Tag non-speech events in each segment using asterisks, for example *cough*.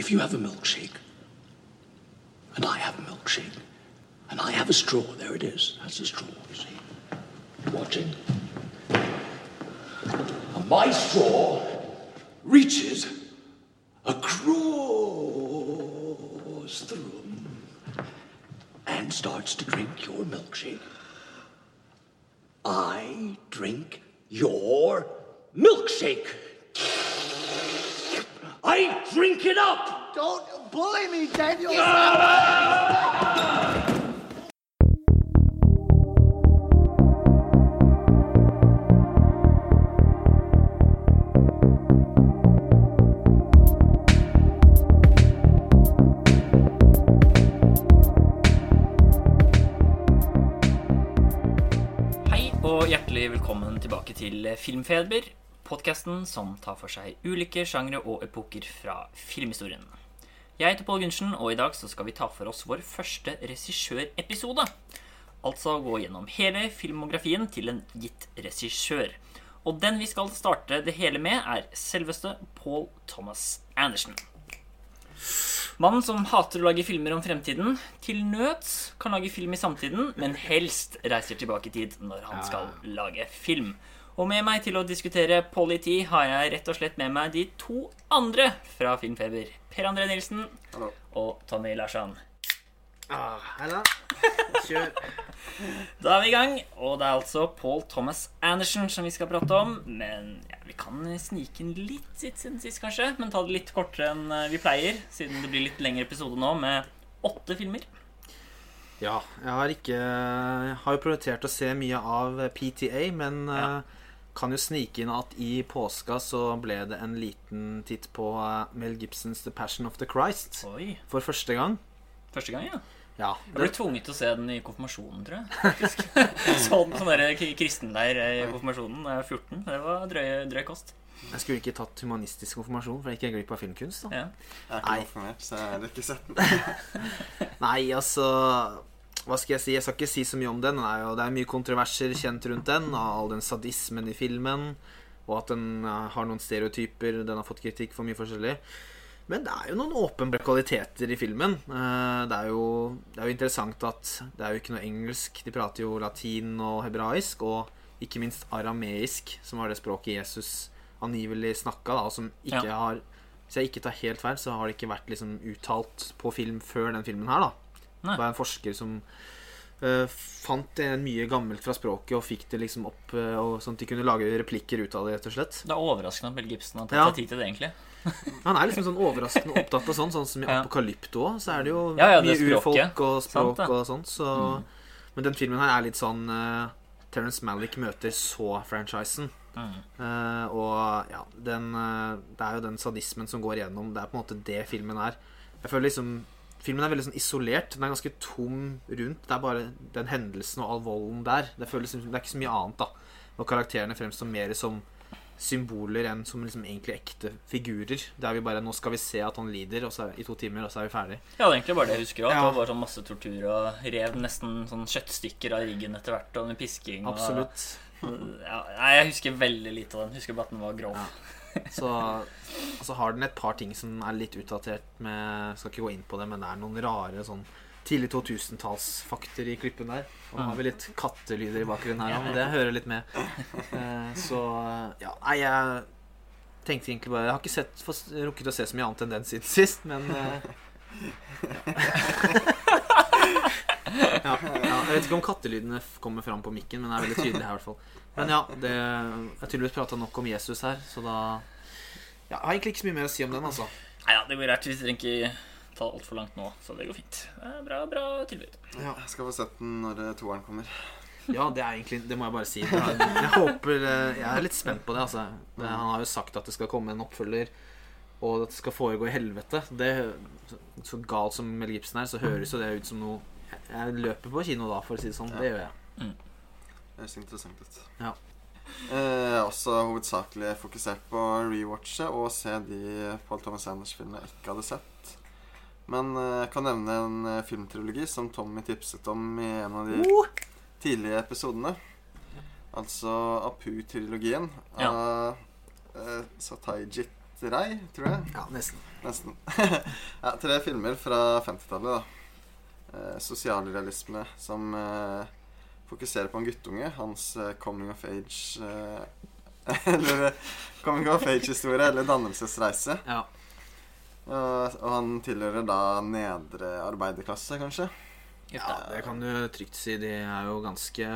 If you have a milkshake, and I have a milkshake, and I have a straw, there it is. That's a straw, you see. Watching? And my straw reaches across the room and starts to drink your milkshake. I drink your milkshake. I drink it up. Don't bully me, Daniel. Hei og hjertelig velkommen tilbake til Filmfeber, podkasten som tar for seg ulike sjangre og epoker fra filmhistorien. Jeg heter Pål Gundersen, og i dag så skal vi ta for oss vår første regissørepisode. Altså gå gjennom hele filmografien til en gitt regissør. Og den vi skal starte det hele med, er selveste Paul Thomas Andersen. Mannen som hater å lage filmer om fremtiden, til nøds kan lage film i samtiden, men helst reiser tilbake i tid når han skal lage film. Og med meg til å diskutere politi har jeg rett og slett med meg de to andre fra Filmfeber. Per André Nilsen Hallo. og Tommy Larsson. Ah, Halla. Kjør. *laughs* Da er vi i gang, og det er altså Paul Thomas Andersen som vi skal prate om. Men ja, vi kan snike inn litt sitt siden sist, kanskje. Men ta det litt kortere enn eh, vi pleier, siden det blir litt lengre episode nå med åtte filmer. Ja, jeg har ikke Jeg har jo prioritert å se mye av PTA, men Ja. eh, kan jo snike inn at i påska så ble det en liten titt på eh, Mel Gibsons The Passion of the Christ Oi, for første gang. første gang, ja. Ja, Jeg ble tvunget til å se den i konfirmasjonen, tror jeg. faktisk. *laughs* Så sånn der kristenleir i konfirmasjonen da jeg var 14. Det var drøy, drøy kost. Jeg skulle ikke tatt humanistisk konfirmasjon, for jeg gikk jeg glipp av filmkunst. da Ja. Jeg er ikke konfirmert, så jeg har ikke sett den. *laughs* Nei, altså Hva skal jeg si? Jeg skal ikke si så mye om den. er jo, det er mye kontroverser kjent rundt den. Av all den sadismen i filmen. Og at den eh, har noen stereotyper. Den har fått kritikk for mye forskjellig. Men det er jo noen åpenbare kvaliteter i filmen. Eh, Det er, jo, det er jo interessant at det er jo ikke noe engelsk. De prater jo latin og hebraisk. Og ikke minst arameisk, som var det språket Jesus angivelig snakka, da, og som ikke Ja. har Hvis jeg ikke tar helt feil, så har det ikke vært liksom uttalt på film før den filmen her, da. Nei. Det var en forsker som uh, fant en mye gammelt fra språket og fikk det liksom opp, uh, og, sånn at de kunne lage replikker ut av det, rett og slett. Det er overraskende at Mel Gibson har tatt Ja. seg tid til det, egentlig. *laughs* Han er liksom sånn overraskende opptatt av sånn, sånn som i Ja. Apokalypto òg, så er det jo Ja, ja, det mye urfolk og språk Sant. Mm. og sånt, så Men den filmen her er litt sånn uh, Terence Malick møter så-franchisen. Mm. Uh, og ja, den uh, Det er jo den sadismen som går igjennom. Det er på en måte det filmen er. Jeg føler liksom Filmen er veldig sånn isolert. Den er ganske tom rundt. Det er bare den hendelsen og all volden der. Det, føles, det er ikke så mye annet, da. Og karakterene fremstår mer som symboler enn som liksom egentlig ekte figurer. Der vi bare Nå skal vi se at han lider, og så er, i to timer, og så er vi ferdig. Ja, det er egentlig bare det jeg husker. også. Ja. Det var sånn masse tortur og rev nesten sånn kjøttstykker av ryggen etter hvert, og med pisking. Og, Absolutt. ja, jeg husker veldig lite av den. Husker bare at den var grov. Ja. Så så har den et par ting som er litt utdatert med Skal ikke gå inn på det, men det er noen rare sånn tidlig 2000-tallsfakter i klippen der. Og nå har vi litt kattelyder i bakgrunnen her, men det hører litt med. Eh, Så ja, nei, jeg tenkte egentlig bare Jeg har ikke sett, rukket å se så mye annet enn den siden sist, men eh, ja. *laughs* ja, Jeg vet ikke om kattelydene kommer fram på mikken, men det er veldig tydelig her i hvert fall. Men ja, det, jeg har tydeligvis prata nok om Jesus her, så da ja, Jeg har egentlig ikke så mye mer å si om den, altså. Nei, ja, det går greit. Vi trenger ikke ta altfor langt nå, så det går fint. Det er bra, bra tilbud. Jeg skal få sett den når eh, toeren kommer. Ja, det er egentlig Det må jeg bare si. Jeg håper eh, Jeg er litt spent på det, altså. Det, han har jo sagt at det skal komme en oppfølger, og at det skal foregå i helvete. Det, så galt som Mel Gibson er, så høres jo det ut som noe Jeg, jeg løper på kino da, for å si det sånn. Det gjør jeg. Høres interessant ut. Ja. Eh, også hovedsakelig fokusert på rewatche og se de Paul Thomas Anders-filmene jeg ikke hadde sett. Men eh, jeg kan nevne en eh, filmtrilogi som Tommy tipset om i en av de tidlige episodene. Altså Apu-trilogien Ja. av eh, Rai, tror jeg. Ja, nesten. Nesten. *laughs* ja, tre filmer fra 50-tallet, da. Eh, sosialrealisme som eh, fokuserer på en guttunge. Hans eh, coming of age eh, *laughs* Eller eh, coming of age-historie, eller dannelsesreise. Ja. Og, han tilhører da nedre arbeiderklasse, kanskje. ja, det kan du trygt si. De er jo ganske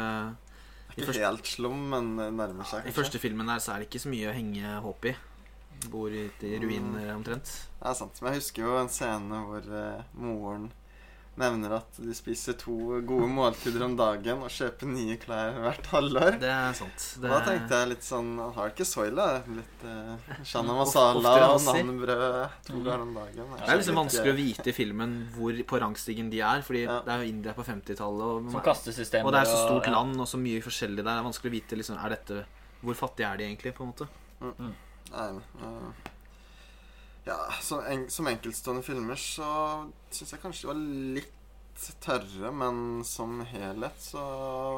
Ikke første, helt slum, men nærmer seg, I første filmen der så er det ikke så mye å henge håp i. Bor ute i ruiner omtrent. Det er sant. Men jeg husker jo en scene hvor moren nevner at de spiser to gode måltider om dagen og kjøper nye klær hvert halvår. Det er sant. Det, Da tenkte jeg litt sånn Han har ikke soila. Litt uh, chana Of- masala og nanbrød to ganger om dagen. det er liksom vanskelig å vite i filmen hvor på rangstigen de er. Fordi Ja. det er jo India på 50-tallet. Og, og det er så stort ja. land og så mye forskjellig der. Det er vanskelig å vite liksom, er dette, hvor fattige er de egentlig. på en måte Nei, eh, ja, som, en, som enkeltstående filmer så syns jeg kanskje de var litt tørre, men som helhet så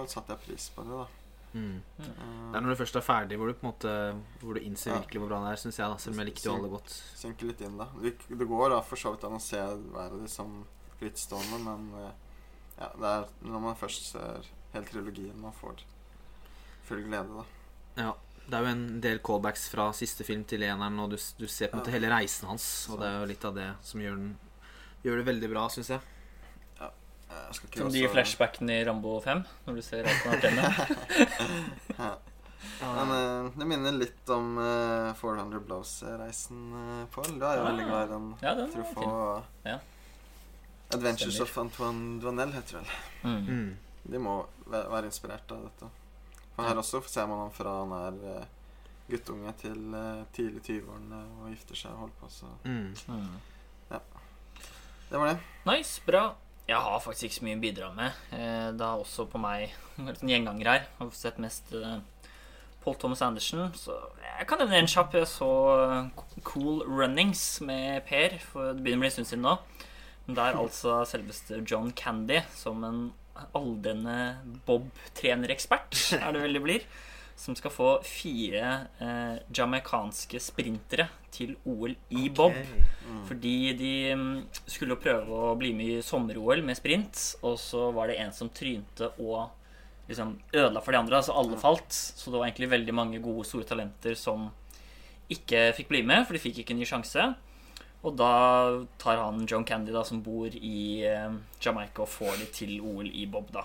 satte jeg pris på det, da. mm. Eh, Det er når du først er ferdig, hvor du på en måte Hvor du innser Ja. virkelig hvor bra det er. Synes jeg da Selv om jeg likte jo alle godt. synker litt inn, da. Det, det går da for så vidt an å se været liksom som frittstående, men eh, ja, det er når man først ser hele trilogien man får full glede, da. Ja, Det er jo en del callbacks fra siste film til eneren, og du, du ser på en måte hele reisen hans. Og det er jo litt av det som gjør, den, gjør det veldig bra, syns jeg. Ja. Jeg Som de også- flashbackene i Rambo 5, når du ser alt på den *laughs* Ja. Men eh, det minner litt om uh, 400 Blows-reisen, uh, Pål. Du er jo ja. veldig glad i den. Ja, den Truffaut fin. og Ja. Adventures Stemmer. of Antoine Duanel heter det vel. Mm. Mm. De må være inspirert av dette. For her også ser man han fra han er uh, guttunge til uh, tidlig 20-årene og gifter seg og holder på, så Mm. Mm. det var det. Nice, bra. Jeg har faktisk ikke så mye å bidra med. Eh, Det har også på meg vært en gjenganger her. Jeg har sett mest eh, Paul Thomas Andersen. Så jeg kan nevne en kjapp. Jeg så eh, Cool Runnings med Per. For det begynner å bli en stund siden nå. Men er altså selveste John Candy som en aldrende bob-trenerekspert, er det vel det blir, som skal få fire eh, jamaicanske sprintere til OL i bob. Fordi de mm, skulle prøve å bli med i sommer-OL med sprint, og så var det en som trynte og liksom ødela for de andre. Altså alle falt. Så det var egentlig veldig mange gode, store talenter som ikke fikk bli med, for de fikk ikke en ny sjanse. Og da tar han John Candy, da, som bor i eh, Jamaica, og får de til OL i bob, da.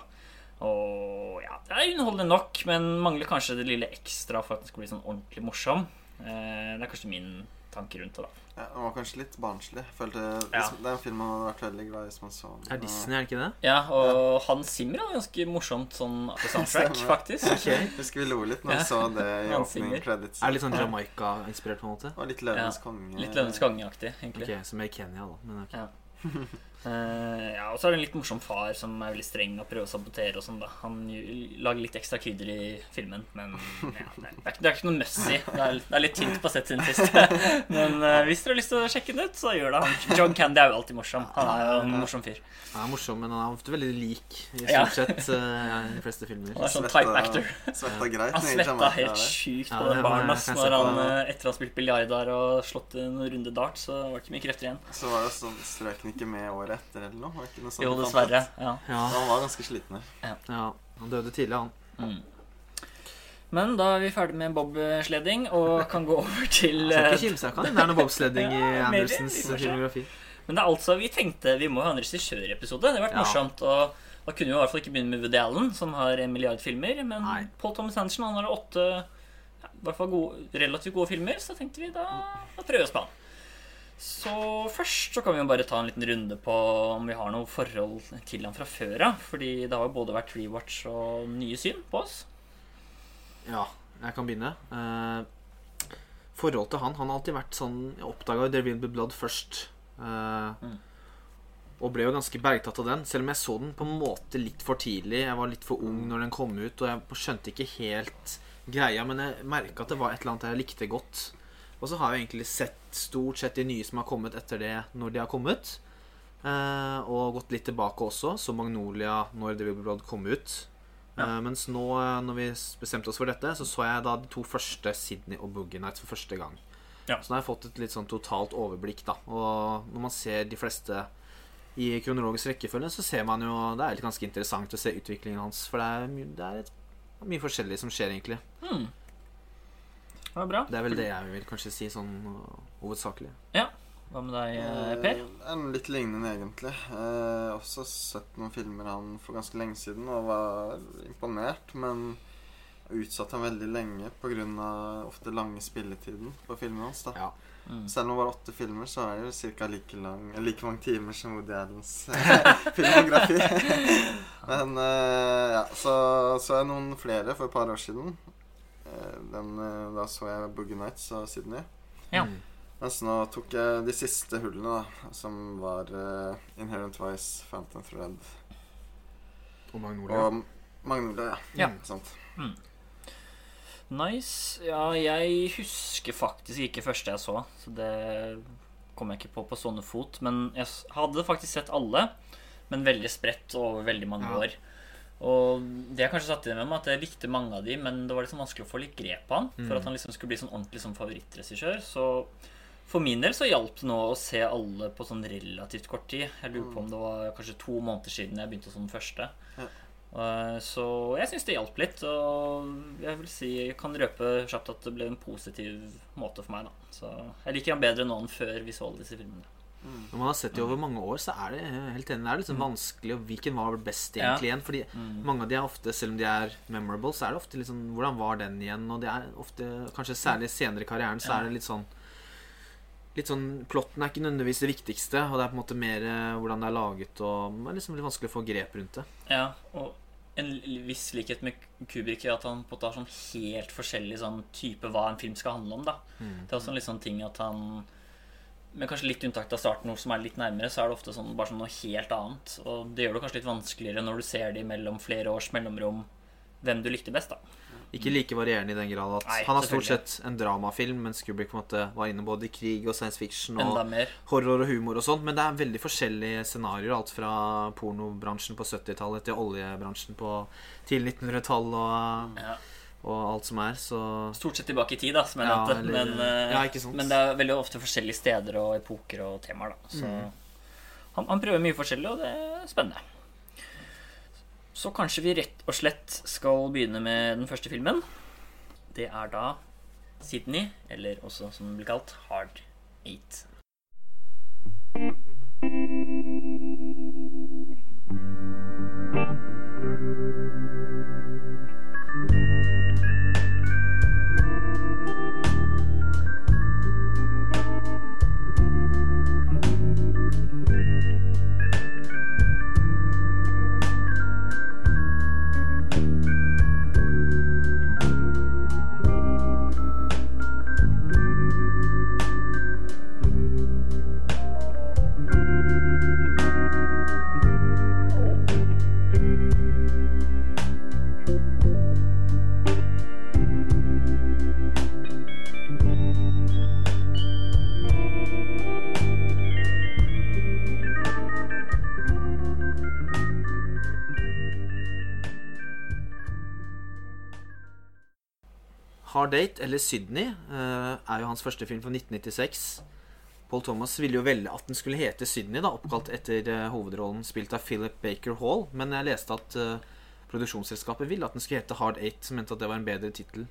Og ja, det er underholdende nok, men mangler kanskje det lille ekstra for at den skal bli sånn ordentlig morsom. Eh, det er kanskje min tanke rundt det, da. Ja, den var kanskje litt barnslig. Følte Ja. Det er en film man hadde vært veldig glad i hvis man så den. Det er Disney, er det ikke det? Ja, og Hans Zimmer er ganske morsomt sånn soundtrack, faktisk. Jeg husker vi lo litt når vi Ja. så det i åpning credits. Er det litt sånn Jamaica-inspirert, på en måte? Og litt Løvenes Ja. konge. Litt Løvenes konge-aktig, egentlig. Ok, Som er i Kenya, da. Men ok. *laughs* Ja. Eh, ja, og så er det en litt morsom far som er veldig streng og prøver å sabotere og sånn, da. Han lager litt ekstra krydder i filmen, men ja, det, er, det, er ikke, noe messy. Det er, det er litt tynt på sett siden sist. *laughs* men uh, hvis dere har lyst til å sjekke den ut, så gjør det. Han, John Candy er jo alltid morsom. Han er jo en morsom fyr. Han er morsom, men han er ofte veldig lik i Ja. stort sett uh, i de fleste filmer. Han er sånn type actor. Svetta greit. Han svetta helt sjukt på det den baren ass, når han etter å ha spilt biljard og slått en runde dart, så var det ikke mye krefter igjen. Så var det sånn strøk han ikke med året etter eller noe? Ikke noe sånt Jo, dessverre. Ja. Ja, Han var ganske sliten. her. ja. Han døde tidlig, han. Mm. Men da er vi ferdig med bobsledding og kan gå over til Skal eh, ikke kimse av det. Er noe bobsledding *laughs* i Ja, Andersens filmografi. Men det er altså, vi tenkte vi må ha en regissørepisode. Det har vært Ja. morsomt. Og da kunne vi i hvert fall ikke begynne med Woody Allen, som har en milliard filmer. Men Nei. Paul Thomas Anderson han har åtte ja, i hvert fall gode, relativt gode filmer, så tenkte vi da, da prøver vi oss på han. Så først så kan vi jo bare ta en liten runde på om vi har noe forhold til han fra før av. Fordi det har jo både vært rewatch og nye syn på oss. Ja, jeg kan begynne. Eh, forhold til han Han har alltid vært sånn Jeg oppdaga The Will Be Blood først. eh, Mm. Og ble jo ganske bergtatt av den. Selv om jeg så den på en måte litt for tidlig. Jeg var litt for ung når den kom ut, og jeg skjønte ikke helt greia. Men jeg merka at det var et eller annet jeg likte godt. Og så har jeg egentlig sett stort sett de nye som har kommet etter det, når de har kommet. Eh, og gått litt tilbake også, så Magnolia når The Will Blood kom ut. Eh, mens nå, eh, når vi bestemte oss for dette, så så jeg da de to første Sydney og Boogie Nights for første gang. Ja. Så nå har jeg fått et litt sånn totalt overblikk, da. Og når man ser de fleste i kronologisk rekkefølge, så ser man jo Det er litt ganske interessant å se utviklingen hans, for det er, my- det er et, mye forskjellig som skjer, egentlig. Det var bra. Det er vel det jeg vil kanskje si sånn hovedsakelig. Ja. Hva med deg, eh, Per? Eh, En litt lignende, egentlig. Eh, også sett noen filmer han for ganske lenge siden og var imponert, men utsatt han veldig lenge pga. ofte lange spilletiden på filmene hans. da. Ja. Mm. Selv om det var åtte filmer, så er det jo ca. Like, lang- like mange timer som Woody Allens *laughs* filmografi. *laughs* Men eh, ja, så så jeg noen flere for et par år siden. Eh, Den, eh, da så jeg Boogie Nights av Sydney. Ja. Mm. Mens nå tok jeg de siste hullene, da, som var uh, Inherent Vice, Phantom Thread Og Magnolia. og Magnolia. Ja. Ja. Mm, sant. Nice. Ja, jeg husker faktisk ikke første jeg så, så det kom jeg ikke på på stående fot. Men jeg hadde faktisk sett alle, men veldig spredt over veldig mange Ja. år. Og det jeg kanskje satt inn med meg, at jeg likte mange av de, men det var liksom vanskelig å få litt grep på han. For at han liksom skulle bli sånn ordentlig sånn favorittregissør. Så for min del så hjalp det nå å se alle på sånn relativt kort tid. Jeg lurer på om det var kanskje to måneder siden jeg begynte som første. Ja. Eh, Så jeg syns det hjalp litt. Og jeg vil si, jeg kan røpe kjapt at det ble en positiv måte for meg. da Så jeg liker han bedre nå enn før vi så alle disse filmene. Når man har sett det over mange år, så er det helt enig, det er liksom vanskelig og Hvilken var best Ja. egentlig igjen? Fordi mange av de er ofte, selv om de er memorable, så er det ofte liksom Hvordan var den igjen? Og det er ofte, kanskje særlig senere i karrieren, så er det litt sånn Litt sånn, Plotten er ikke nødvendigvis det viktigste, og det er på en måte mer eh, hvordan det er laget. Og Det er liksom litt vanskelig å få grep rundt det. Ja, og en viss likhet med Kubrick er at han på en måte har sånn helt forskjellig sånn type hva en film skal handle om. da Det er også en litt sånn ting at han Med kanskje litt unntak av starten, noe som er litt nærmere, så er det ofte sånn, bare sånn noe helt annet. Og det gjør det kanskje litt vanskeligere når du ser det mellom flere års mellomrom hvem du likte best, da. Ikke like varierende i den grad at Nei, Han har stort sett en dramafilm, mens Kubrick på en måte var inne både i krig og science fiction og horror og humor og sånt. Men det er veldig forskjellige scenarioer. Alt fra pornobransjen på 70-tallet til oljebransjen på tidlig 1900-tall og, Ja. Og alt som er. Så Stort sett tilbake i tid, da, som jeg Ja, nevnte. eller- men, eh, ja, men det er veldig ofte forskjellige steder og epoker og temaer, da. Så Mm. han, han prøver mye forskjellig, og det er spennende. Så kanskje vi rett og slett skal begynne med den første filmen. Det er da Sydney, eller også som den blir kalt Hard Eight. Hard Date, eller Sydney, eh, er jo hans første film fra 1996. Paul Thomas ville jo velge at den skulle hete Sydney, da, oppkalt etter eh, hovedrollen spilt av Philip Baker Hall. Men jeg leste at eh, produksjonsselskapet ville at den skulle hete Hard Eight, som mente at det var en bedre tittel.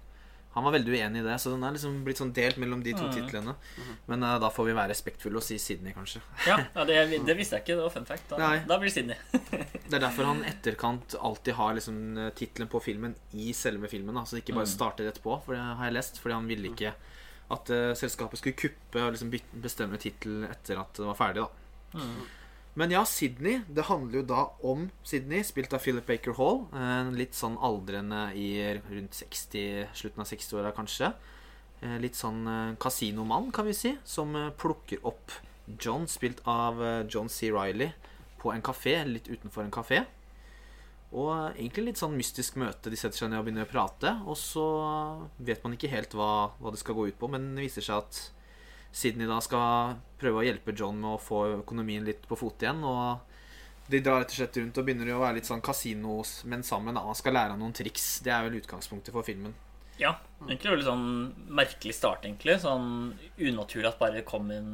Han var veldig uenig i det, så den er liksom blitt sånn delt mellom de to mm. titlene. Men uh, da får vi være respektfulle og si Sydney, kanskje. *laughs* Ja, ja det, det visste jeg ikke. Det var fun fact. Da, da blir det Sydney. *laughs* Det er derfor han etterkant alltid har liksom tittelen på filmen i selve filmen. Da, så det ikke bare Mm. starter etterpå, for det har jeg lest. Fordi han ville ikke at uh, selskapet skulle kuppe og liksom bestemme tittel etter at det var ferdig. da Mm. Men ja, Sydney. Det handler jo da om Sydney, spilt av Philip Baker Hall. En litt sånn aldrende i rundt 60, slutten av 60-åra, kanskje. Eh, Litt sånn eh, kasinomann, kan vi si, som eh, plukker opp John, spilt av eh, John C. Riley, på en kafé litt utenfor en kafé. Og eh, egentlig litt sånn mystisk møte. De setter seg ned og begynner å prate, og så vet man ikke helt hva, hva det skal gå ut på, men det viser seg at Sydney da skal prøve å hjelpe John med å få økonomien litt på fote igjen. Og de drar rett og slett rundt og begynner å være litt sånn kasinosmenn sammen. Da. Han skal lære han noen triks. Det er vel utgangspunktet for filmen. Ja. Egentlig litt sånn merkelig start, egentlig. Sånn unaturlig at bare kom en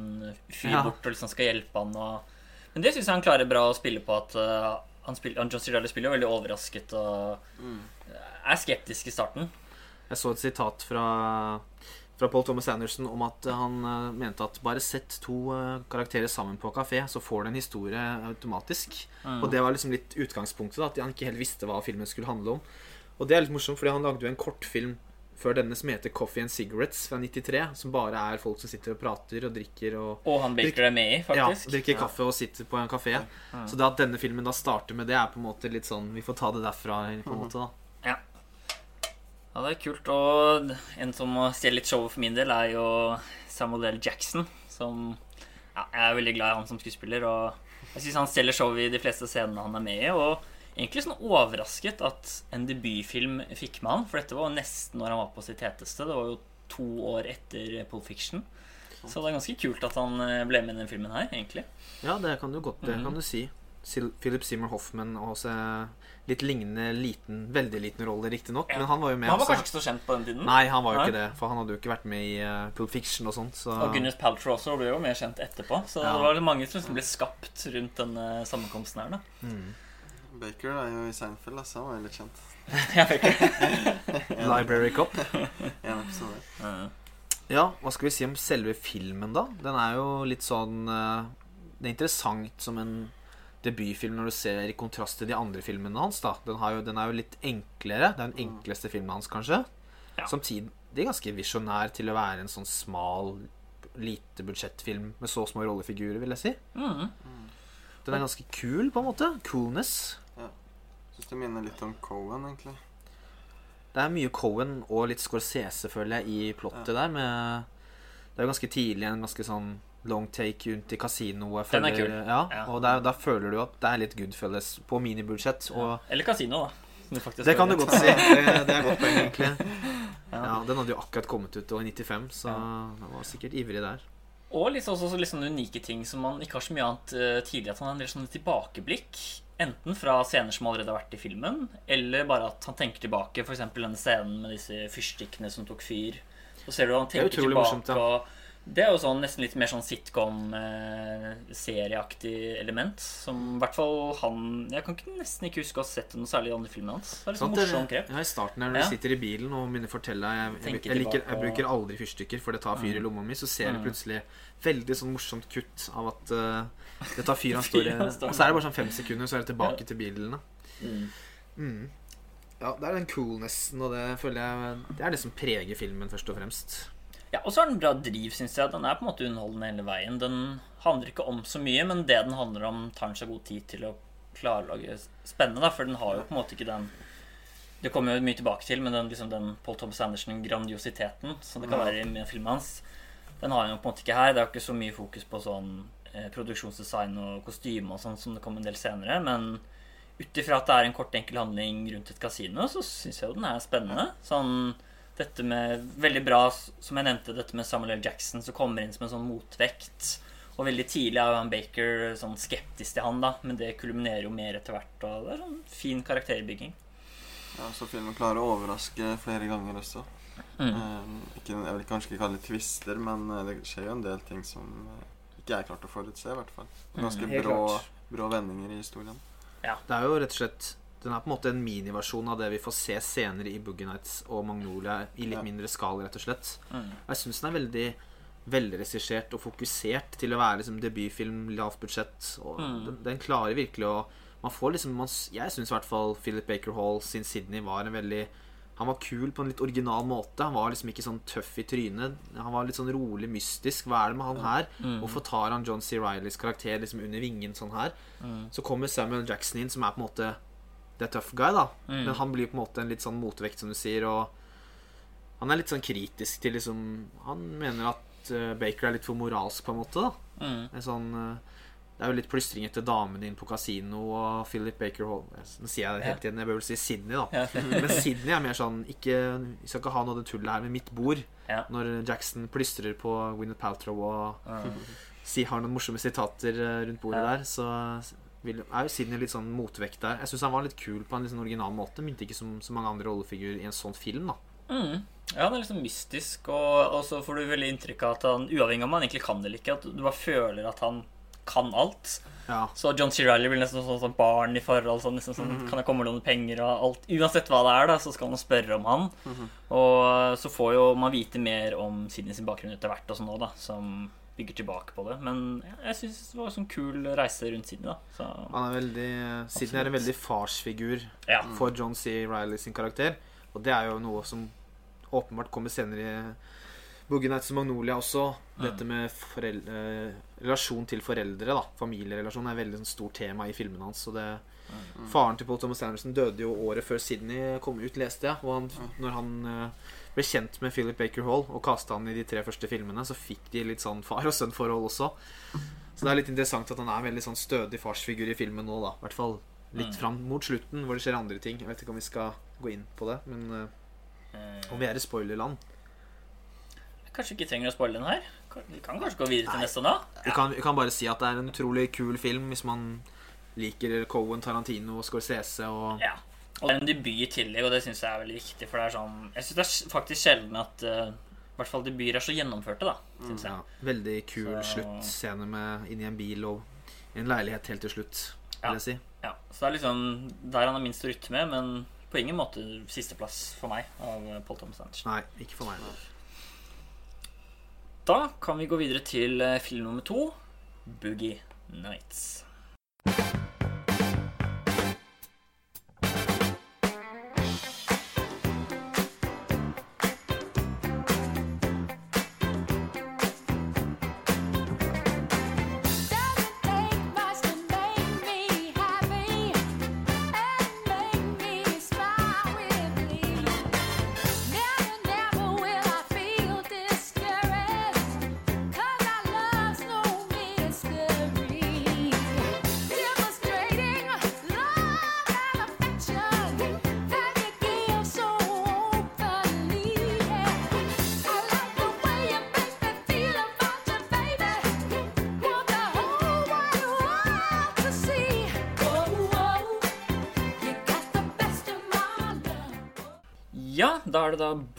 fyr Ja. bort og liksom skal hjelpe han og Men det syns jeg han klarer bra å spille på at uh, han, spiller, han John C. Spiller jo veldig overrasket og er skeptisk i starten. Jeg så et sitat fra, fra Paul Thomas Anderson om at han eh, mente at bare sett to eh, karakterer sammen på kafé, så får du en historie automatisk. Og det var liksom litt utgangspunktet, da, at han ikke helt visste hva filmen skulle handle om. Og det er litt morsomt, fordi han lagde jo en kortfilm før denne som heter Coffee and Cigarettes fra 93, som bare er folk som sitter og prater og drikker og Og han Baker er med i, faktisk. ja, drikker drikker kaffe og sitter på en kafé. Så det at denne filmen da starter med det, er på en måte litt sånn Vi får ta det derfra, på en måte, da. Ja. det er kult. Og en som må stjele litt showet for min del, er jo Samuel L. Jackson. Som ja, Jeg er veldig glad i han som skuespiller, og jeg syns han stjeler showet i de fleste scenene han er med i. Og egentlig sånn overrasket at en debutfilm fikk med han, for dette var nesten når han var på sitt heteste. Det var jo to år etter Pole Fiction. Så det er ganske kult at han eh, ble med i denne filmen her, egentlig. Ja, det kan du godt det kan du si. Philip Seymour Hoffman og litt lignende liten, veldig liten rolle, riktignok. Ja. Men han var jo med Men han var også. kanskje ikke så kjent på den tiden? Nei, han var jo Nei. ikke det. For han hadde jo ikke vært med i uh, Pulp Fiction og sånt. Så Og Gwyneth Paltrow også ble jo mer kjent etterpå. Så Ja. det var mange som liksom ble skapt rundt denne sammenkomsten her. da Baker er jo i Seinfeld, altså. Han var jo litt kjent. *laughs* ja, Baker. *laughs* Library Cop. En episode. Mm. Ja, hva skal vi si om selve filmen, da? Den er jo litt sånn uh, Det er interessant som en debutfilm når du ser i kontrast til de andre filmene hans. da Den, har jo, den er jo litt enklere. Det er den enkleste filmen hans, kanskje. Ja. Samtidig ganske visjonær til å være en sånn smal, lite budsjettfilm med så små rollefigurer, vil jeg si. Mm. Den er ganske kul, på en måte. Coolness. Syns det minner litt om Cohen, egentlig. Det er mye Cohen og litt Scorsese, føler jeg, i plottet der. Med, det er jo ganske tidlig en ganske sånn long take rundt i kasinoet. Den er kul. Ja, Ja. Og der, da føler du at det er litt Goodfellas på minibudsjett. Og Eller Casino, da. det kan du godt si. *laughs* Det, det er godt poeng, egentlig. *laughs* Ja. Den hadde jo akkurat kommet ut i 95, så den var sikkert ivrig der. Og litt også, også litt sånne unike ting som man ikke har så mye annet uh, tidligere. At han har en del sånne tilbakeblikk. Enten fra scener som allerede har vært i filmen, eller bare at han tenker tilbake. F.eks. denne scenen med disse fyrstikkene som tok fyr. Så ser du han er tenker tilbake morsomt, ja. og Det er jo sånn nesten litt mer sånn sitcom-serieaktig element. Som i hvert fall han Jeg kan ikke, nesten ikke huske å ha sett noe særlig i andre filmene hans. Det er litt sånn Sant, morsomt grep. Ja, I starten her når Ja. du sitter i bilen og begynner å fortelle Jeg, jeg, jeg, liker, jeg bruker aldri fyrstikker, for det tar fyr i lomma mi. Så ser du Mm. plutselig veldig sånn morsomt kutt av at uh, det tar fyr. Han *laughs* står i Fyr, han står Og så er det bare sånn fem sekunder, så er det tilbake Ja. til bilen. Mm. Mm. Ja, det er den coolnessen, og det føler jeg Det er det som preger filmen, først og fremst. Ja, Og så har den bra driv, syns jeg. Den er på en måte underholdende hele veien. Den handler ikke om så mye, men det den handler om, tar den seg god tid til å klare å lage spennende. Da, for den har jo på en måte ikke den Det kommer jo mye tilbake til, men den, liksom den Paul Thomas Anderson-grandiositeten som det kan være i filmen hans, den har han jo på en måte ikke her. Det er jo ikke så mye fokus på sånn eh, produksjonsdesign og kostyme og sånn som det kommer en del senere, men ut ifra at det er en kort, enkel handling rundt et kasino, så syns jeg jo den er spennende. Sånn dette med Veldig bra, som jeg nevnte, dette med Samuel L. Jackson som kommer inn som en sånn motvekt. Og veldig tidlig er han Baker sånn skeptisk til han, da, men det kulminerer jo mer etter hvert. Og det er sånn fin karakterbygging. Ja, så filmen klarer å overraske flere ganger også. Mm. Eh, ikke, jeg vil kanskje ikke kalle det twister, men eh, det skjer jo en del ting som eh, ikke jeg klarte å forutse, i hvert fall. Ganske Mm, brå, brå vendinger i historien. Ja. Det er jo rett og slett Den er på en måte en miniversjon av det vi får se senere i Boogie Nights og Magnolia i litt mindre skala, rett og slett. Mm. Og Jeg syns den er veldig velregissert og fokusert til å være liksom, debutfilm, lavt budsjett. Og Mm. den, den klarer virkelig å Man får liksom man, Jeg syns i hvert fall Philip Baker Hall sin Sydney var en veldig Han var kul på en litt original måte. Han var liksom ikke sånn tøff i trynet. Han var litt sånn rolig, mystisk. Hva er det med han her? Mm. Hvorfor tar han John C. Rileys karakter liksom under vingen sånn her? Mm. Så kommer Samuel Jackson inn, som er på en måte The tough guy, da. Mm. Men han blir på en måte en litt sånn motvekt, som du sier. Og han er litt sånn kritisk til liksom Han mener at uh, Baker er litt for moralsk, på en måte. da Mm. en sånn, uh, Det er jo litt plystring etter damene inn på kasino og Philip Baker Hall Nå sier jeg det helt ja. igjen, jeg bør vel si Sydney, da. Ja. *laughs* Men Sydney er mer sånn ikke, Vi skal ikke ha noe av det tullet her med mitt bord. Ja. Når Jackson plystrer på Gwyneth Paltrow og Mm. *laughs* si, har noen morsomme sitater eh, rundt bordet der, så vil, er jo Sidney litt sånn motvekt der. Jeg syns han var litt kul på en litt sånn original måte. Minte ikke som så mange andre rollefigurer i en sånn film. da Mm. Ja, han er liksom mystisk, og, og så får du veldig inntrykk av at han, uavhengig av om han egentlig kan det eller ikke, at du bare føler at han kan alt. Ja. Så John C. Reilly blir nesten sånn, sånn barn i forhold. Sånn, nesten sånn, Kan jeg komme og låne penger og alt? Uansett hva det er, da, så skal man spørre om han. Og så får jo man vite mer om Sidney sin bakgrunn etter hvert, og sånn òg, da, som bygger tilbake på det. Men ja, jeg syns det var en sånn kul reise rundt Sydney, da. Så Han er veldig Sydney er en veldig farsfigur ja. for John C. Reilly sin karakter. Og det er jo noe som åpenbart kommer senere i Boogie Nights og Magnolia også. Dette med forel eh, relasjon til foreldre, da. Familierelasjon er et veldig sånn, stort tema i filmene hans. Og det, Faren til Paul Thomas Anderson døde jo året før Sydney kom ut, leste jeg. Og han, når han eh, ble kjent med Philip Baker Hall og kasta han i de tre første filmene, så fikk de litt sånn far og sønn-forhold også. Så det er litt interessant at han er en veldig sånn stødig farsfigur i filmen nå, da. I hvert fall litt fram mot slutten, hvor det skjer andre ting. Jeg vet ikke om vi skal gå inn på det, men Eh, om vi er i spoilerland. kanskje ikke trenger å spoile den her. Vi kan kanskje gå videre til neste nå? Vi kan, vi kan bare si at det er en utrolig kul film hvis man liker Cohen, Tarantino, og Scorsese og Ja. Og det er en debut i tillegg, og det syns jeg er veldig viktig. For det er sånn Jeg syns det er faktisk sjelden at uh, i hvert fall debuter er så gjennomførte, da. Synes ja. Veldig kul Så- sluttscene med inni en bil og i en leilighet helt til slutt, Ja. vil jeg si. Ja, Så det er liksom der han har minst med, men på ingen måte sisteplass for meg av Paul Thomas Andersen. Nei, ikke for meg. Da kan vi gå videre til eh, film nummer to, Boogie Nights.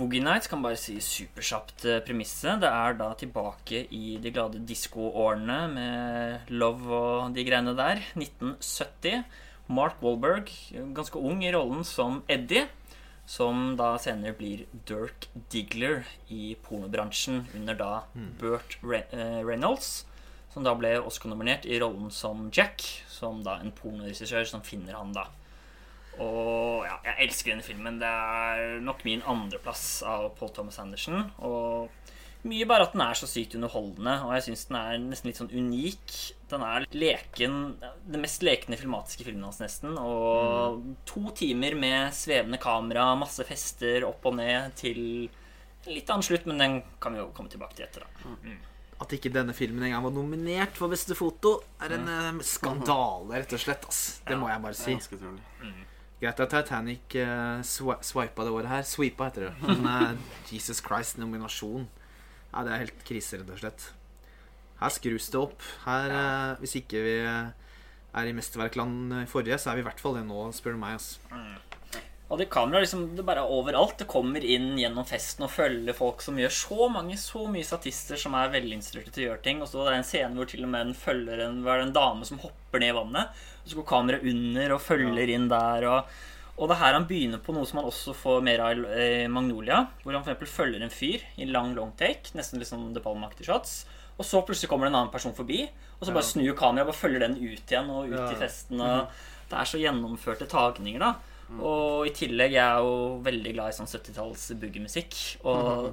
Boogie Nights. Kan bare si superkjapt eh, premisset. Det er da tilbake i de glade diskoårene med Love og de greiene der. 1970. Mark Wahlberg, ganske ung i rollen som Eddie. Som da senere blir Dirk Diggler i pornobransjen under da Burt Re eh, Reynolds. Som da ble Oscar-nominert i rollen som Jack, som da en pornoregissør som finner han da. Og ja, jeg elsker denne filmen. Det er nok min andreplass av Paul Thomas Anderson. Og mye bare at den er så sykt underholdende, og jeg syns den er nesten litt sånn unik. Den er leken Den mest lekne filmatiske filmen hans, nesten. Og to timer med svevende kamera, masse fester opp og ned til litt annen slutt, men den kan vi jo komme tilbake til etter, da. At ikke denne filmen engang var nominert for beste foto, er en mm. skandale, rett og slett. ass. Det må jeg bare si. Det er ganske utrolig. Greit at Titanic uh, swipa det året her. Sweepa heter det. *laughs* Men uh, Jesus Christ-nominasjon Ja, det er helt krise, rett og slett. Her skrus det opp. Her, uh, Hvis ikke vi er i mesterverkland i forrige, så er vi i hvert fall det nå, spør du meg. ass. Og det kameraet liksom, det bare er overalt. Det kommer inn gjennom festen og følger folk som gjør så mange, så mye statister som er velinstruerte til å gjøre ting. Og så er det en scene hvor til og med den følger en, er det, en dame som hopper ned i vannet. Og så går kameraet under og følger inn der. Og, og det er her han begynner på noe som han også får mer av i Magnolia. Hvor han eksempel følger en fyr i lang long take, nesten litt sånn De Palme-aktige shots. Og så plutselig kommer det en annen person forbi, og så bare snur kameraet og bare følger den ut igjen og ut Ja. i festen. Og det er så gjennomførte tagninger, da. Og i tillegg jeg er jo veldig glad i sånn 70-talls boogiemusikk. Og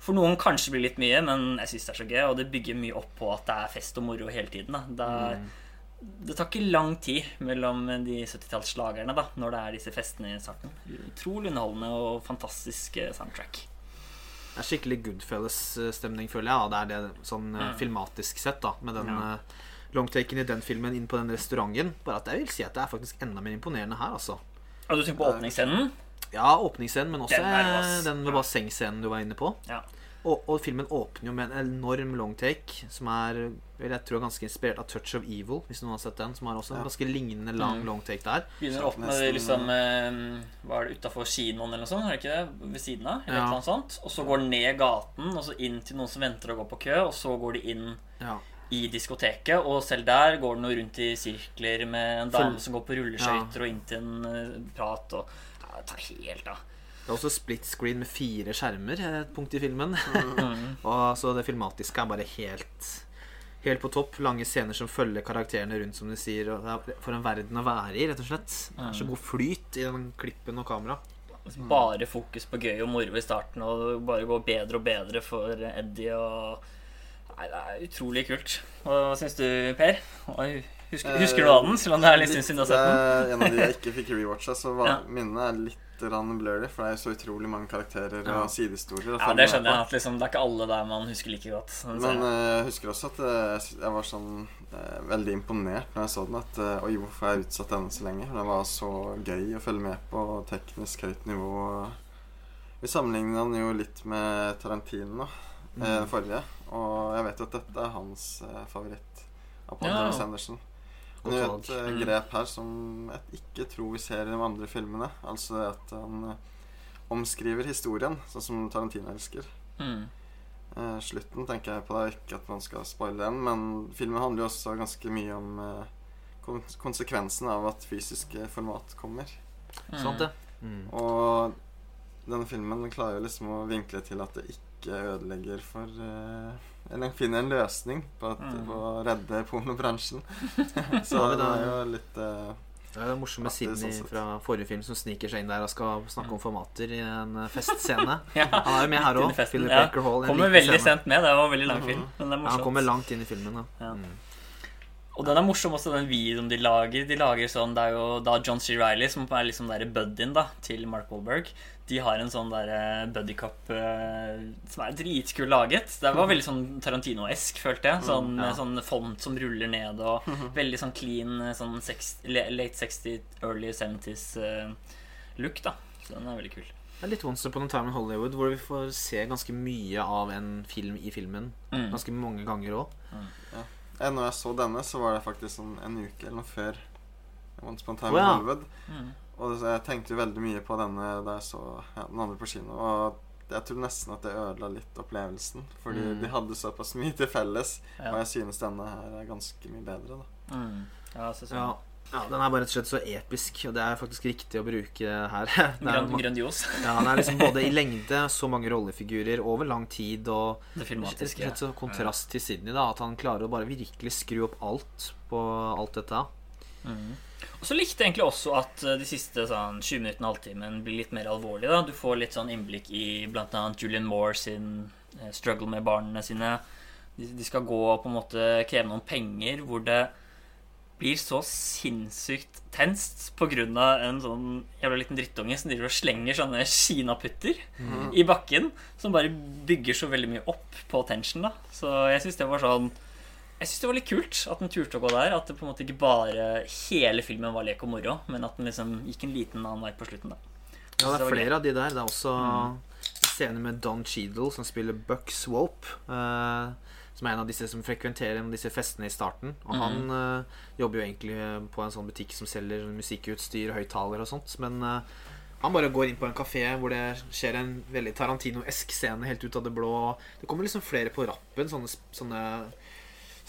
for noen kanskje blir litt mye, men jeg syns det er så gøy. Og det bygger mye opp på at det er fest og moro hele tiden. Det, er, det tar ikke lang tid mellom de 70-tallsslagerne da, når det er disse festene i starten. Utrolig underholdende og fantastisk eh, soundtrack. Det er skikkelig Goodfellas-stemning, føler jeg. Da. Det er det sånn mm. filmatisk sett, da, med den Ja. eh, longtaken i den filmen inn på den restauranten. Bare at jeg vil si at det er faktisk enda mer imponerende her, altså. Og du tenker på åpningsscenen? Ja, åpningsscenen, men også Den den med bassengscenen du var inne på. Ja. Og, og filmen åpner jo med en enorm long take som er jeg tror ganske inspirert av Touch of Evil, hvis noen har sett den. Som har også en Ja. ganske lignende lang Mm. longtake der. Begynner opp med det liksom eh, Hva er det utafor kinoen eller noe sånt? Er det ikke det? Ved siden av? Eller Ja. noe sånt. Og så går den ned gaten, og så inn til noen som venter og går på kø, og så går de inn Ja. I diskoteket, og selv der går den rundt i sirkler med en dame som går på rulleskøyter og inn til en eh, prat og ja, Det tar helt av. Det er også split screen med fire skjermer et punkt i filmen. Mm. *laughs* og så det filmatiske er bare helt Helt på topp. Lange scener som følger karakterene rundt, som du sier. Og det er for en verden å være i, rett og slett. Det er så god flyt i den klippen og kamera. Bare fokus på gøy og moro i starten, og det bare går bedre og bedre for Eddie og Nei, det er utrolig kult. Hva syns du, Per? Husker, husker du av den, selv om det er litt litt siden du har sett den? En av de jeg ikke fikk rewatcha, så var, Ja. minnene er litt blurry, for det er så utrolig mange karakterer Ja. og sidehistorier. Ja, det skjønner jeg. at liksom, Det er ikke alle der man husker like godt. Men jeg uh, husker også at uh, jeg var sånn uh, veldig imponert når jeg så den. At eh, oi, hvorfor har jeg utsatt denne så lenge? Det var så gøy å følge med på. Teknisk høyt nivå. Vi sammenligna den jo litt med Tarantino, eh, forrige. Og jeg vet jo at dette er hans eh, favoritt av Paul Ja. Thomas Anderson. Han det gjør et eh, Mm. grep her som jeg ikke tror vi ser i de andre filmene. Altså at han eh, omskriver historien, sånn som Tarantino elsker. Mm. Eh, slutten tenker jeg på det, ikke at man skal spoile den, men filmen handler jo også ganske mye om eh, konsekvensen av at fysiske format kommer. Mm. Sant det? Mm. Og denne filmen klarer jo liksom å vinkle til at det ikke ødelegger for eh, Eller finner en løsning på, at, Mm. på å redde pornobransjen. *laughs* Så det er jo litt eh, Det er den morsomme Sidney sånn fra forrige film som sniker seg inn der og skal snakke om formater i en eh, festscene. *laughs* Ja, Han er jo med her òg. Philip Ja, Baker Hall. Kommer veldig scene. sent med. Det var en veldig lang film. Men det er Ja, han kommer langt inn i filmen. Da. Ja. Mm. Og den er morsom også, den videoen de lager. De lager sånn, Det er jo da John C. Reilly, som er liksom der buddyen da, til Mark Wahlberg. De har en sånn der buddycup uh, som er dritkul laget. Det var veldig sånn Tarantino-esk, følte jeg. Sånn, ja. Sånn font som ruller ned, og veldig sånn clean eh, sånn 60, late 60, early 70s eh, look, da. Så den er veldig kul. Det er litt Once Upon a Time in Hollywood, hvor vi får se ganske mye av en film i filmen. Mm. Ganske mange ganger òg. eh, Når jeg så denne, så var det faktisk sånn en uke eller noe før Once Upon a Time Å, in. Hollywood. Mm. Og jeg tenkte veldig mye på denne da jeg så ja, den andre på kino. Og jeg tror nesten at det ødela litt opplevelsen. Fordi Mm. de hadde såpass mye til felles. Ja. Og jeg synes denne her er ganske mye bedre, da. Mm. Ja, så, så. Ja. ja, Den er bare rett og slett så episk, og det er faktisk riktig å bruke her. *laughs* Det er, grandios. *laughs* ja, den er liksom både i *laughs* lengde, så mange rollefigurer over lang tid, og Det rett og filmatiske. slett så kontrast til Sydney. da At han klarer å bare virkelig skru opp alt på alt dette. Mm. Og så likte jeg egentlig også at eh, de siste sånn, 20 minuttene, halvtimen blir litt mer alvorlig. da Du får litt sånn innblikk i bl.a. Julian Moore sin eh, struggle med barna sine. De, de skal gå og på en måte kreve noen penger hvor det blir så sinnssykt tenst pga. en sånn jævla liten drittunge som driver og slenger sånne kinaputter i bakken. Som bare bygger så veldig mye opp på tension. da Så jeg syns det var sånn jeg synes det var litt kult at den turte å gå der. At det på en måte ikke bare hele filmen var lek og moro, men at den liksom gikk en liten annen vei på slutten. da Ja, det er var flere av de der. Det er også scener med Don Cheadle, som spiller Buck Swope. Uh, som er en av disse som frekventerer en av disse festene i starten. Og han uh, jobber jo egentlig på en sånn butikk som selger musikkutstyr, høyttalere og sånt. Men uh, han bare går inn på en kafé hvor det skjer en veldig Tarantino-esk scene helt ut av det blå. Det kommer liksom flere på rappen, sånne, sånne,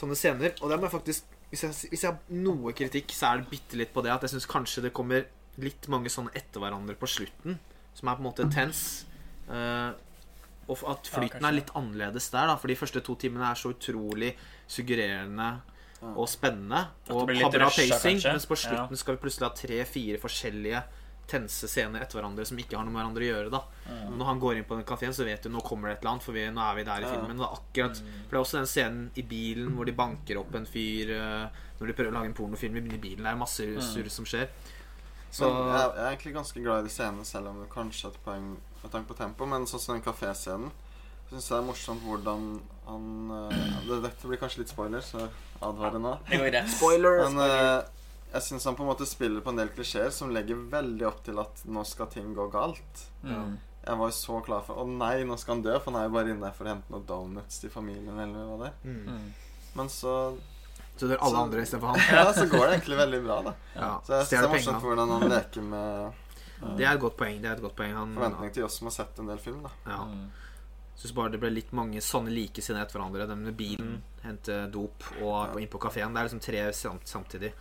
sånne scener. Og det må jeg faktisk hvis jeg, hvis jeg har noe kritikk, så er det bitte litt på det at jeg syns kanskje det kommer litt mange sånne etter hverandre på slutten, som er på en måte tense. Uh, og at flyten er litt annerledes der, da, for de første to timene er så utrolig suggererende og spennende. Og har bra pacing, mens på Ja. slutten skal vi plutselig ha tre-fire forskjellige tense scener etter hverandre som ikke har noe med hverandre å gjøre. da mm. Når han går inn på den kafeen, så vet du nå kommer det et eller annet, for vi, nå er vi der i filmen. Er akkurat For det er også den scenen i bilen hvor de banker opp en fyr eh, når de prøver å lage en pornofilm i bilen. Det er masse surr som skjer. Så jeg, jeg er egentlig ganske glad i de scenene, selv om det kanskje er et poeng med tanke på tempo. Men sånn som den kaféscenen syns jeg det er morsomt hvordan han eh, Dette blir kanskje litt spoiler, så advarer nå. Det spoiler! Men eh, jeg syns han på en måte spiller på en del klisjeer som legger veldig opp til at nå skal ting gå galt. Mm. Jeg var jo så klar for Å nei, nå skal han dø, for han er jo bare inne der for å hente noen donuts til familien, eller hva det er. Mm. Men så Så dør alle Så- andre istedenfor han. *laughs* Ja, så går det egentlig veldig bra, da. Ja, Så jeg synes det er morsomt hvordan han leker med Det er et godt poeng. det er et godt poeng Han forventning til oss som har sett en del film, da. ja. Mm. Syns bare det ble litt mange sånne like siden etter hverandre. Den med bilen, hente dop og, inn på kafeen. Det er liksom tre samt, samtidig.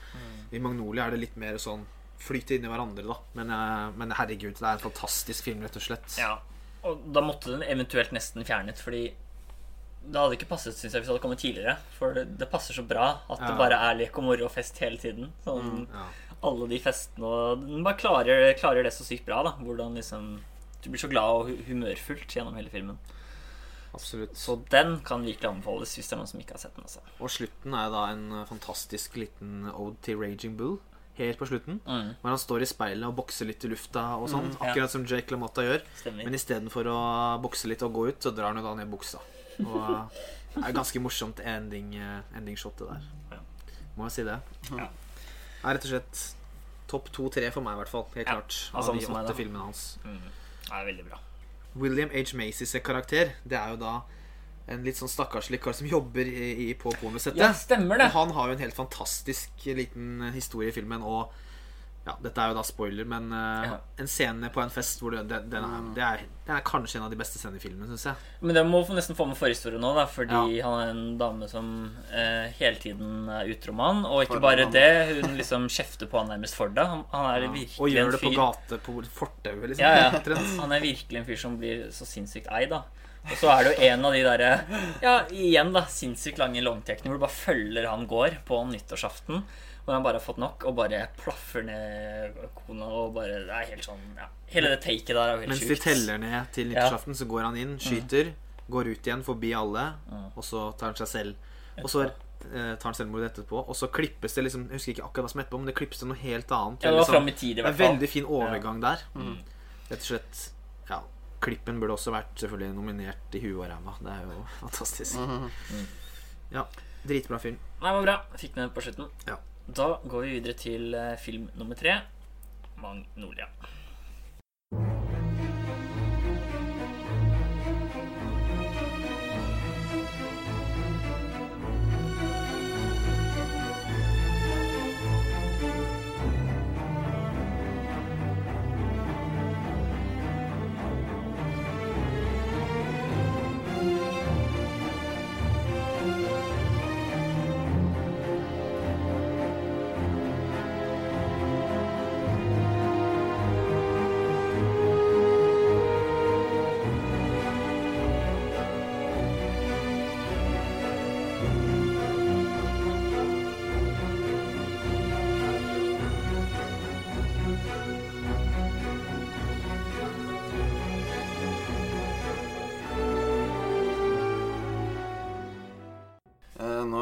I Magnolia er det litt mer sånn flyte inn i hverandre, da. Men, eh, men herregud, det er en fantastisk film, rett og slett. Ja, og da måtte den eventuelt nesten fjernet, fordi det hadde ikke passet synes jeg, hvis det hadde kommet tidligere. For det, det passer så bra at det bare er lek og moro og fest hele tiden. Sånn, Ja. Alle de festene og Den bare klarer, klarer det så sykt bra, da. Hvordan liksom Du blir så glad og humørfullt gjennom hele filmen. Absolutt. Så den kan virkelig anbefales hvis det er noen som ikke har sett den. Også. Og slutten er da en eh, fantastisk liten ode til Raging Bull. Helt på slutten. Mm, Hvor han står i speilet og bokser litt i lufta og sånt, Mm, ja. Akkurat som Jake LaMotta gjør. stemmer. Men istedenfor å bokse litt og gå ut, så drar han jo da ned buksa. Og eh, det er ganske morsomt ending, eh, ending-shot, det der. Må jeg si det. Ja. Er rett og slett topp to-tre for meg, i hvert fall. Helt Ja, klart. Av de åtte filmene hans. Mm. Det er veldig bra. William H. Macys karakter, det er jo da en litt sånn stakkarslig kar som jobber i, i, på pornosettet. Ja, stemmer det. Og han har jo en helt fantastisk liten historie i filmen, og ja, dette er jo da spoiler, men uh, Ja. en scene på en fest hvor det, det, den er, det, er, det er kanskje en av de beste scenene i filmen, syns jeg. Men det må nesten få med forhistorie nå, da, fordi Ja. han er en dame som uh, hele tiden er utro med han. Og ikke For bare han. det, hun liksom kjefter på han nærmest for deg. Han, han er ja. virkelig gjør en det på gate på fortauet, liksom. ja, ja. *laughs* Han er virkelig en fyr som blir så sinnssykt eid, da. Og så er det jo en av de derre Ja, igjen, da. Sinnssykt lange longtekene hvor du bare følger han går på nyttårsaften. Han bare har fått nok og bare plaffer ned kona og bare Det er helt sånn ja. Hele det taket der er helt Mens de teller ned til nyttårsaften, så går han inn, skyter, går ut igjen forbi alle, Mm. og så tar han seg selv. Og så eh, tar han selvmord etterpå, og så klippes det liksom Jeg husker ikke akkurat hva som er etterpå, men det klippes til noe helt annet. Ja, det var liksom, fram i tid, i det er hvert fall. En veldig fin overgang der. Rett og slett Ja. Klippen burde også vært selvfølgelig nominert i huet og ræva. Det er jo *laughs* fantastisk. Ja, Dritbra film. Nei, det var bra. Fikk den på slutten. Ja. Da går vi videre til eh, film nummer tre. Magnolia.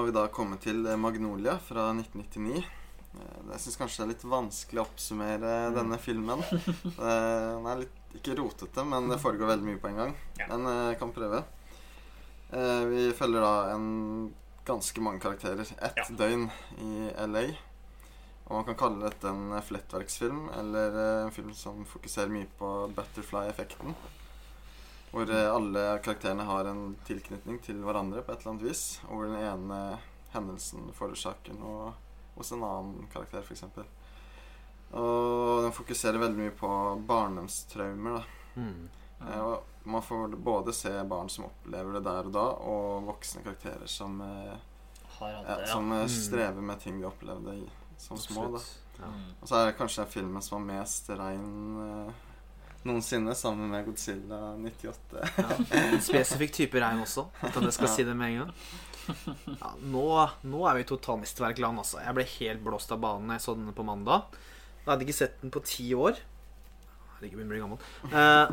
Vi da kommet til eh, Magnolia fra 1999. Eh, Jeg syns kanskje det er litt vanskelig å oppsummere denne filmen. *laughs* Eh, Den er litt ikke rotete, men det foregår veldig mye på en gang. Men eh, jeg kan prøve. Eh, Vi følger da en ganske mange karakterer. Ett Ja. døgn i LA. Og man kan kalle dette en flettverksfilm, eller eh, en film som fokuserer mye på butterfly-effekten. Hvor eh, alle karakterene har en tilknytning til hverandre på et eller annet vis. Og hvor den ene hendelsen forårsaker noe hos en annen karakter, f.eks. Og den fokuserer veldig mye på barndomstraumer. da. Mm. Ja. Og man får både se barn som opplever det der og da, og voksne karakterer som, eh, ja, det, ja. som eh, Mm. strever med ting de opplevde i, som små. da. Ja. Og så er det kanskje den filmen som var mest rein eh, noensinne, sammen med Godzilla 98. En spesifikk type regn også, uten at jeg skal si det med en gang. Ja, nå, nå er vi i totalmesterverkland, altså. Jeg ble helt blåst av banen da jeg så den på mandag. Jeg hadde ikke sett den på ti år. Herregud, jeg blir gammel. Eh,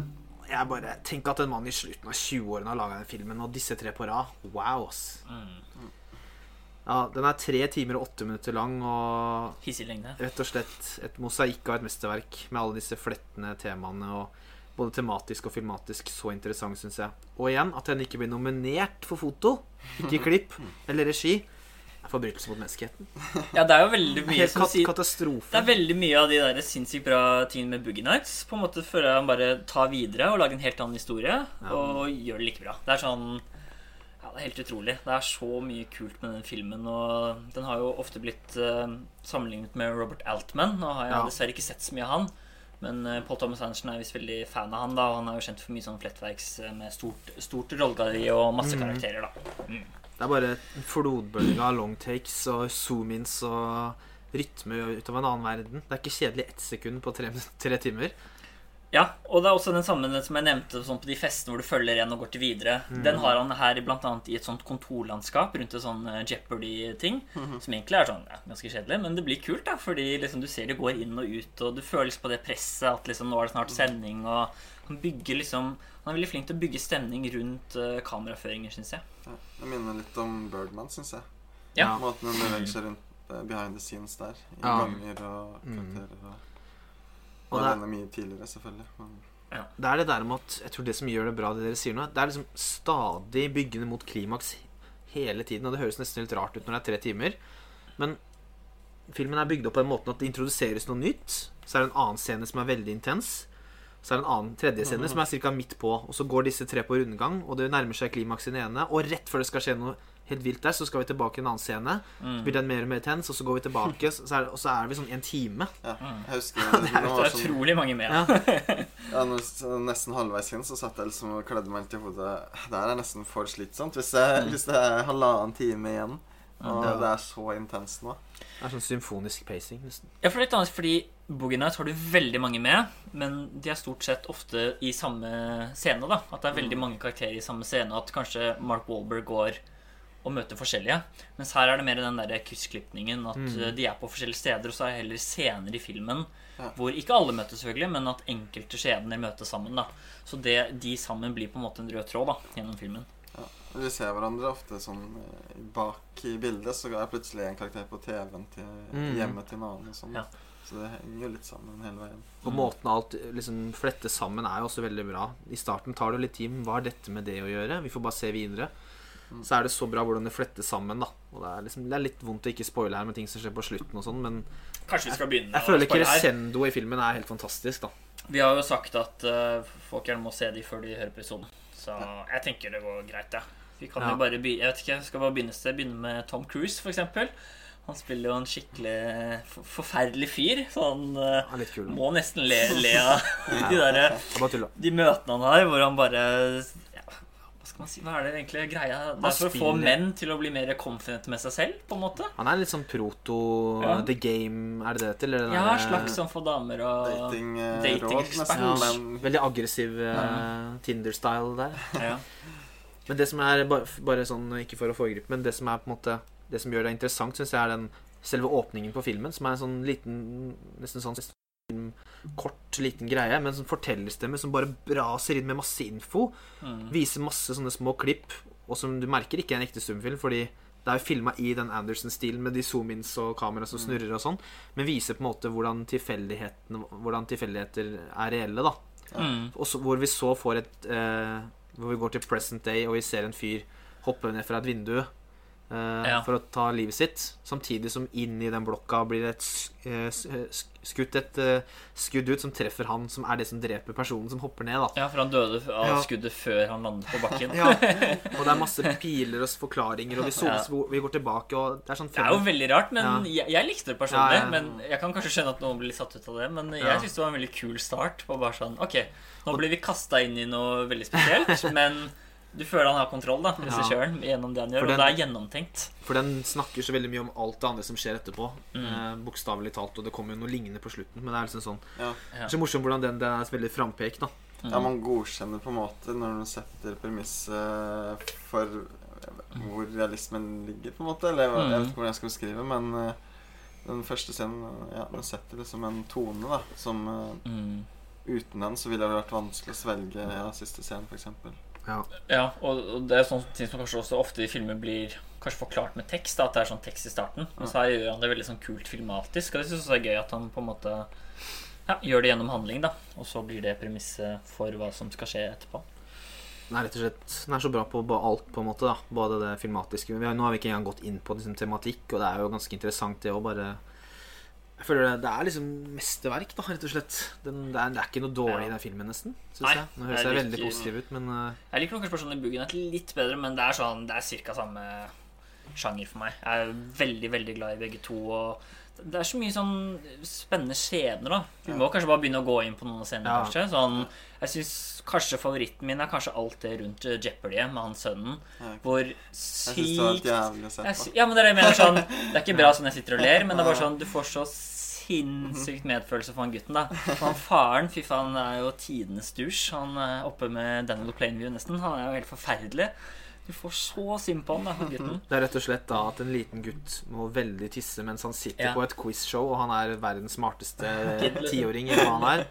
jeg bare Tenk at en mann i slutten av 20-årene har laga den filmen, og disse tre på rad. Wow, ass. Mm. Ja, den er tre timer og åtte minutter lang, og Hissig lengde. rett og slett et mosaikk av et mesterverk med alle disse flettende temaene og både tematisk og filmatisk så interessant, syns jeg. Og igjen, at den ikke blir nominert for foto, ikke klipp *laughs* eller regi, Forbrytelse mot menneskeheten. Ja, det er jo veldig mye som sier Katastrofe. Det er veldig mye av de der sinnssykt bra tingene med Boogie Nights. På en måte føler jeg han bare tar videre og lager en helt annen historie, og gjør det like bra. Det er sånn det er helt utrolig. Det er så mye kult med den filmen, og den har jo ofte blitt uh, sammenlignet med Robert Altman. Nå har jeg Ja. dessverre ikke sett så mye av han. Men uh, Paul Thomas Andersen er visst veldig fan av han, da, og han er jo kjent for mye sånn flettverks eh, med stort, stort rollegalleri og masse karakterer, da. Det er bare en flodbølge av longtakes og zoom-ins og rytme ut av en annen verden. Det er ikke kjedelig ett sekund på tre, tre timer. Ja, og det er også den samme som jeg nevnte sånn på de festene hvor du følger en og går til videre. Den har han her annet i et sånt kontorlandskap rundt et sånn eh, Jeopardy-ting. Som egentlig er sånn ja, ganske kjedelig, men det blir kult, da. Fordi liksom, du ser det går inn og ut, og du føler liksom på det presset at liksom, nå er det snart sending. Og han bygger liksom Han er veldig flink til å bygge stemning rundt uh, kameraføringer, syns jeg. Ja, det minner litt om Birdman, syns jeg. Ja. Måten hun beveger seg rundt uh, behind the scenes der. I Ja. ganger og karakterer. Og, Og det er- mye tidligere, selvfølgelig. Men Det er det der med at Jeg tror det som gjør det bra, det dere sier nå, det er liksom stadig byggende mot klimaks hele tiden. Og det høres nesten helt rart ut når det er tre timer. Men filmen er bygd opp på den måten at det introduseres noe nytt. Så er det en annen scene som er veldig intens. Så er det en annen tredje scene som er ca. midt på. Og så går disse tre på rundgang, og det nærmer seg klimaks i den ene. Og rett før det skal skje noe helt vilt der, så skal vi tilbake i en annen scene. Så blir den mer og mer tens, og så går vi tilbake, så er, og så er vi sånn en time. ja, jeg husker *laughs* Det det er var sånn, utrolig mange med. Ja. *laughs* ja, når, nesten halvveis inn så satt jeg liksom og kledde meg til hodet. Det her er nesten for slitsomt hvis, jeg, hvis det er halvannen time igjen. Og Ja. det er så intenst nå. Det er sånn symfonisk pacing, nesten. Ja, for er litt annet fordi Boogie Nights har du veldig mange med, men de er stort sett ofte i samme scene. da At det er veldig mange karakterer i samme scene, og at kanskje Mark Wahlberg går og møter forskjellige. Mens her er det mer den der kryssklipningen, at mm. de er på forskjellige steder, og så er det heller scener i filmen Ja. hvor ikke alle møtes, selvfølgelig, men at enkelte skjebner møtes sammen. da Så det, de sammen blir på en måte en rød tråd da gjennom filmen. Ja. Vi ser hverandre ofte sånn eh, bak i bildet, så er plutselig en karakter på TV-en til Mm. hjemmet til en annen. Og sånn. Ja. Så det henger jo litt sammen hele veien. Og måten alt liksom flettes sammen er jo også veldig bra. I starten tar det litt tid. Hva har dette med det å gjøre? Vi får bare se videre. Så er det så bra hvordan det flettes sammen, da. Og det er, liksom, det er litt vondt å ikke spoile her med ting som skjer på slutten og sånn, men Kanskje vi skal begynne jeg jeg føler her. i filmen er helt fantastisk, da. Vi har jo sagt at uh, folk gjerne må se de før de hører episoden. Så jeg tenker det går greit, jeg. Vi kan Ja. jo bare Jeg vet ikke, skal bare begynne sted. Begynne med Tom Cruise, eksempel. Han spiller jo en skikkelig forferdelig fyr. Så han eh, kul. må nesten le, le av *laughs* de er tulla. De møtene han har, hvor han bare ja, skal man si? Hva er det egentlig greia? Det er for å få menn til å bli mer confident med seg selv, på en måte. Han er litt sånn proto Ja. The Game, er det det heter? Eller Ja, slags sånn for damer og Datingråd, datingekspert. nesten. Ja, veldig aggressiv eh, Tinder-style der. ja. Men det som er bare, bare sånn, ikke for å foregripe, men det som er på en måte Det som gjør det interessant, syns jeg er den selve åpningen på filmen, som er en sånn liten Nesten sånn kort, liten greie, men sånn fortellerstemme som bare braser inn med masse info. Mm. Viser masse sånne små klipp, og som du merker ikke er en ekte stumfilm, fordi det er jo filma i den Anderson-stilen med de zoom-ins og kamera som snurrer og sånn, men viser på en måte hvordan Hvordan tilfeldigheter er reelle, da. Mm. Og så, hvor vi så får et eh, Hvor vi går til present day, og vi ser en fyr hoppe ned fra et vindu Ja. for å ta livet sitt. Samtidig som inn i den blokka blir et eh, eh, sk- skutt et eh, skudd ut som treffer han, som er det som dreper personen som hopper ned. da ja, for han døde av Ja. skuddet før han landet på bakken. ja. *laughs* Og det er masse piler og forklaringer, og vi, Ja. vi går tilbake, og det er sånn Det er jo veldig rart, men jeg, jeg likte det personlig. Men Jeg kan kanskje skjønne at noen blir satt ut av det, men jeg Ja. synes det var en veldig kul start. På bare sånn, ok, Nå blir vi kasta inn i noe veldig spesielt, *laughs* men du føler han har kontroll, da, regissøren, gjennom det han gjør. Den, Og det er gjennomtenkt. For den snakker så veldig mye om alt det andre som skjer etterpå. Mm. Eh, Bokstavelig talt. Og det kommer jo noe lignende på slutten. Men det er liksom sånn ja. Så morsomt hvordan den, den er veldig frampekt, da. ja, man godkjenner på en måte når man setter premisset for hvor realismen ligger, på en måte. Eller jeg vet Mm. ikke hvordan jeg skal beskrive, men eh, den første scenen ja, den setter liksom en tone da, som eh, Mm. Uten den så ville det vært vanskelig å svelge ja, siste scenen, f.eks. Ja. Ja, og, det er sånne ting som kanskje også ofte i filmer blir kanskje forklart med tekst. Da, at det er sånn tekst i starten. Men så her gjør han det veldig sånn kult filmatisk. Og det synes jeg er gøy at han på en måte ja, gjør det gjennom handling, da. Og så blir det premisset for hva som skal skje etterpå. Den er rett og slett Den er så bra på alt, på en måte. da Både det filmatiske har, Nå har vi ikke engang gått inn på liksom, tematikk, og det er jo ganske interessant, det å bare Jeg føler det, det er liksom mesterverk, da, rett og slett. Den, det, er, det er ikke noe dårlig i den filmen, nesten. Synes Nei, jeg. Nå høres jeg jeg veldig positiv ut, men uh, Jeg liker nok personlig Night litt bedre, men det er sånn Det er cirka samme sjanger for meg. Jeg er veldig, veldig glad i begge to. Og det er så mye sånn spennende scener, da. Vi må kanskje bare begynne å gå inn på noen scener, Ja. kanskje. Sånn, jeg syns kanskje favoritten min er kanskje alt det rundt eh, Jeopardy med han sønnen. Ja, Hvor Jeg syns det var helt sykt jævlig å se på. Ja, men det er det jeg mener sånn Det er ikke bra sånn jeg sitter og ler, men det er bare sånn du får så sinnssykt medfølelse for han gutten, da. For *laughs* han faren, fy faen, er jo tidenes dusj. Han er oppe med Daniel Plainview nesten. Han er jo helt forferdelig. Du får så synd på han, gutten. det er rett og slett da at en liten gutt må veldig tisse mens han sitter Ja. på et quizshow, og han er verdens smarteste *laughs* tiåring, eller hva han er.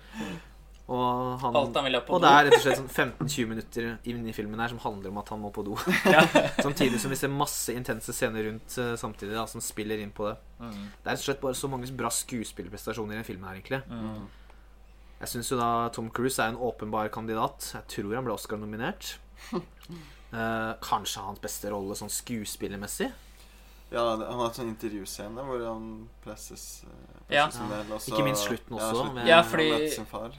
Og, han, han vil ha på og det er rett og slett sånn 15-20 minutter inn i filmen her som handler om at han må på do. *laughs* Samtidig som vi ser masse intense scener rundt eh, samtidig da, som spiller inn på det. Mm. Det er rett og slett bare så mange bra skuespillerprestasjoner i den filmen her, egentlig. Mm. Jeg syns jo da Tom Cruise er en åpenbar kandidat. Jeg tror han ble Oscar-nominert. *laughs* Eh, kanskje hans beste rolle sånn skuespillermessig. Ja, han har hatt sånn intervjuscene hvor han presses eh, Ja. sin del, også, Ikke minst slutten også, slutten. med- Ja, fordi- sin far.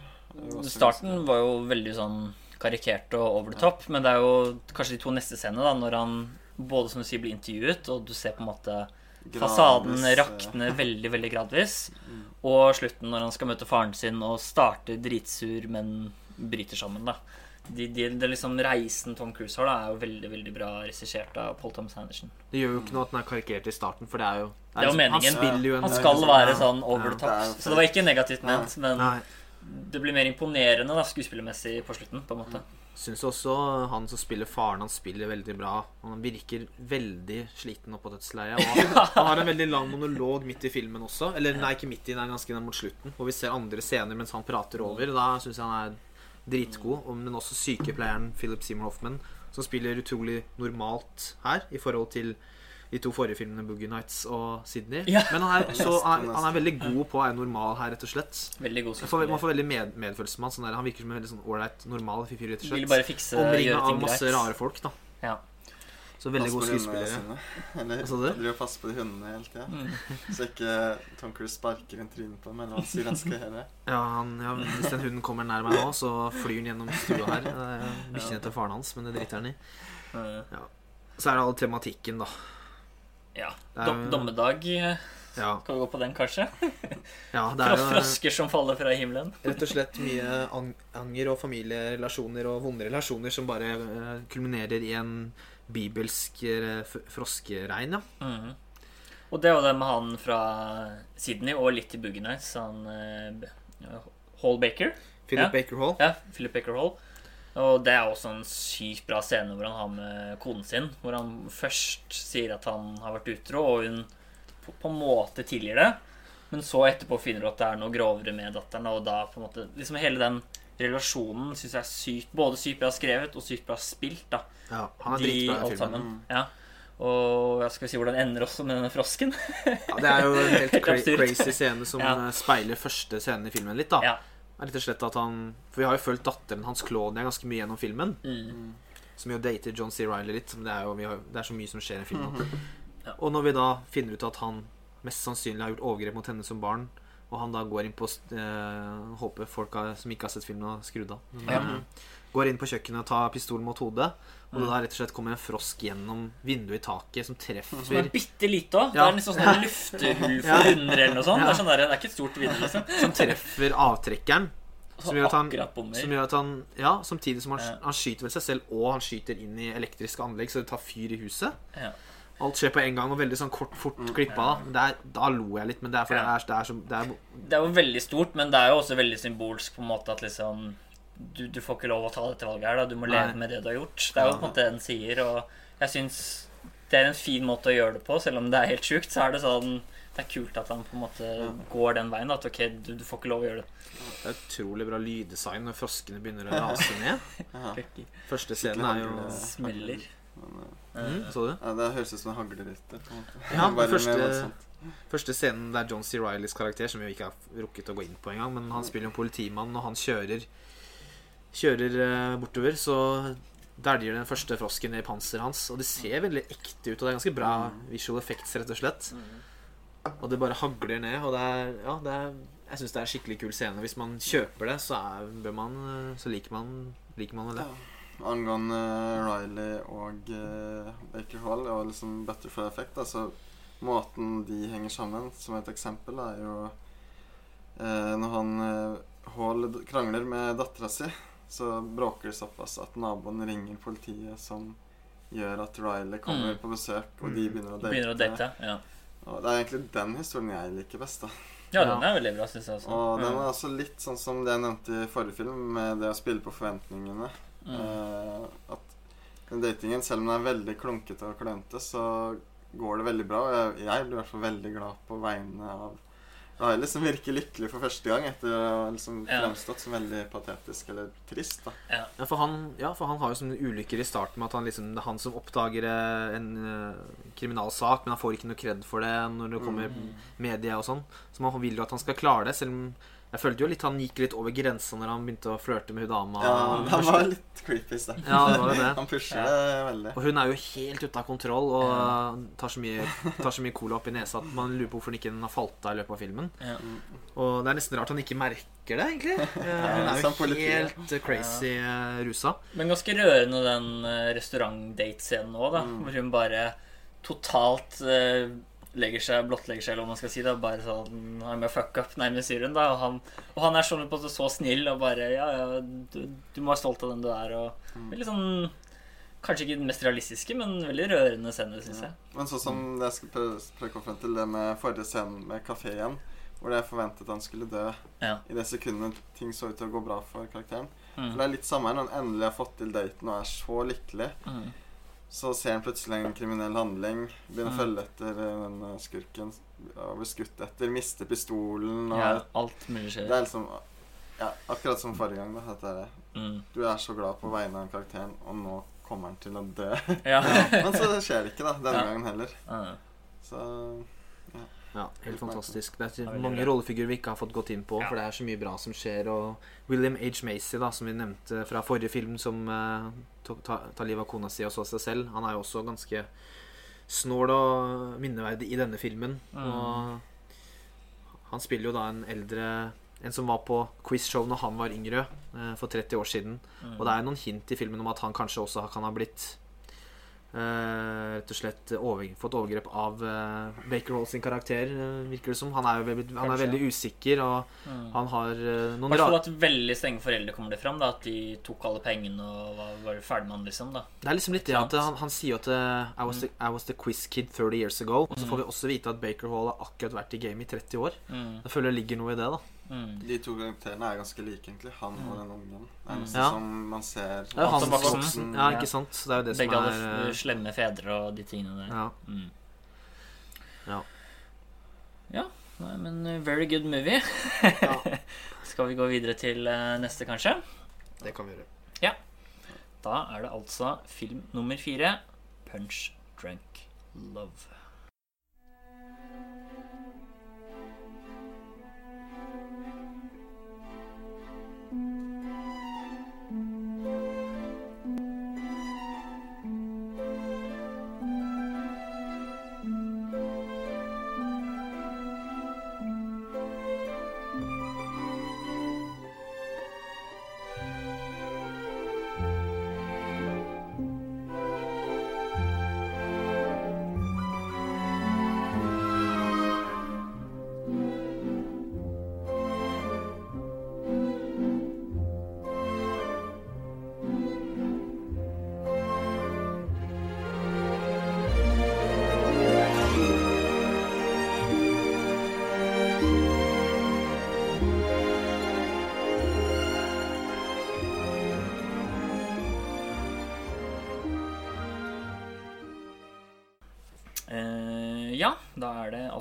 Starten var jo veldig sånn karikert og over the top, men det er jo kanskje de to neste scenene, da, når han både som du sier blir intervjuet, og du ser på en måte fasaden gradvis, fasaden rakne *laughs* veldig, veldig gradvis, og slutten når han skal møte faren sin og starter dritsur, men bryter sammen, da. De, de, de liksom Reisen Tom Cruise har, da, er jo veldig veldig bra regissert av Paul Thomas Anderson. Det gjør jo ikke noe at den er karikert i starten, for det er jo Det er det liksom-. Han spiller jo en Han skal liksom- være sånn over ja. the top, så det var ikke negativt ment, men det blir mer imponerende da, skuespillermessig på slutten, på en måte. Syns også han som spiller faren, han spiller veldig bra. Han virker veldig sliten oppå dødsleiet. Og *laughs* han, han har en veldig lang monolog midt i filmen også. Eller nei, ikke midt i, den er ganske mot slutten. Hvor vi ser andre scener mens han prater over. Da syns jeg han er dritgod. Men også sykepleieren Philip Seymour Hoffman, som spiller utrolig normalt her i forhold til de to forrige filmene, Boogie Nights og Sydney. Ja. Men han er, så, han, er, han er veldig god på å være normal her, rett og slett. Veldig god Jeg får, man får veldig med, medfølelse med han. Sånn der, han virker som en veldig sånn ålreit, normal fyr, rett og slett. Vil bare fikse Omringa av masse rare folk, da. Ja. Så veldig gode skuespillere. Eller Hva sa du? driver og passer på de hundene hele tida. Mm. Så ikke Tom Cruise sparker en trynet på dem, eller hva han sier han skal gjøre. Ja, han, ja, Hvis den hunden kommer nær meg nå, så flyr den gjennom stua her. Er Bikkjene til faren hans, men det driter han i. Ja. Så er det all tematikken, da. Ja. Dom, dommedag. eh, Ja, Skal vi gå på den, kanskje? *laughs* ja det er jo frosker som faller fra himmelen. rett og slett mye anger og familierelasjoner og vonde relasjoner som bare eh, kulminerer i en bibelsk eh, froskeregn, ja. Mm. Og det er jo det med han fra Sydney og litt i Boogie Nights, han eh, Hall Baker. Philip Ja. Baker Hall. Ja, Philip Baker Hall. Og det er også en sykt bra scene hvor han har med konen sin. Hvor han først sier at han har vært utro, og hun på, på en måte tilgir det. Men så etterpå finner du at det er noe grovere med datteren. Og da på en måte Liksom hele den relasjonen syns jeg er sykt Både sykt bra skrevet og sykt bra spilt. da Ja, han er De dritbra i filmen. sammen. Ja. Og jeg skal si hvordan det ender også med denne frosken. Ja, det er jo en helt *laughs* Helt cra crazy scene som Ja. eh, speiler første scenen i filmen litt, da. Ja. Er rett og slett at han For vi har jo fulgt datteren hans Claudia ganske mye gjennom filmen. Mm. Som jo dater John C. Reilly litt. Det er jo vi har, det er så mye som skjer i filmen. *laughs* Ja. Og når vi da finner ut at han mest sannsynlig har gjort overgrep mot henne som barn, og han da går inn på eh, Håper folk har, som ikke har sett filmen, har skrudd av. Mm. Går inn på kjøkkenet og tar pistolen mot hodet. Og Mm. det da rett og slett kommer en frosk gjennom vinduet i taket som treffer Som er bitte lite òg. Ja. Det er liksom sånn luftehull for hunder eller noe sånt. Det er sånn der, det er ikke et stort vindu, liksom. som treffer avtrekkeren. Som gjør at han, som gjør at han Ja, samtidig som han, Ja. han skyter vel seg selv, og han skyter inn i elektriske anlegg, så det tar fyr i huset. Ja. Alt skjer på en gang, og veldig sånn kort, fort klippa. Da er, Da lo jeg litt, men det er fordi Ja. det, er, det, er så, det er Det er jo veldig stort, men det er jo også veldig symbolsk på en måte at liksom du, du får ikke lov å ta dette valget her, da. Du må leve Nei. med det du har gjort. Det er jo på en måte det den sier, og jeg syns det er en fin måte å gjøre det på, selv om det er helt sjukt, så er det sånn Det er kult at han på en måte går den veien. At ok, du, du får ikke lov å gjøre det. Det er utrolig bra lyddesign når froskene begynner å rase *laughs* ned. Første scenen er jo Smeller. mm, Så du? Ja, det høres ut som en haglerette. på. Ja, den første, første scenen det er John C. Rileys karakter, som vi jo ikke har rukket å gå inn på engang, men han spiller jo politimann, og han kjører Kjører eh, bortover, så dæljer den første frosken ned i panseret hans. Og det ser veldig ekte ut, og det er ganske bra visual effects, rett og slett. Og det bare hagler ned, og det er Ja, det er jeg syns det er en skikkelig kul scene. Hvis man kjøper det, så, er, man, eh, så liker man, liker man det. det. Angående Riley og eh, Baker Hall og liksom Butterfly Effect, altså måten de henger sammen, som et eksempel, er jo eh, når han eh, Hall krangler med dattera si, så bråker det såpass at naboen ringer politiet, som gjør at Riley kommer Mm. på besøk, og de begynner å date. Begynner å date. Ja, Og det er egentlig den historien jeg liker best. da ja den er veldig bra, syns jeg også. Og den Mm. er også litt sånn som det jeg nevnte i forrige film, med det å spille på forventningene. Mm. Eh, at den datingen, selv om den er veldig klunkete og klønete, så går det veldig bra. Og jeg, jeg blir i hvert fall veldig glad på vegne av Riley, som virker lykkelig for første gang etter å ha liksom fremstått som veldig patetisk eller trist. da Ja, for han, ja, for han har jo sånne ulykker i starten med at han liksom, det er han som oppdager eh, en eh, kriminalsak, men han får ikke noe kred for det når det kommer media og sånn. Så man vil jo at han skal klare det, selv om jeg følte jo litt han gikk litt over grensa når han begynte å flørte med hun dama. Ja, Han var litt creepy i starten. Ja, det var *laughs* det. Han pusher det veldig. Og hun er jo helt ute av kontroll og tar så mye, tar så mye cola opp i nesa at man lurer på hvorfor han ikke har falt av i løpet av filmen. Ja. Og det er nesten rart han ikke merker det, egentlig. *laughs* Eh, Hun er jo helt eh, crazy eh, rusa. Men ganske rørende den restaurant-date-scenen òg, da. Mm. Hvor hun bare totalt legger seg, blottlegger seg, eller hva man skal si. da Bare sånn I'm a fuck up, nærmest Syrien. da Og han, og han er sånn på en så snill og bare Ja, ja, du, du må være stolt av den du er. Og Mm. veldig sånn Kanskje ikke den mest realistiske, men veldig rørende scene, syns jeg. Men sånn som det jeg skal prøve å komme frem til, det med forrige scenen med kafé igjen, hvor jeg forventet han skulle dø Ja. i det sekundet ting så ut til å gå bra for karakteren. Mm. For det er litt samme når han endelig har fått til daten og er så lykkelig. Mm. Så ser han plutselig en kriminell handling, begynner Mm. å følge etter den eh, skurken, blir skutt etter, mister pistolen og ja, alt mulig Det skjer. er liksom Ja, akkurat som forrige gang. da Dette er, Mm. Du er så glad på vegne av karakteren, og nå kommer han til å dø. Ja. *laughs* Men så skjer det ikke, da. Denne gangen heller. Mm. Så Ja, helt fantastisk. Det er mange rollefigurer vi ikke har fått gått inn på, Ja. for det er så mye bra som skjer. Og William H. Macy, da, som vi nevnte fra forrige film, som uh, tar ta, livet av kona si og så seg selv, han er jo også ganske snål og minneverdig i denne filmen. Mm. Og han spiller jo da en eldre En som var på quizshow når han var yngre, eh, for 30 år siden. Mm. Og det er noen hint i filmen om at han kanskje også kan ha blitt eh, rett og slett over, fått overgrep av uh, Baker Hall sin karakter, uh, virker det som. Han er, veldig, han er veldig usikker, og Mm. han har noen noen hvert fall rare at veldig strenge foreldre kommer det fram. da At de tok alle pengene og var, var ferdig med han, liksom. da Det er liksom litt det at han, han sier at I was, the, I was the quiz kid 30 years ago. Og så får vi også vite at Baker Hall har akkurat vært i game i 30 år. mm. Jeg føler det ligger noe i det, da. Mm. De to karakterene er ganske like, egentlig. Han og den ungen. Det er nesten Ja. som man ser Det er jo Han som voksen. voksen. Ja, ikke sant? Det er jo det Begge som hadde er f- eh, slemme fedre og de tingene der. ja. Mm. Ja. Ja, nei, men uh, very good movie. *laughs* Skal vi gå videre til uh, neste, kanskje? Det kan vi gjøre. Ja. Da er det altså film nummer fire, 'Punch Drunk Love'.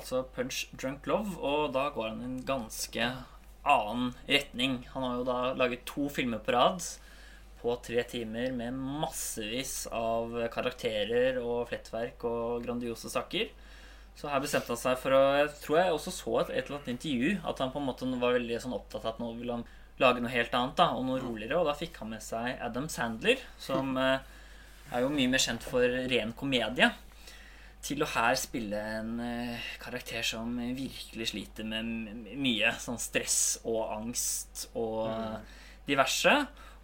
Altså Punch Drunk Love, og da går han i en ganske annen retning. Han har jo da laget to filmer på rad på tre timer med massevis av karakterer og flettverk og grandiose saker. Så her bestemte han seg for å Jeg tror jeg også så et, et eller annet intervju at han på en måte var veldig sånn opptatt av at nå ville han lage noe helt annet da, og noe roligere. Og da fikk han med seg Adam Sandler, som eh, er jo mye mer kjent for ren komedie. Til å her spille en eh, karakter som virkelig sliter med mye. Sånn stress og angst og mm. diverse.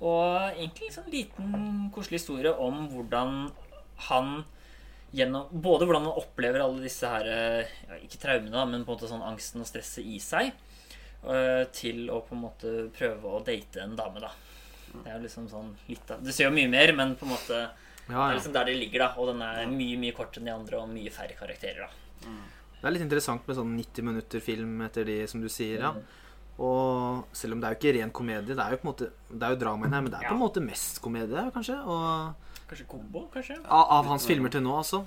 Og egentlig en sånn liten, koselig historie om hvordan han gjennom Både hvordan han opplever alle disse her eh, ja, Ikke traumene, men på en måte sånn angsten og stresset i seg. eh, Til å på en måte prøve å date en dame, da. Det er jo liksom sånn litt av Du ser jo mye mer, men på en måte det Ja, er liksom der det ligger, da. Og den er mye mye kortere enn de andre, og mye færre karakterer, da. Det er litt interessant med sånn 90 minutter film etter de, som du sier. ja. Mm. Og selv om det er jo ikke ren komedie, det er jo på en måte Det er jo dramaen her, men det er på en måte mest komedie, kanskje. Og Kanskje kombo, kanskje? av, av hans filmer til nå, altså.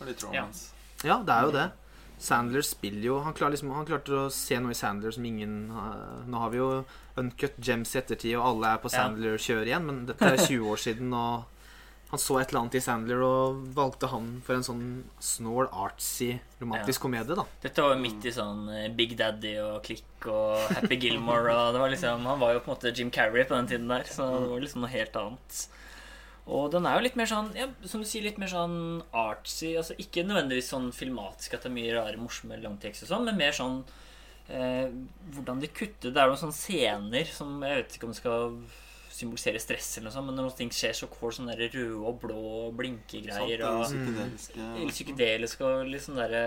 Og litt Ja. romance. Ja, det er jo det. Sandler spiller jo Han, klar, liksom, han klarte å se noe i Sandler som ingen uh, Nå har vi jo Uncut Gems i ettertid, og alle er på. Sandler-kjør igjen, men dette er 20 år siden, og han så et eller annet i Sandler og valgte han for en sånn snål, artsy, romantisk komedie, da. Dette var jo midt i sånn eh, Big Daddy og Click og Happy Gilmore og det var liksom, Han var jo på en måte Jim Carrey på den tiden der, så det var liksom noe helt annet. Og den er jo litt mer sånn, ja, som du sier, litt mer sånn artsy. altså Ikke nødvendigvis sånn filmatisk at det er mye rare, morsomme langtekster og sånn, men mer sånn eh, hvordan de kutter Det er noen sånne scener som Jeg vet ikke om det skal symbolisere stress eller noe sånt, men når noen ting skjer, så får du sånne der røde og blå blinkegreier. Sant, og er psykedeliske og litt sånn derre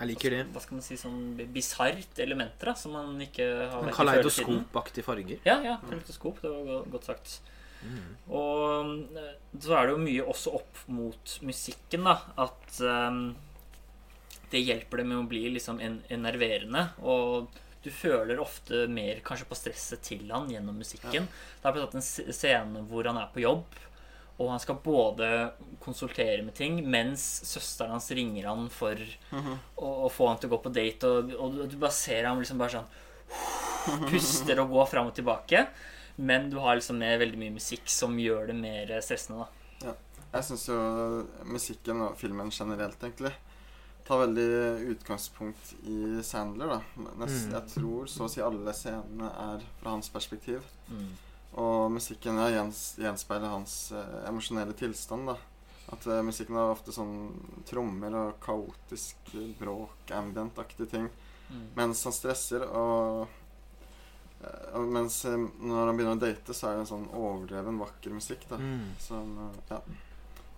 Jeg liker det. Hva skal man si, sånn bisart elementer da, som man ikke har vært tiden. kaleidoskopaktige farger. Ja, ja, kaleidoskop. Det var godt sagt. Og eh, så er det jo mye også opp mot musikken, da. At um, det hjelper det med å bli liksom en- enerverende. Og du føler ofte mer kanskje på stresset til han gjennom musikken. Det er tatt en scene hvor han er på jobb, og han skal både konsultere med ting mens søsteren hans ringer han for å, å få han til å gå på date, og, og du bare ser ham liksom bare sånn *laughs* puster og går fram og tilbake. Men du har liksom med veldig mye musikk som gjør det mer stressende. da Jeg syns jo musikken og filmen generelt, egentlig, tar veldig utgangspunkt i Sandler, da. Nest, Mm. Jeg tror så å si alle scenene er fra hans perspektiv. Mm. Og musikken ja, gjens, gjenspeiler hans eh, emosjonelle tilstand, da. At eh, musikken har ofte sånn trommer og kaotisk bråk, ambient-aktige ting. Mm. Mens han stresser og eh, Mens eh, når han begynner å date, så er det en sånn overdreven, vakker musikk, da. Mm. Som eh, ja,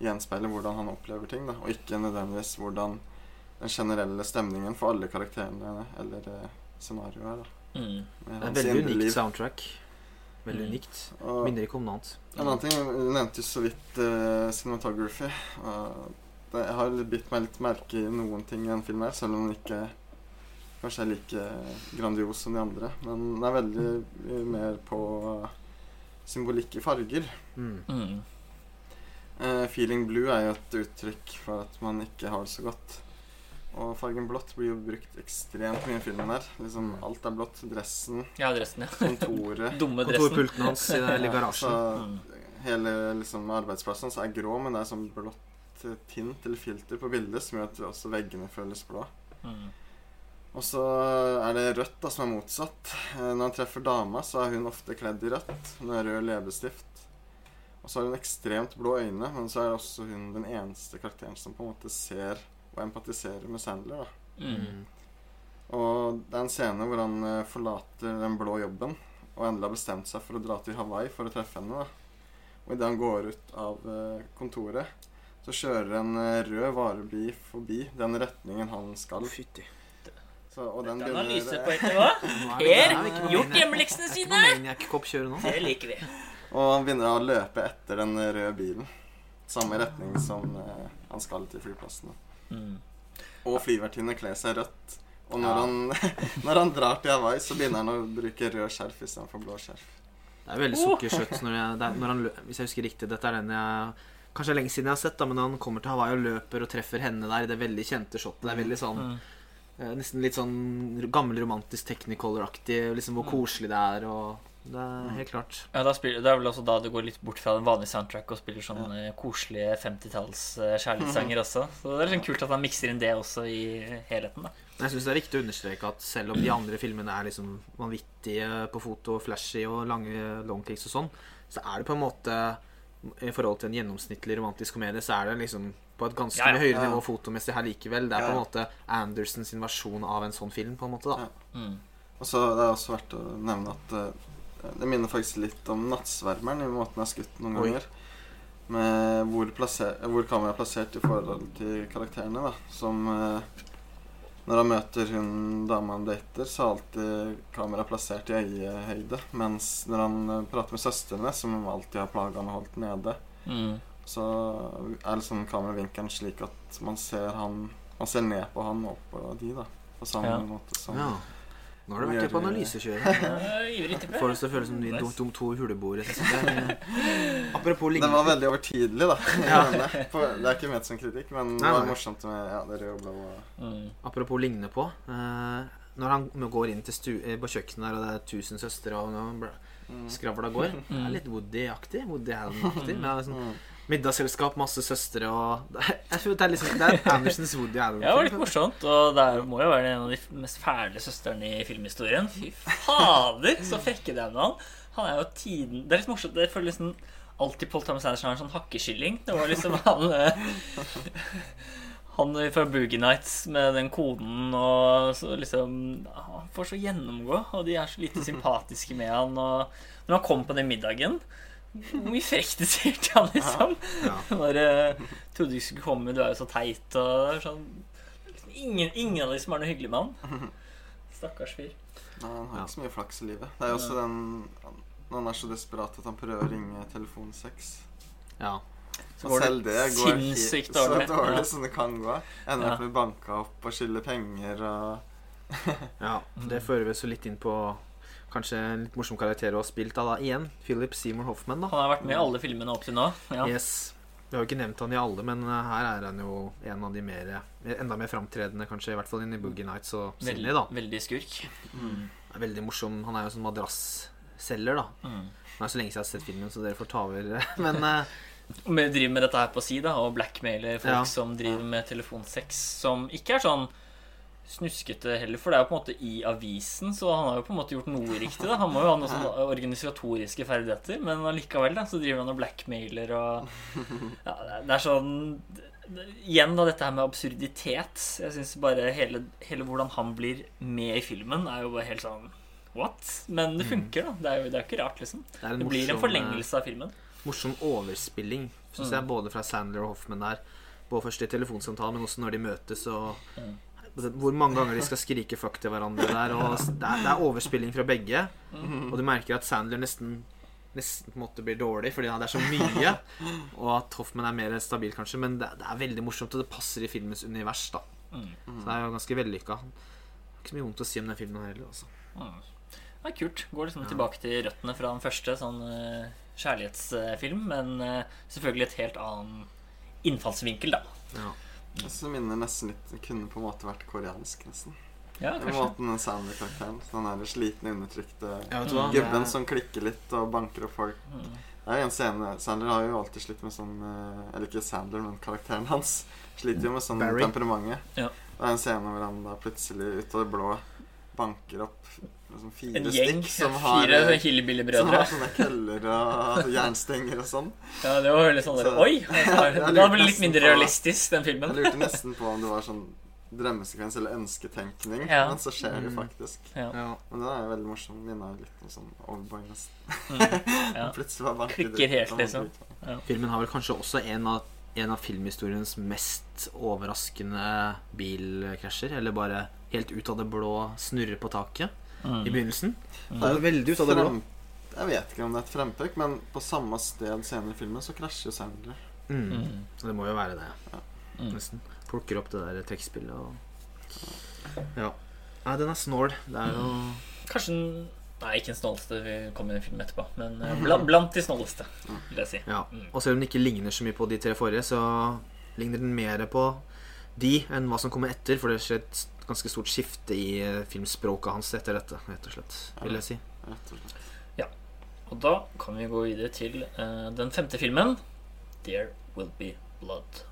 gjenspeiler hvordan han opplever ting, da. Og ikke nødvendigvis hvordan den generelle stemningen for alle karakterene eller eh, scenarioet er, da. Mm. Det er veldig unikt liv. soundtrack. Veldig Mm. unikt. Og Minner ikke om noe annet. en annen ting, du nevnte jo så vidt uh, cinematography. Uh, det, jeg har bitt meg litt merke i noen ting i den filmen her, selv om den ikke kanskje er like grandios som de andre. Men den er veldig mm. mer på symbolikk i farger. Mm. Mm. Uh, feeling blue er jo et uttrykk for at man ikke har det så godt. Og fargen blått blir jo brukt ekstremt mye i filmen her. Liksom Alt er blått. Dressen, Ja, dressen ja. kontoret *laughs* Dumme dressen. Kontorpulten hans *laughs* i eller garasjen. Så Mm. hele liksom, arbeidsplassen hans er grå, men det er sånn blått eh, tint eller filter på bildet som gjør at også veggene føles blå. Mm. Og så er det rødt da, som er motsatt. Eh, Når han treffer dama, så er hun ofte kledd i rødt med rød leppestift. Og så har hun ekstremt blå øyne, men så er også hun den eneste karakteren som på en måte ser og empatiserer med Sandler. da. Mm. Og det er en scene hvor han eh, forlater den blå jobben og endelig har bestemt seg for å dra til Hawaii for å treffe henne. da. Og idet han går ut av eh, kontoret, så kjører en eh, rød varebil forbi den retningen han skal. Fytti. Så, og den Den begynner- analyse på *laughs* et nivå. Er Per, er gjort hjemmeleksene sine. Det liker vi. Og han begynner å løpe etter den røde bilen. Samme retning som eh, han skal til flyplassen. Mm. Og flyvertinne kler seg rødt. Og når, Ja. han, *laughs* når han drar til Hawaii, så begynner han å bruke rød skjerf istedenfor blå skjerf. Det er veldig sukkersøtt når, jeg, det er, når han Hvis jeg husker riktig, dette er den jeg Kanskje lenge siden jeg har sett, da, men når han kommer til Hawaii og løper og treffer henne der i det veldig kjente shotet. Det er veldig sånn Mm. eh, Nesten litt sånn gammel romantisk technicolor-aktig. Liksom hvor koselig det er og Det er helt klart. Ja, da spiller, Det er vel også da du går litt bort fra den vanlige soundtrack og spiller sånne koselige 50-talls eh, kjærlighetssanger *laughs* også. Så det er liksom kult at han mikser inn det også i helheten. da Men jeg syns det er viktig å understreke at selv om de andre filmene er liksom vanvittige på foto, flashy og lange longtakes og sånn, så er det på en måte i forhold til en gjennomsnittlig romantisk komedie, så er det liksom på et ganske Ja, ja. mye høyere nivå fotomessig her likevel. Det er på en måte Andersons versjon av en sånn film, på en måte, da. Ja. Mm. Og så Det er også verdt å nevne at eh, det minner faktisk litt om 'Nattsvermeren' i måten jeg har skutt noen Oi. ganger. Med hvor, plasser, hvor kameraet er plassert i forhold til karakterene. da Som eh, Når han møter hun dama han dater, så er alltid kameraet plassert i øyehøyde. Mens når han eh, prater med søstrene, som alltid har plaga han og holdt nede, Mm. så er liksom kameravinkelen slik at man ser han Man ser ned på han og opp på de, da. På samme Ja. måte som Ja. Nå har du vært på analysekjøret. *laughs* Får det til å føles som de Nice. to, to huleboere. *laughs* Apropos lignende. Den Det var veldig overtidelig, da. *laughs* Ja. Det, er ikke ment som kritikk, men det var morsomt med ja, det røde og blå. Mm. Apropos ligne på. Eh, når han går inn til stu, eh, på kjøkkenet der, og det er tusen søstre, og Mm. skravla går Det er litt Woody-aktig. Woody Allen-aktig. Med sånn Mm. Middagsselskap, masse søstre og *laughs* Jeg tror det er liksom Det er Andersens Woody Allen. Ja, det var litt morsomt, og det må jo være en av de mest fæle søstrene i filmhistorien. Fy fader, så frekke det er med han. Han er jo tiden Det er litt morsomt. Det føles liksom alltid Paul Thomas Anderson har en sånn hakkeskylling. Det var liksom han eh, *laughs* Han fra Boogie Nights med den koden og så liksom Han får så gjennomgå, og de er så lite sympatiske med han. Og når han kom på den middagen mye frekt du sier til han, liksom. Ja. Bare trodde du ikke skulle komme, du er jo så teit og sånn ingen, ingen av de som er noe hyggelig med han. *laughs* Stakkars fyr. Nei, han har Ja. ikke så mye flaks i livet. Det er jo også den Når han er så desperat at han prøver å ringe telefonsex. Ja. Så går selv det går sinnssykt dårlig. så dårlig Ja. som det kan gå. Ender Ja. opp med banka opp og skylde penger og ja. Det fører vi så litt inn på kanskje en litt morsom karakter å ha spilt av da igjen. Philip Seymour Hoffman, da. Han har vært med i alle filmene opp til nå. Ja. Yes. Vi har jo ikke nevnt han i alle, men uh, her er han jo en av de mer enda mer framtredende, kanskje. I hvert fall inn i Boogie Nights og Veldig, Sydney, da. veldig skurk. Mm. veldig morsom. Han er jo sånn madrasselger, da. Mm. Det er så lenge siden jeg har sett filmen, så dere får ta over. *laughs* Men eh, vi driver med dette her på si, da, og blackmailer folk Ja. som driver med telefonsex, som ikke er sånn snuskete heller, for det er jo på en måte i avisen, så han har jo på en måte gjort noe riktig. da Han må jo ha noen organisatoriske ferdigheter, men allikevel da, så driver han og blackmailer og ja, det er- sånn Igjen da dette her med absurditet. Jeg synes bare hele, hele hvordan han blir med i filmen, er jo bare helt sånn What? Men det funker, da. Det er jo det er ikke rart, liksom. det morsom, Det blir en forlengelse av filmen. eh, morsom overspilling, syns jeg, både fra Sandler og Hoffman der. Både først i telefonsamtalen, men også når de møtes og Hvor mange ganger de skal skrike fuck til hverandre der. Og det er, det er overspilling fra begge. Og du merker at Sandler nesten Nesten på en måte blir dårlig fordi det er så mye. Og at Hoffman er mer stabil, kanskje. Men det, det er veldig morsomt, og det passer i filmens univers. da Så det er jo ganske vellykka. Ikke så mye vondt å si om den filmen heller. Altså. Det er kult. Går liksom tilbake til røttene fra den første sånn eh, kjærlighetsfilm, men eh, selvfølgelig et helt annen innfallsvinkel, da. Ja. Jeg synes det minner nesten litt Det kunne på en måte vært koreansk, nesten. Ja, kanskje. I måten den Sandy-karakteren. Den der slitne, undertrykte Ja, gubben er- som klikker litt og banker opp folk. Det er en scene Sandler har jo alltid slitt med sånn eh, Eller ikke Sandler, men karakteren hans sliter jo med sånn Barry. temperamentet. Ja. Det er en scene hvor han da plutselig ut av det blå banker opp liksom fire En gjeng. stykk som *laughs* har, fire hillbillybrødre. som har sånne køller og *laughs* jernstenger og sånn. Ja, det var veldig sånn Så- Oi! *laughs* det Da ble det litt mindre realistisk, den filmen. Jeg lurte nesten på om det var sånn drømmesekvens eller ønsketenkning, Ja. men så skjer det Mm. faktisk. Ja. Ja. Men det er jo veldig morsomt. Minna litt om sånn Overboy nesten. Mm. Ja. Plutselig banker Klikker det helt, liksom. Filmen har vel kanskje også en av, en av filmhistoriens mest overraskende bilkrasjer. Eller bare helt ut av det blå snurre på taket i begynnelsen. Det er veldig ut av det blå. Jeg vet ikke om det er et frempek, men på samme sted senere i filmen så krasjer Sandler. Mm. Mm. Så det må jo være det. Mm. Nesten. Plukker opp det der trekkspillet og Ja. Nei, den er snål. Det er jo Kanskje den Nei, ikke den snåleste. Vi kommer inn en film etterpå. Men eh, blant, blant de snåleste, vil jeg si. Ja. Mm. Og selv om den ikke ligner så mye på de tre forrige, så ligner den mer på de enn hva som kommer etter. For det skjer et ganske stort skifte i eh, filmspråket hans etter dette, rett og slett. Vil jeg si. Rett og slett. Ja. Og da kan vi gå videre til uh, den femte filmen, There Will Be Blood.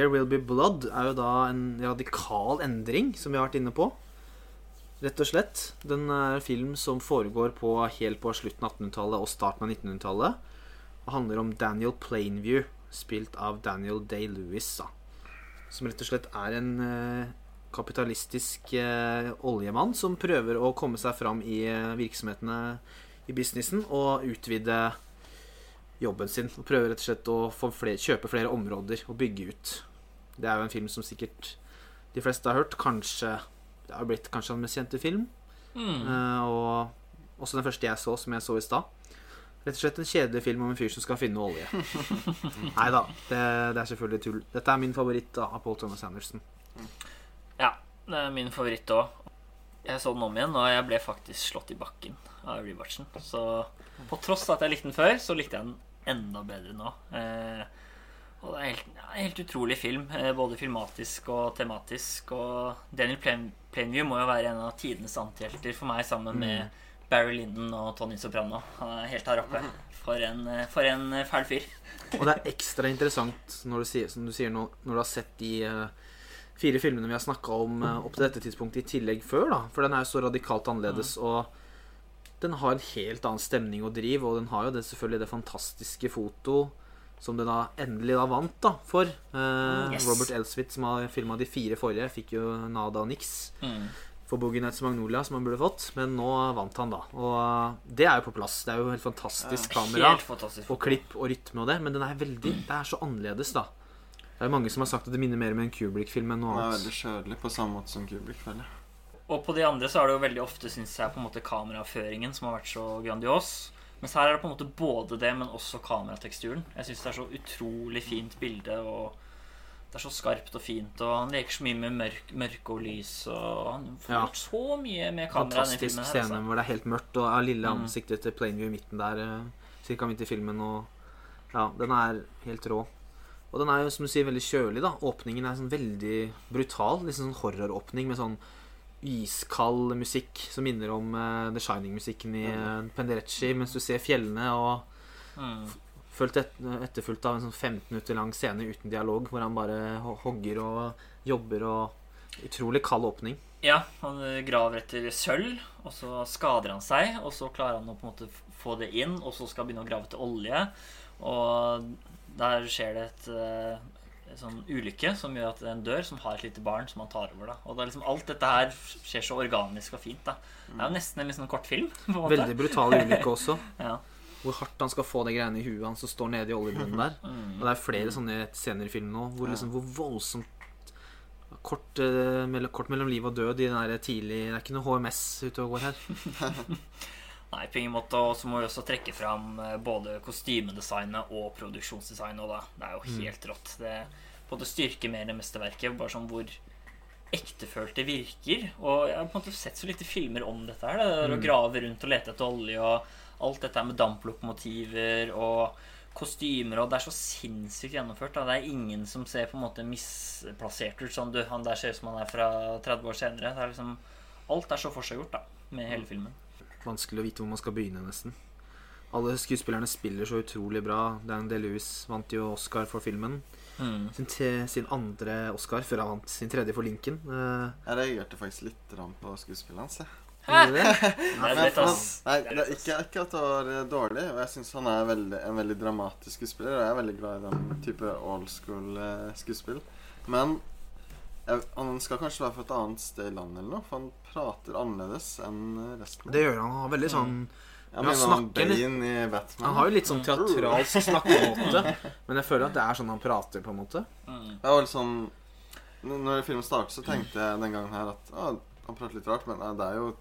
There Will Be Blood er jo da en radikal endring, som vi har vært inne på. Rett og slett. Den er en film som foregår på, helt på slutten av 1800-tallet og starten av 1900-tallet. Og handler om Daniel Plainview, spilt av Daniel Day-Lewis. da. Som rett og slett er en eh, kapitalistisk eh, oljemann som prøver å komme seg fram i eh, virksomhetene i businessen og utvide jobben sin. Og prøver rett og slett å flere, kjøpe flere områder og bygge ut. Det er jo en film som sikkert de fleste har hørt. Kanskje Det har blitt kanskje hans mest kjente film. Mm. Uh, og også den første jeg så, som jeg så i stad. Rett og slett en kjedelig film om en fyr som skal finne olje. *laughs* Nei da, det, det er selvfølgelig tull. Dette er min favoritt da, av Paul Thomas Anderson. Ja, det er min favoritt òg. Jeg så den om igjen, og jeg ble faktisk slått i bakken av rewatchen. Så på tross av at jeg likte den før, så likte jeg den enda bedre nå. Eh, og det er helt, helt utrolig film, eh, både filmatisk og tematisk. Og Daniel Plain, Plainview må jo være en av tidenes antihelter for meg, sammen med Barry Lyndon og Tony Soprano. Han er helt her oppe. For en, eh, for en eh, fæl fyr. Og det er ekstra interessant når du sier, som du sier nå, når du har sett de fire filmene vi har snakka om eh, opp til dette tidspunktet, i tillegg før. da For den er jo så radikalt annerledes. Og den har en helt annen stemning og driv, og den har jo det, selvfølgelig det fantastiske foto som den da endelig da vant da for. Eh, Yes. Robert Elswit, som har filma de fire forrige, fikk jo nada og niks Mm. for Boogie Nights Magnolia, som han burde fått. Men nå vant han, da. Og eh, det er jo på plass. Det er jo helt fantastisk kamera. Helt fantastisk. Og klipp og rytme og det, men den er veldig Det er så annerledes, da. Det er mange som har sagt at det minner mer om en Kubrick-film enn noe annet. Det er veldig kjødelig på samme måte som Kubrick, føler jeg. Og på de andre så er det jo veldig ofte synes jeg, på en måte kameraføringen som har vært så grandios. Mens her er det på en måte både det, men også kamerateksturen. Jeg syns det er så utrolig fint bilde, og det er så skarpt og fint. Og han leker så mye med mørk, mørke og lys, og han får Ja. så mye med kamera Fantastisk her, scene altså. hvor det er helt mørkt, og er lille Mm. ansiktet til Plainview i midten der eh, cirka midt i filmen. Og ja, den er helt rå. Og den er jo, som du sier, veldig kjølig, da. Åpningen er sånn veldig brutal. Liksom sånn horroråpning med sånn iskald musikk som minner om uh, The Shining-musikken i uh, Penderecci, mens du ser fjellene og Mm. Et, etterfulgt av en sånn 15 minutter lang scene uten dialog, hvor han bare hogger og jobber og Utrolig kald åpning. Ja, han eh, graver etter sølv, og så skader han seg. Og så klarer han å på en måte få det inn, og så skal han begynne å grave etter olje. Og der skjer det et, sånn ulykke som gjør at en dør, som har et lite barn som han tar over. da Og det er liksom Alt dette her skjer så organisk og fint. da Det er jo nesten en liksom kortfilm. på en måte. Veldig brutal ulykke også. *laughs* Ja. Hvor hardt han skal få det greiene i huet hans som står nede i oljebunnen der. *laughs* Mm. Og det er flere sånne scener i filmen nå hvor, liksom, hvor voldsomt kort, eh, mellom, kort mellom liv og død i den der tidlig Det er ikke noe HMS ute og går her. *laughs* Nei, på ingen måte. Og så må vi også trekke fram eh, både kostymedesignet og produksjonsdesignet. Og da. Det er jo helt rått. Det måte styrker mer det mesterverket. Bare sånn hvor ektefølt det virker. Og jeg har på en måte sett så lite filmer om dette her. Det er å grave rundt og lete etter olje og alt dette med damplokomotiver og kostymer og Det er så sinnssykt gjennomført. Da. Det er ingen som ser på en måte misplassert ut. Sånn du, han der ser ut som han er fra 30 år senere. Det er liksom, alt er så forseggjort da, med hele filmen. Vanskelig å vite hvor man skal begynne, nesten. Alle skuespillerne spiller så utrolig bra. Dan DeLuis vant jo Oscar for filmen. Mm. Sin, te- sin andre Oscar før han vant sin tredje for Lincoln. Uh, Jeg reagerte faktisk litt på skuespillet hans. *laughs* Det er nei, det er ikke, ikke at det var eh, dårlig. og Jeg syns han er veldig, en veldig dramatisk skuespiller. Og jeg er veldig glad i den type old school eh, skuespill. Men jeg, Han skal kanskje være fra et annet sted i landet eller noe, for han prater annerledes enn resten. Det gjør han. Han har veldig sånn Jeg han mener han Bane i Batman. Han har jo litt sånn teatralsk snakkemåte, men jeg føler at det er sånn han prater, på en måte. Det var litt sånn Når filmen startet, så tenkte jeg den gangen her at ah, han prater litt rart, men eh, det er jo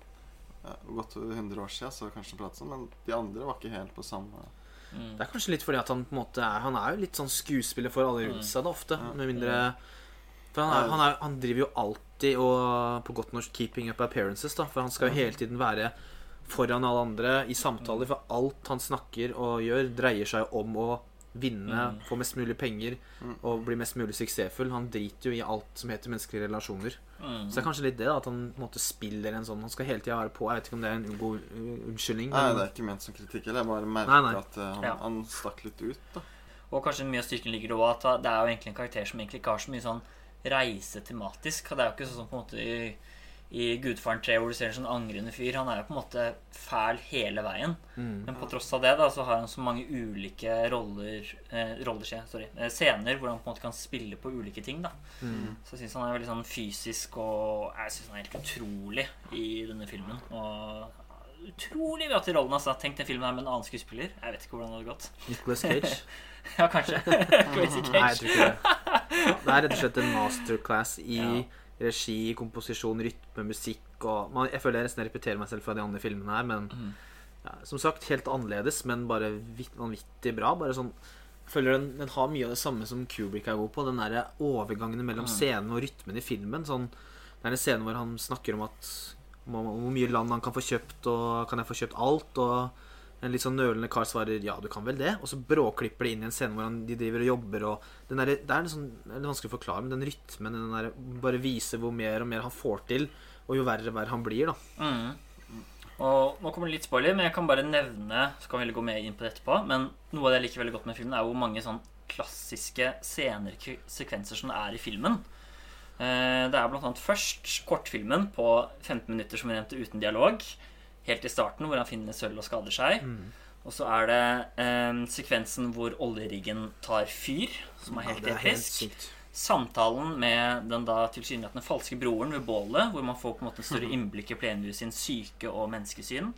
ja, gått over 100 år siden, så kanskje han prater sånn. Men de andre var ikke helt på samme Det er kanskje litt fordi at han på en måte er Han er jo litt sånn skuespiller for alle rundt seg, da, ofte. Med mindre For han, er, han, er, han driver jo alltid og på godt norsk 'keeping up appearances', da. For han skal jo hele tiden være foran alle andre i samtaler, for alt han snakker og gjør, dreier seg om å vinne, få mest mulig penger og bli mest mulig suksessfull. Han driter jo i alt som heter menneskelige relasjoner. Så det er kanskje litt det, da, at han på en måte spiller en sånn Han skal hele tida være på. Jeg vet ikke om det er en god uh, unnskyldning. Nei, det er ikke ment som kritikk Eller Jeg bare merker Nei, nei. at eh, han, Ja. han stakk litt ut, da. Og kanskje mye av styrken ligger i at det er jo egentlig en karakter som egentlig ikke har så mye sånn reise tematisk. Det er jo ikke sånn på en måte i, i Gudfaren 3 hvor du ser en sånn angrende fyr. Han er jo på en måte fæl hele veien. Men på tross av det da, så har han så mange ulike roller, eh, roller sorry, eh, scener hvor han på en måte kan spille på ulike ting. da. Så jeg syns han er veldig sånn fysisk og jeg synes han er helt utrolig i denne filmen. Og utrolig bra til rollen. altså. Tenk den filmen her med en annen skuespiller. Jeg vet ikke hvordan det hadde gått. Nicolas Cage. *laughs* *laughs* Ja, kanskje. *laughs* Crazy Nei, jeg tror ikke det. Det er rett og slett en masterclass i Ja. regi, komposisjon, rytme, musikk og man, Jeg føler jeg nesten repeterer meg selv fra de andre filmene her, men Mm. ja, som sagt helt annerledes, men bare vanvittig bra. Bare sånn føler den, den har mye av det samme som Kubrick er god på. Den der overgangene mellom Mm. scenen og rytmen i filmen. Sånn, det er en scene hvor han snakker om at om hvor mye land han kan få kjøpt, og kan jeg få kjøpt alt? Og en litt sånn nølende kar svarer ja, du kan vel det. Og så bråklipper det inn i en scene hvor han, de driver og jobber. Og der, det er litt sånn, vanskelig å forklare, men den rytmen, den der, bare viser hvor mer og mer han får til, og jo verre verre han blir, da. Mm. Og nå kommer det litt spoiler, men jeg kan bare nevne Så kan vi gå mer inn på det etterpå. Men noe av det jeg liker veldig godt med filmen, er hvor mange sånn klassiske scener, sekvenser som er i filmen. Eh, Det er blant annet først kortfilmen på 15 minutter som vi nevnte uten dialog. Helt i starten, hvor han finner sølv og skader seg. Og så er det eh, sekvensen hvor oljeriggen tar fyr, som er helt ja, helt episk. Samtalen med den da tilsynelatende falske broren ved bålet, hvor man får på en måte større innblikk i Plenhus sin syke og menneskesyn.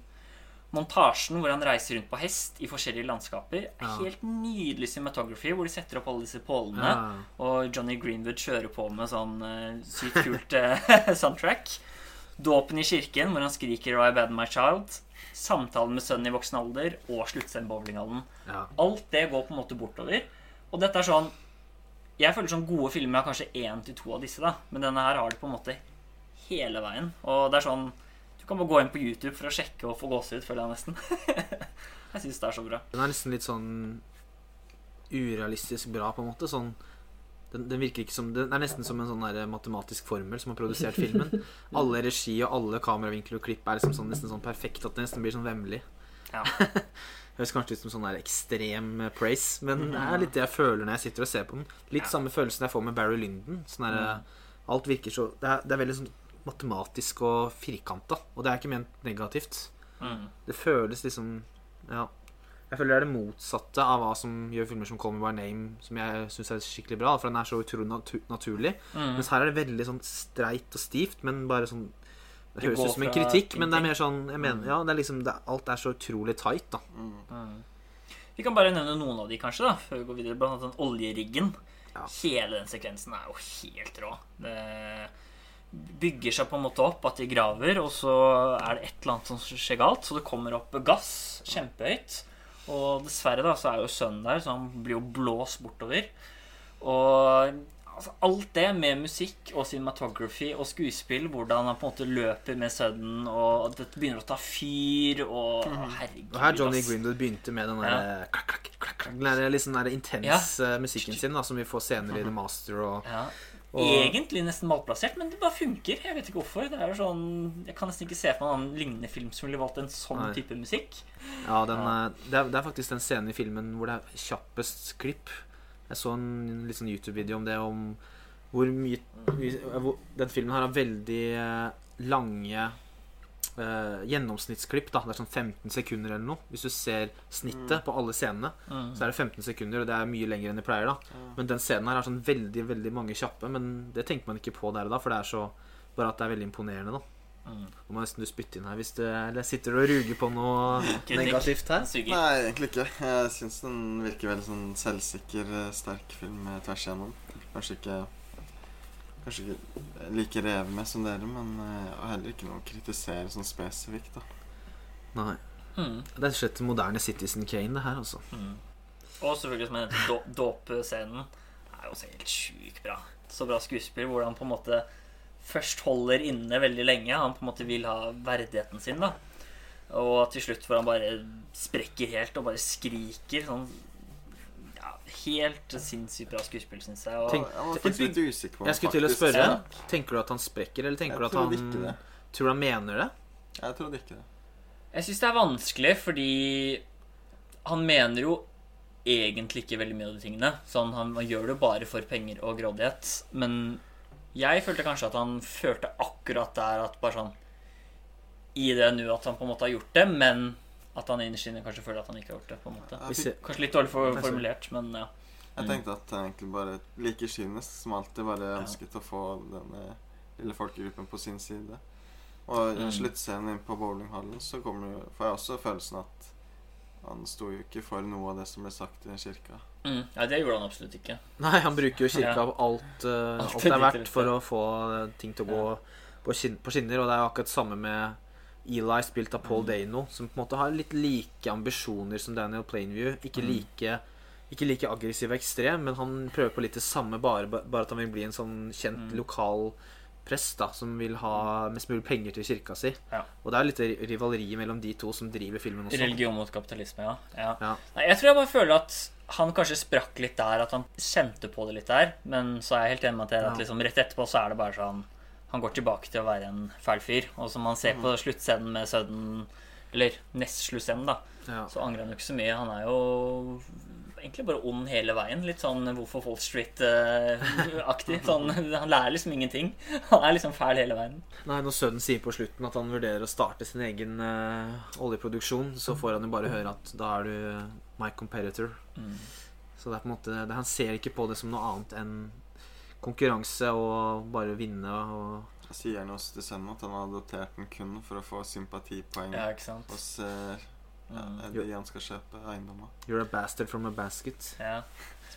Montasjen hvor han reiser rundt på hest i forskjellige landskaper. er Ja. Helt nydelig cinematography, hvor de setter opp alle disse pålene. Ja. Og Johnny Greenwood kjører på med sånn uh, sykt kult uh, *laughs* *laughs* soundtrack. Dåpen i kirken, hvor han skriker 'I bad my child'. Samtalen med sønnen i voksen alder og sluttscenen på bowlinghallen. Ja. Alt det går på en måte bortover. Og dette er sånn Jeg føler sånn gode filmer har kanskje én til to av disse, da. Men denne her har det på en måte hele veien. Og det er sånn Du kan bare gå inn på YouTube for å sjekke og få gåsehud, føler jeg nesten. *laughs* jeg syns det er så bra. Den er nesten litt sånn urealistisk bra, på en måte. Sånn den, den virker ikke som Den er nesten som en sånn der matematisk formel som har produsert *laughs* filmen. Alle regi og alle kameravinkler og klipp er liksom sånn, nesten sånn perfekt at det nesten blir sånn vemmelig. Ja. *laughs* Høres kanskje ut som sånn der ekstrem eh, praise, men det er litt det jeg føler når jeg sitter og ser på den. Litt Ja. samme følelsen jeg får med Barry Lyndon. Sånn der, Alt virker så det er, det er veldig sånn matematisk og firkanta, og det er ikke ment negativt. Mm. Det føles liksom Ja. Jeg føler det er det motsatte av hva som gjør filmer som Call Me By Name, som jeg syns er skikkelig bra, for den er så utrolig natu naturlig. Mm. Mens her er det veldig sånn streit og stivt, men bare sånn Det Det høres ut som en kritikk, men det er mer sånn jeg mener, Ja, det er liksom det, Alt er så utrolig tight, da. Vi kan bare nevne noen av de, kanskje, da før vi går videre. Blant annet den oljeriggen. Ja. Hele den sekvensen er jo helt rå. Det bygger seg på en måte opp at de graver, og så er det et eller annet som skjer galt. Så det kommer opp gass kjempehøyt. Og dessverre da, så er jo sønnen der, så han blir jo blåst bortover. Og altså, alt det med musikk og cinematography og skuespill, hvordan han på en måte løper med sønnen, og at dette begynner å ta fyr, og herregud Og her Johnny. Greenwood begynte med den der krakk, krakk, krakk, krakk, den der liksom, der intense ja. musikken sin, da, som vi får senere i The Master og Ja. Og- Egentlig nesten malplassert, men det bare funker. Jeg vet ikke hvorfor. Det er jo sånn Jeg kan nesten ikke se for meg en annen lignende film som ville valgt en sånn Nei. type musikk. Ja, den, ja. Det, er, det er faktisk den scenen i filmen hvor det er kjappest klipp. Jeg så en litt sånn YouTube-video om det, om hvor mye, Den filmen her har veldig eh, lange eh, gjennomsnittsklipp. da Det er sånn 15 sekunder eller noe. Hvis du ser snittet på alle scenene, Mm. så er det 15 sekunder, og det er mye lenger enn de pleier. da Men den scenen her er sånn veldig veldig mange kjappe, men det tenker man ikke på der og da, for det er så bare at det er veldig imponerende. da Mm. Nå må nesten du spytte inn her hvis du eller sitter og ruger på noe *laughs* negativt her. Nei, egentlig ikke. Jeg syns den virker veldig sånn selvsikker, eh, sterk film eh, tvers igjennom. Kanskje ikke Kanskje ikke like revet med som dere, men og heller ikke noe å kritisere sånn spesifikt, da. Nei. Mm. Det er slett moderne Citizen Kane, det her, altså. Mm. Og selvfølgelig som jeg nevnte, då- dåpscenen er jo også helt sjukt bra. Så bra skuespill hvor han på en måte først holder inne veldig lenge. Han på en måte vil ha verdigheten sin, da. Og til slutt hvor han bare sprekker helt og bare skriker sånn Helt sinnssykt bra skuespill, syns jeg. Og, Tenk- jeg var faktisk litt usikker på om Jeg skulle til å spørre. Ja. Tenker du at han sprekker, eller tenker du at han ikke det. Tror du han mener det? Jeg trodde ikke det. Jeg syns det er vanskelig, fordi han mener jo egentlig ikke veldig mye av de tingene. Sånn, han, han gjør det jo bare for penger og grådighet. Men jeg følte kanskje at han følte akkurat der at bare sånn I det nå at han på en måte har gjort det, men at han innerst inne kanskje føler at han ikke har gjort det. på en måte Kanskje litt dårlig for, formulert, men ja. Jeg tenkte at jeg egentlig bare like kynisk som alltid bare ønsket å få denne lille folkegruppen på sin side. Og i Mm. sluttscenen inn på bowlinghallen så kommer, jo- får jeg også følelsen at han sto jo ikke for noe av det som ble sagt i den kirka. Mm, ja, det gjorde han absolutt ikke. Nei, han bruker jo kirka Ja. på alt, uh, Alt det er verdt for å få eh, ting til å gå på, skin på skinner. Og det er jo akkurat samme med Eli, spilt av Mm. Paul Dano, som på en måte har litt like ambisjoner som Daniel Plainview. Ikke Mm. like ikke like aggressiv og ekstrem, men han prøver på litt det samme, bare, bare at han vil bli en sånn kjent Mm. lokal prest da, som vil ha mest mulig penger til kirka si. Ja. Og det er litt ri- rivaleri mellom de to som driver filmen også. Religion mot kapitalisme, ja. ja. Ja. Nei, jeg tror jeg bare føler at han kanskje sprakk litt der, at han kjente på det litt der. Men så er jeg helt enig med at, at liksom, rett etterpå så er det bare sånn Han går tilbake til å være en fæl fyr. Og som man ser på sluttscenen med sønnen Eller nest sluttscenen, da. Ja. Så angrer han jo ikke så mye. Han er jo egentlig bare ond hele veien. Litt sånn Wolf of Wall Street-aktig. *laughs* sånn, han lærer liksom ingenting. Han er liksom fæl hele veien. Nei, Når sønnen sier på slutten at han vurderer å starte sin egen uh, oljeproduksjon, så får han jo bare høre at da er du my competitor. Mm. Så det er på en måte det, Han ser ikke på det som noe annet enn konkurranse og bare vinne og Jeg sier han også til sønnen at han har adoptert den kun for å få sympatipoeng Ja, ikke sant? hos eh, ja, Mm. de han skal kjøpe eiendom. You're a bastard from a basket. Ja.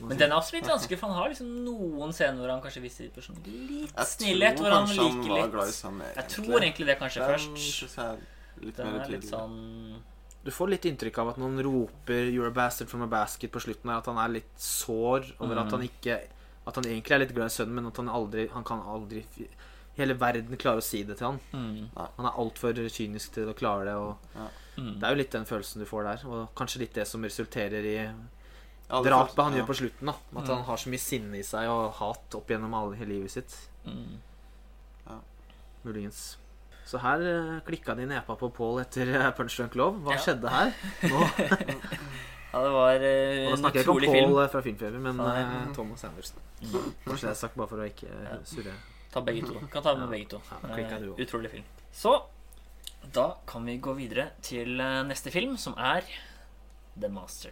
Men den er også litt vanskelig, for han har liksom noen scener hvor han kanskje viser sånn litt Jeg snillhet. tror Hvor han liker han glad litt sønnen, Jeg tror egentlig det kanskje Den først. synes jeg litt Den mer er litt sånn Du får litt inntrykk av at når han roper 'You're a bastard from a basket' på slutten, er at han er litt sår over at Mm. han ikke At han egentlig er litt glad i sønnen, men at han aldri Han kan aldri Hele verden klarer å si det til han. mm, Han er altfor kynisk til å klare det. Og mm. Det er jo litt den følelsen du får der. Og kanskje litt det som resulterer i Jeg drapet han ja. gjør på slutten. da At han har så mye sinne i seg og hat opp gjennom alle hele livet sitt. Mm. Muligens. Så her uh, klikka de nepa på Paul etter uh, Punch Drunk Love. Hva Ja. skjedde her? *laughs* Nå, *laughs* Ja, det var uh, og da snakker jeg ikke om Paul film. uh, fra Filmfeber, men uh, Thomas Andersen. Kanskje det er sagt bare for å ikke uh, surre. Ta begge to. Kan ta med begge to. Ja, uh, Eh, utrolig film. Så da kan vi gå videre til eh, neste film, som er The Master.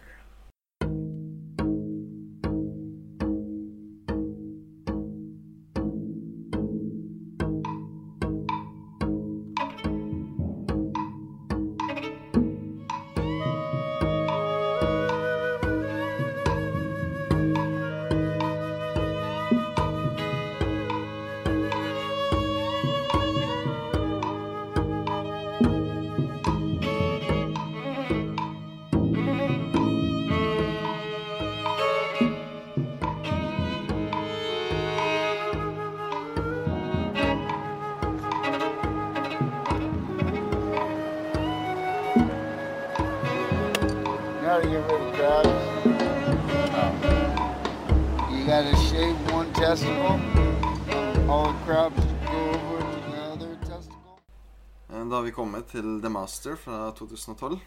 Til The Master fra 2012.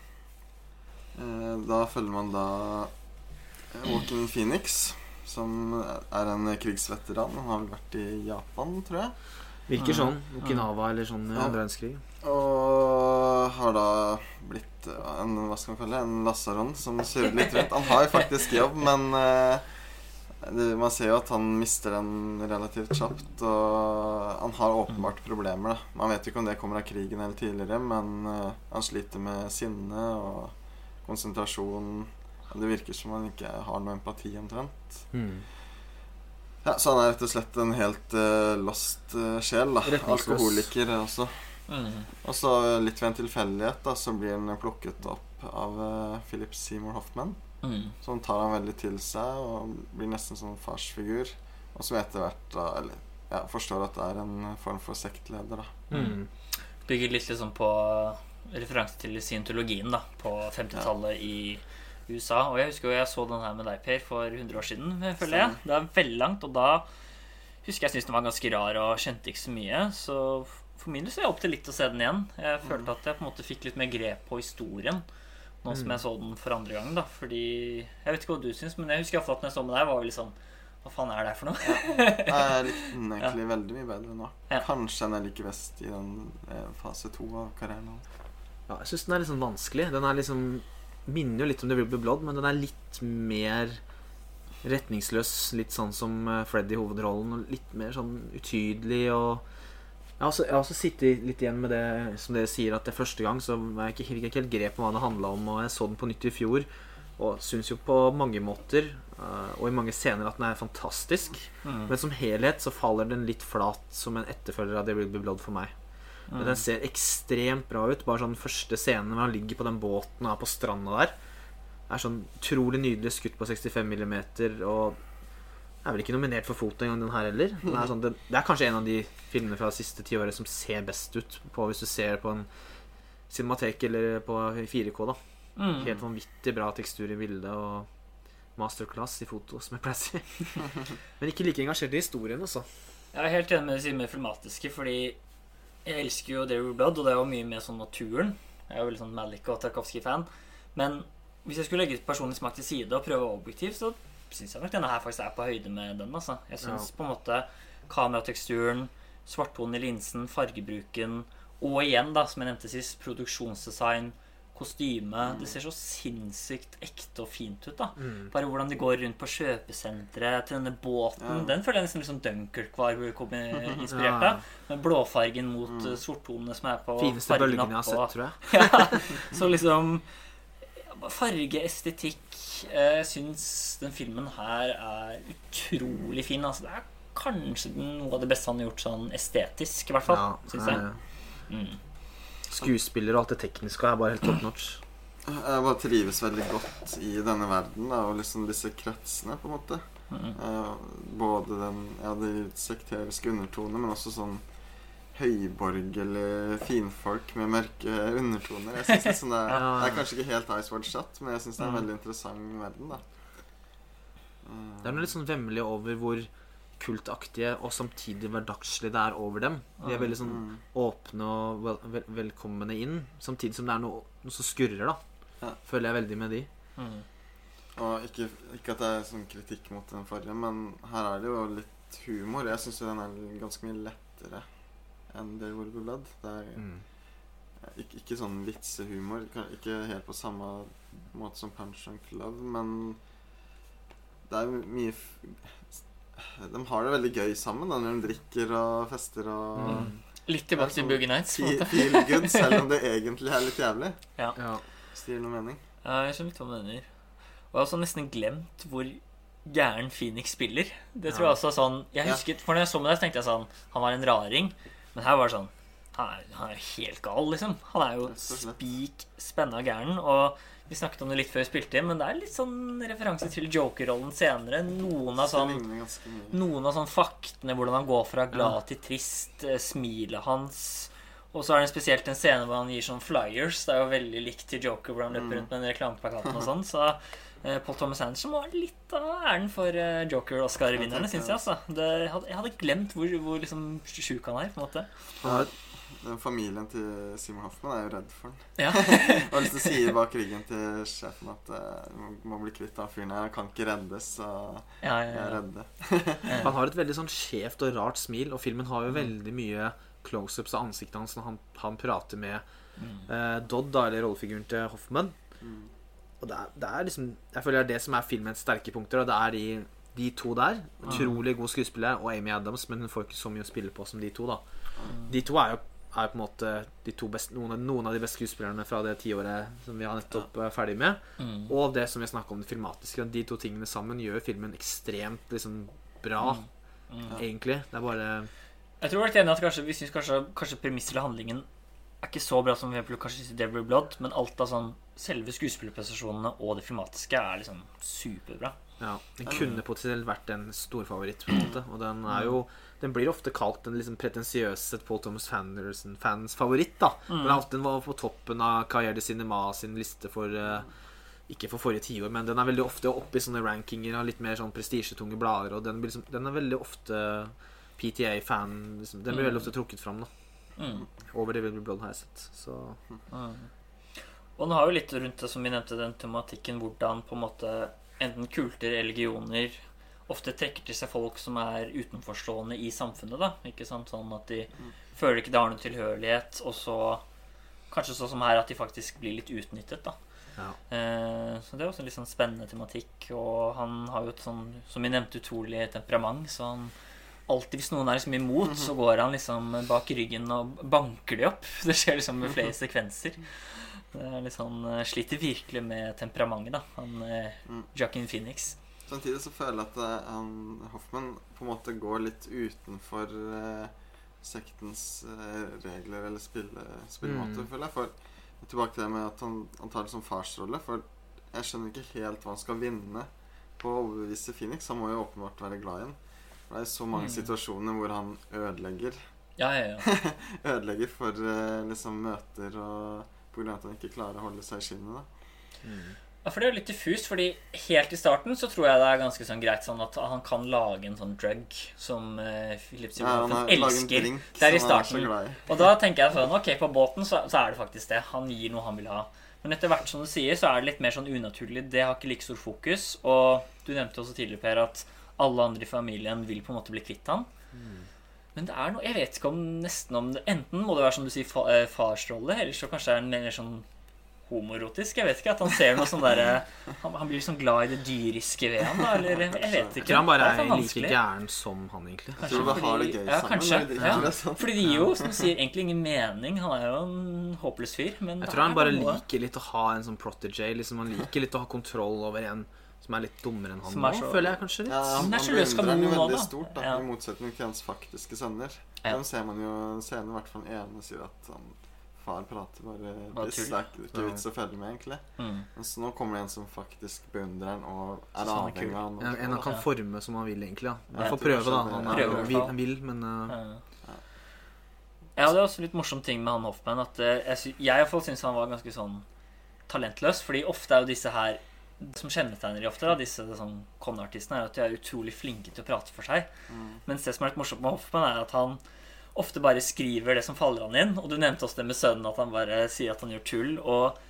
Eh, Da følger man da eh, Walking Phoenix, som er en krigsveteran. Han har vel vært i Japan, tror jeg. Virker sånn. Okinawa eller sånn Ja. andre verdenskrig. Og har da blitt eh, en hva skal man kalle en lasaron som surrer litt rundt. Han har jo faktisk jobb, men eh, man ser jo at han mister den relativt kjapt. Og han har åpenbart problemer. da Man vet jo ikke om det kommer av krigen eller tidligere, men eh, han sliter med sinne og konsentrasjon. Det virker som han ikke har noe empati, omtrent. Mm. Ja, Så han er rett og slett en helt uh, lost uh, sjel. da Alkoholiker også. Mm. Og så litt ved en tilfeldighet da, så blir han plukket opp av uh, Philip Seymour Hoffman. Mm. Som tar han veldig til seg og blir nesten som en farsfigur. Og som etter hvert da, eller, ja, forstår at det er en form for sektleder. da Mm. Bygger litt liksom på referanse til scientologien da, på 50-tallet i USA. Og jeg husker jo jeg så den her med deg, Per, for 100 år siden. føler jeg. Det er veldig langt, og da husker jeg syntes den var ganske rar og kjente ikke så mye. Så for min del så er jeg opp til litt å se den igjen. Jeg følte at jeg på en måte fikk litt mer grep på historien nå som jeg så den for andre gang. da Fordi Jeg vet ikke hva du syns, men jeg husker iallfall at når jeg så med deg, var jo litt sånn Hva faen er det her for noe? *laughs* Jeg likte den egentlig veldig mye bedre nå. Ja. Kanskje den jeg liker best i den eh, fase to av karrieren hans. Ja, jeg syns den er litt sånn vanskelig. Den er liksom minner jo litt om The Will Be Blood, men den er litt mer retningsløs. Litt sånn som eh, Freddy i hovedrollen. og Litt mer sånn utydelig og jeg har, også, jeg har også sittet litt igjen med det som dere sier, at det første gang så jeg ikke, fikk jeg ikke helt grep om hva det handla om. Og jeg så den på nytt i fjor, og syns jo på mange måter eh, og i mange scener at den er fantastisk. Mm. Men som helhet så faller den litt flat som en etterfølger av The Will Be Blood for meg. Men den ser ekstremt bra ut. Bare sånn første scenen hvor han ligger på den båten og er på stranda der. Er sånn utrolig nydelig skutt på 65 millimeter. Og er vel ikke nominert for foto engang, den her heller. Den er sånn, det, det er kanskje en av de filmene fra det siste tiåret som ser best ut på hvis du ser på en cinematek eller på 4K. da Mm. Helt vanvittig bra tekstur i bildet og masterclass i foto, som jeg pleier å si. *laughs* Men ikke like engasjert i historien, altså. Jeg er helt enig med det med filmatiske, fordi jeg elsker jo There Blood, og det er jo mye med sånn naturen. Jeg er jo veldig sånn Malik og Tarkovskij-fan. Men hvis jeg skulle legge personlig smak til side og prøve objektivt, så syns jeg nok denne her faktisk er på høyde med den. altså. Jeg syns på en måte kamerateksturen, svarttonen i linsen, fargebruken, og igjen, da, som jeg nevnte sist, produksjonsdesign, kostyme Det ser så sinnssykt ekte og fint ut. da Bare hvordan de går rundt på kjøpesenteret til denne båten. Ja. Den føler jeg nesten litt sånn Dunkerque var *laughs* inspirert Ja. Med blåfargen mot mm. sorttonene som er på Fineste bølgene jeg har sett, tror jeg. *laughs* ja, så liksom ja, Farge, estetikk eh, Jeg syns den filmen her er utrolig fin. Altså, det er kanskje noe av det beste han har gjort sånn estetisk, i hvert fall. Ja, synes jeg. eh, Mm. Skuespiller og alt det tekniske er bare helt top notch. Jeg bare trives veldig godt i denne verden da, og liksom disse kretsene, på en måte. Mhm. Eh, både den ja, de sekteriske undertonene, men også sånn høyborgerlige finfolk med mørke undertoner. Jeg synes det, er, *laughs* Ja. det er kanskje ikke helt Ice Watch Chat, men jeg syns det er en Mhm. veldig interessant verden. da Mm. Det er noe litt sånn vemmelig over hvor kultaktige og samtidig hverdagslige det er over dem. De er veldig sånn mm. åpne og vel, vel, velkomne inn, samtidig som det er noe, noe som skurrer, da. Ja. Føler jeg veldig med de. Mm. Og ikke, ikke at det er sånn kritikk mot den forrige, men her er det jo litt humor. Jeg syns den er ganske mye lettere enn The Will Be Blood. Det er Mm. ikke, ikke sånn vitsehumor. Ikke helt på samme måte som Punch and Club, men det er mye f De har det veldig gøy sammen da, når de drikker og fester og Mm. Litt tilbake til sånn Boogie Nights. på en feel, good, *laughs* selv om det egentlig er litt jævlig. Ja. ja. Sier noe mening. Ja, jeg skjønner litt hva du mener. Og jeg har også nesten glemt hvor gæren Phoenix spiller. Det tror Ja. jeg også er sånn Jeg Ja. husket, For når jeg så med deg, så tenkte jeg sånn Han var en raring. Men her var det sånn Han er, han er helt gal, liksom. Han er jo spik spenna gæren. Og vi snakket om det litt før vi spilte inn, men det er litt sånn referanse til Joker-rollen senere. Noen av Så sånn noen av sånn faktene, hvordan han går fra glad til trist, eh, smilet hans. Og så er det spesielt en scene hvor han gir sånn flyers. Det er jo veldig likt til Joker, hvor han løper Mm. rundt med en reklameplakat og *laughs* sånn. Så Paul Thomas Anderson må ha litt av æren for eh, Joker-Oscar-vinnerne, syns jeg. altså det, jeg, hadde, jeg hadde glemt hvor, hvor liksom sjuk han er. på en måte Ja, Den familien til Simon Hoffman er jo redd for den. Ja, *laughs* har lyst til å si bak ryggen til sjefen at uh, må bli kvitt han fyren her. Han kan ikke reddes, så ja, jeg er redd. redde. *laughs* Han har et veldig sånn skjevt og rart smil, og filmen har jo veldig mye close-ups av ansiktet hans når han, han prater med eh, Dodd, da, eller rollefiguren til Hoffman. Og det er, det er liksom Jeg føler det er det som er filmens sterke punkter, og det er de, de to der. Utrolig god skuespiller og Amy Adams, men hun får ikke så mye å spille på som de to, da. De to er jo er på en måte de to best, noen, noen av de beste skuespillerne fra det tiåret som vi har nettopp ja. ferdig med. Mm. Og det som vi snakka om det filmatiske. De to tingene sammen gjør filmen ekstremt liksom bra, egentlig. Det er bare Jeg tror jeg er enig at kanskje, vi synes kanskje, kanskje premisset eller handlingen er ikke så bra som vi kanskje Devil Blood, men alt av sånn selve skuespillerprestasjonene og det filmatiske er liksom superbra. Ja, Den kunne potensielt vært en storfavoritt, på en måte. Og den er jo Den blir ofte kalt den liksom pretensiøse Paul Thomas Fanderson-fans favoritt. da Den, er den var på toppen av Carrière de Cinema sin liste for eh, Ikke for forrige tiår, men den er veldig ofte oppe i sånne rankinger av litt mer sånn prestisjetunge blader. Og den, blir liksom, den er veldig ofte PTA-fan liksom, Den blir veldig ofte trukket fram da Mm. over Devil Blood, har jeg sett. Så Og den har jo litt rundt det som vi nevnte, den tematikken hvordan på en måte enten kulter religioner ofte trekker til seg folk som er utenforstående i samfunnet. da, ikke sant, Sånn at de føler ikke de har noen tilhørighet, og så Kanskje sånn som her at de faktisk blir litt utnyttet. da. ja. Eh, så det er også en litt sånn spennende tematikk. Og han har jo et sånn, som vi nevnte, utrolig temperament. Så han alltid hvis noen er liksom imot, så går han liksom bak ryggen og banker de opp. *laughs* Det skjer liksom med flere sekvenser. Det er litt sånn, eh, Sliter virkelig med temperamentet, da. Han eh, Joaquin Phoenix. Samtidig så føler jeg at eh, han, Hoffman på en måte går litt utenfor eh, sektens eh, regler eller spille, spillemåter, Mm. føler jeg. For tilbake til det med at han, han tar det som farsrolle. For jeg skjønner ikke helt hva han skal vinne på å overbevise Phoenix. Han må jo åpenbart være glad i ham. Det er så mange Mm. situasjoner hvor han ødelegger Ja, ja, ja. *laughs* Ødelegger for eh, liksom møter og på grunn av at han ikke klarer å holde seg i skinnet. da Ja, for det er jo litt diffust, fordi helt i starten så tror jeg det er ganske sånn greit sånn at han kan lage en sånn drug som uh, Philip Ja, laget en elsker. Det er i er starten. Og da tenker jeg sånn Ok, på båten så, så er det faktisk det. Han gir noe han vil ha. Men etter hvert som du sier, så er det litt mer sånn unaturlig. Det har ikke like stor fokus. Og du nevnte også tidligere, Per, at alle andre i familien vil på en måte bli kvitt han. Men det er noe Jeg vet ikke om nesten om det Enten må det være som du sier fa, eh, farsrolle, eller så kanskje er det mer sånn homoerotisk. Jeg vet ikke. At han ser noe sånn derre han, han blir liksom glad i det dyriske ved han, da. Eller jeg vet ikke. tror han bare er, er like gæren som han, egentlig. Jeg tror bare har det gøy ja, sammen. Kanskje. når Ja. det. Fordi de gir jo, som du sier, egentlig ingen mening. Han er jo en håpløs fyr. Men Jeg tror han bare noe liker litt å ha en sånn protégé. Liksom han liker litt å ha kontroll over en som er litt dummere enn han Som nå, er så- føler jeg kanskje litt. Ja, han, er han så løs beundrer han jo kanon nå, veldig da. stort, da, Ja. i motsetning til hans faktiske sønner. Ja. Dem ser man jo scenen, i hvert fall den ene sier at han, far prater bare Bare piss. tull. Det er ikke, ikke vits å følge med, egentlig. Mm. Men så nå kommer det en som faktisk beundrer han og er Synes han er avhengig kul. av han. En, en han kan Ja. forme som han vil, egentlig. Ja. Ja, hvert fall prøve, da. Han, er, Prøver i hvert vil, fall. han vil, men uh, Ja. Ja, det er også litt morsom ting med han Hoffman. At eh, jeg, sy jeg i hvert fall syns han var ganske sånn talentløs. Fordi ofte er jo disse her Det som kjennetegner de ofte, da, disse sånn con-artistene, er at de er utrolig flinke til å prate for seg. Mens det som er litt morsomt med Hoffman, er at han ofte bare skriver det som faller han inn. Og du nevnte også det med sønnen, at han bare sier at han gjør tull. Og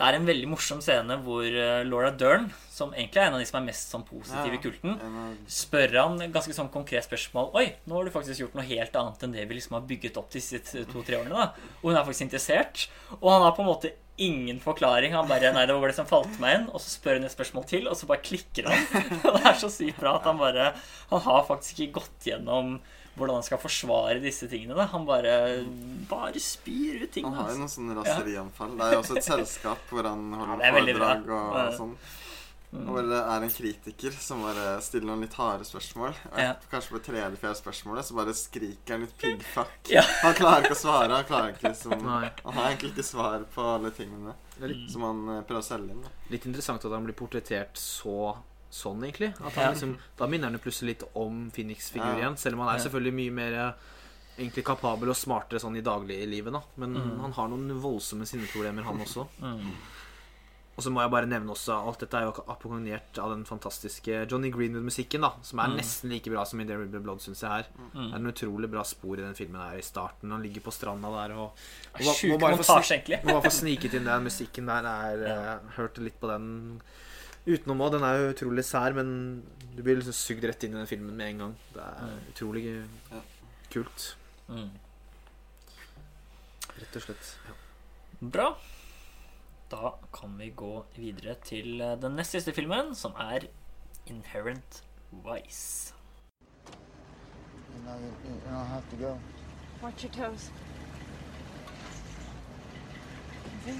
det er en veldig morsom scene hvor eh, Laura Dern, som egentlig er en av de som er mest sånn positive i kulten, spør han ganske sånn konkret spørsmål. Oi, nå har du faktisk gjort noe helt annet enn det vi liksom har bygget opp disse to-tre årene. da. Og hun er faktisk interessert. Og han har på en måte ingen forklaring. Han bare Nei, det var det som falt meg inn. Og så spør hun et spørsmål til, og så bare klikker han. *laughs* Og det er så sykt bra at han bare Han har faktisk ikke gått gjennom hvordan han skal forsvare disse tingene. da. Han bare bare spyr ut ting. han har jo Altså. noen sånne raserianfall. Det er jo også et selskap hvor han *laughs* holder er bra. foredrag og, og sånn. Og hvor det er en kritiker som bare stiller noen litt harde spørsmål. Og Ja. Kanskje på tredje-fjerde spørsmålet så bare skriker han litt piggfuck. Ja. *laughs* Han klarer ikke å svare. Han klarer ikke liksom Han har egentlig ikke svar på alle tingene litt, som han eh, prøver å selge inn. Da. litt interessant at han blir portrettert så sånn, egentlig. At han liksom, da minner han jo plutselig litt om Phoenix-figur igjen. Selv om han er selvfølgelig mye mer eh, egentlig kapabel og smartere sånn i dagliglivet. da Men Mm. han har noen voldsomme sinneproblemer, han også. Mm. Og så må jeg bare nevne også Alt dette er jo akkompagnert av den fantastiske Johnny Greenwood-musikken, da som er nesten like bra som i There Will Blood, syns jeg her. Det er en utrolig bra spor i den filmen her i starten. Han ligger på stranda der og, og må- Sjuk bare få montasje, egentlig. Må bare få sniket inn den musikken der. Er, eh, hørte litt på den utenom òg. Den er jo utrolig sær, men du blir liksom sugd rett inn i den filmen med en gang. Det er utrolig Ja. kult. Mm. Rett og slett. Ja. Bra. Da kan vi gå videre til eh, den nest siste filmen, som er Inherent Vice. You know, you, you don't have to go. Watch your toes. Da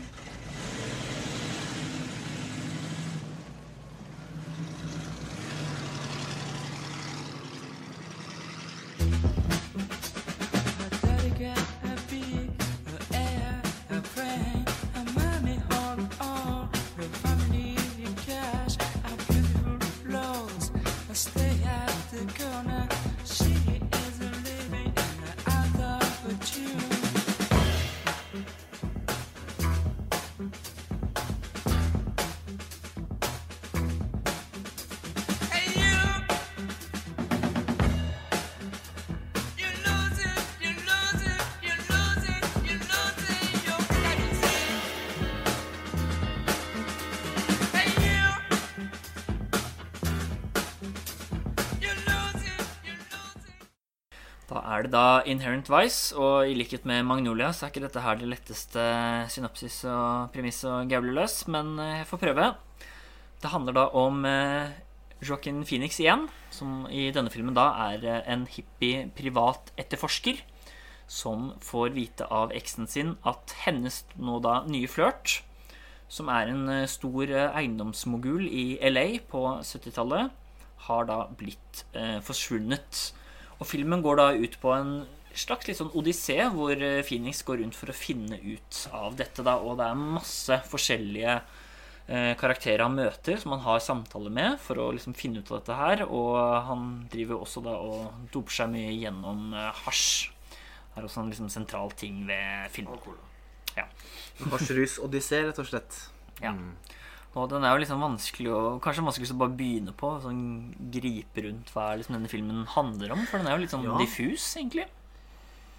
er det da Inherent Vice, og i likhet med Magnolia så er ikke dette her det letteste synopsis og premiss og gauler løs, men eh, jeg får prøve. Det handler da om eh, Joaquin Phoenix igjen, som i denne filmen da er eh, en hippie privat etterforsker som får vite av eksen sin at hennes nå da nye flørt, som er en stor eiendomsmogul i LA på 70-tallet, har da blitt forsvunnet. Og filmen går da ut på en slags litt sånn odyssé, hvor eh, Phoenix går rundt for å finne ut av dette. da, Og det er masse forskjellige eh, karakterer han møter, som han har samtaler med for å liksom finne ut av dette her. Og han driver også da og doper seg mye gjennom eh, hasj. Det er også en liksom sentral ting ved filmen. Og cola. Hasjrus odyssé, rett og slett. Ja. Mm. Og den er jo liksom vanskelig å Kanskje vanskelig å bare begynne på. Sånn Gripe rundt hva er liksom denne filmen handler om. For den er jo litt sånn Ja. diffus, egentlig.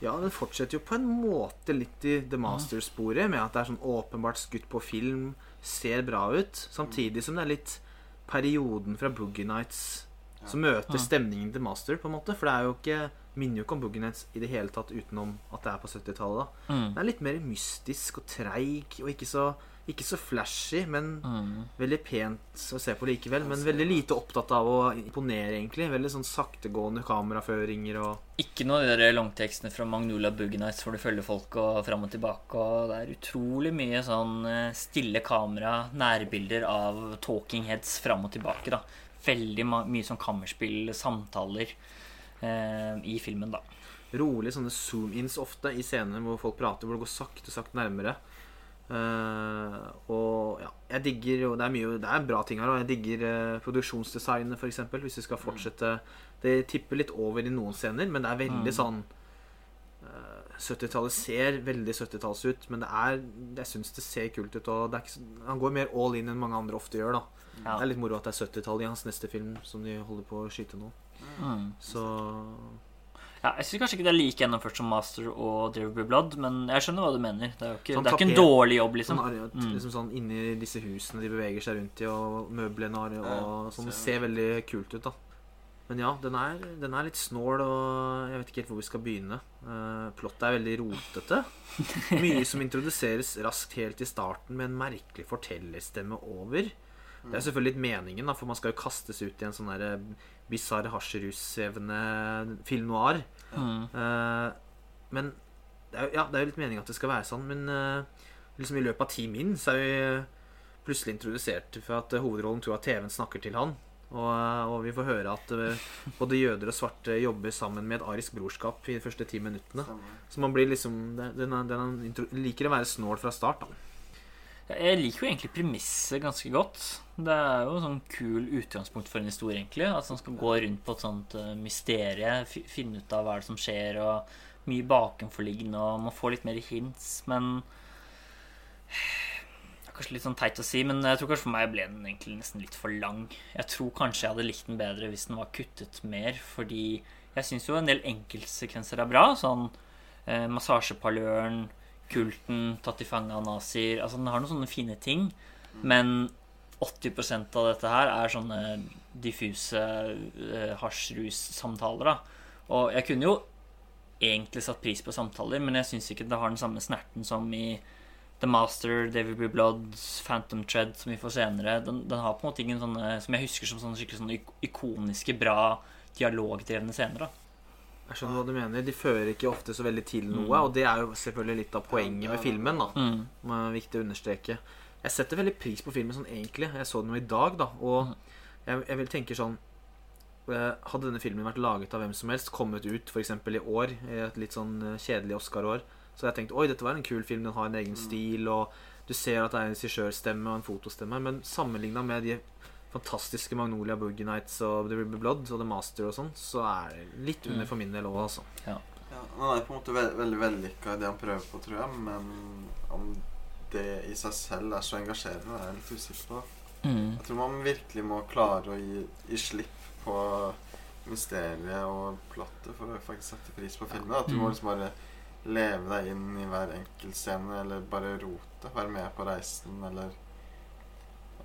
Ja, den fortsetter jo på en måte litt i The Master-sporet, med at det er sånn åpenbart skutt på film, ser bra ut, samtidig som det er litt perioden fra Boogie Nights som møter stemningen til Master, på en måte. For det er jo ikke minner jo ikke om Boogie Nights i det hele tatt utenom at det er på 70-tallet. da. Mm. Det er litt mer mystisk og treig og ikke så, ikke så flashy, men Mm. veldig pent å se på likevel. Men veldig lite opptatt av å imponere, egentlig. Veldig sånn saktegående kameraføringer og Ikke noe av de langtekstene fra Magnolia Boogie Nights hvor du følger folk og fram og tilbake. Og det er utrolig mye sånn eh, stille kamera, nærbilder av talking heads fram og tilbake. da. Veldig mye sånn kammerspill, samtaler eh, i filmen, da. rolig sånne zoom-ins ofte i scener hvor folk prater, hvor det går sakte, sakte nærmere. Eh, og ja, jeg digger jo Det er Det er bra ting her òg. Jeg digger uh, produksjonsdesignet, f.eks. Hvis vi skal fortsette Det tipper litt over i noen scener, men det er veldig sånn uh, 70-tallet ser veldig 70-talls ut, men det er jeg syns det ser kult ut. Og det er ikke, han går mer all in enn mange andre ofte gjør. da Ja. Det er litt moro at det er 70-tallet i hans neste film som de holder på å skyte nå. Mm. Så Ja, jeg syns kanskje ikke det er like gjennomført som Master og There Will Be Blood, men jeg skjønner hva du mener. Det er jo ikke, Sånn det er ikke en dårlig jobb, liksom. Sånn, Mm. liksom sånn inni disse husene de beveger seg rundt i, og møblene og Ja, sånn. Det ser- ser veldig kult ut, da. Men ja, den er, den er litt snål, og jeg vet ikke helt hvor vi skal begynne. Uh, plottet er veldig rotete. *laughs* Mye som introduseres raskt helt i starten med en merkelig fortellerstemme over. Det er selvfølgelig litt meningen, da, for man skal jo kastes ut i en sånn der bisarr hasjrussvevende film noir. Mm. Uh, men det er, ja, det er jo litt meningen at det skal være sånn, men uh, liksom i løpet av ti min så er vi plutselig introdusert for at eh, hovedrollen tror at TV-en snakker til han. Og, eh, og vi får høre at eh, både jøder og svarte jobber sammen med et arisk brorskap i de første ti minuttene. Så man blir liksom Den, er- den er liker å være snål fra start, da. Jeg liker jo egentlig premisset ganske godt. Det er jo sånn kul utgangspunkt for en historie, egentlig. At man skal gå rundt på et sånt uh, mysterie, finne ut av hva det er som skjer, og mye bakenforliggende, og man får litt mer hints, men kanskje litt sånn teit å si, men jeg tror kanskje for meg ble den egentlig nesten litt for lang. Jeg tror kanskje jeg hadde likt den bedre hvis den var kuttet mer, fordi jeg syns jo en del enkeltsekvenser er bra. Sånn eh, massasjeparløren, kulten, tatt i fange av nazier. Altså, den har noen sånne fine ting, men 80% av dette her er sånne diffuse eh, hasjrus-samtaler. Og jeg kunne jo egentlig satt pris på samtaler, men jeg syns ikke det har den samme snerten som i The Master, David B. Blood, Phantom Tread, som vi får senere. Den, den har på en måte ingen sånne som jeg husker som sånne skikkelig sånne ikoniske, bra dialogdrevne scener. da Jeg skjønner hva du mener. De fører ikke ofte så veldig til noe, og det er jo selvfølgelig litt av poenget med filmen. da Mm. Det er viktig å understreke. Jeg setter veldig pris på filmen sånn egentlig. Jeg så den jo i dag, da, og jeg, jeg vil tenke sånn eh, Hadde denne filmen vært laget av hvem som helst, kommet ut f.eks. i år, i et litt sånn eh, kjedelig Oscar-år, så hadde jeg tenkt oi, dette var en kul film, den har en egen stil, og du ser at det er en regissørstemme og en fotostemme, men sammenligna med de fantastiske Magnolia Boogie Nights og The River Blood og The Master og sånn, så er det litt under for min del òg, altså. Ja, han er på en måte ve veldig vellykka i det han prøver på, tror jeg. Men om det i seg selv er så engasjerende, er jeg litt usikker på. Mm. Jeg tror man virkelig må klare å gi, gi slipp på mysteriet og plottet for å faktisk sette pris på filmen. At du må Mm. liksom bare leve deg inn i hver enkelt scene, eller bare rote. Være med på reisen, eller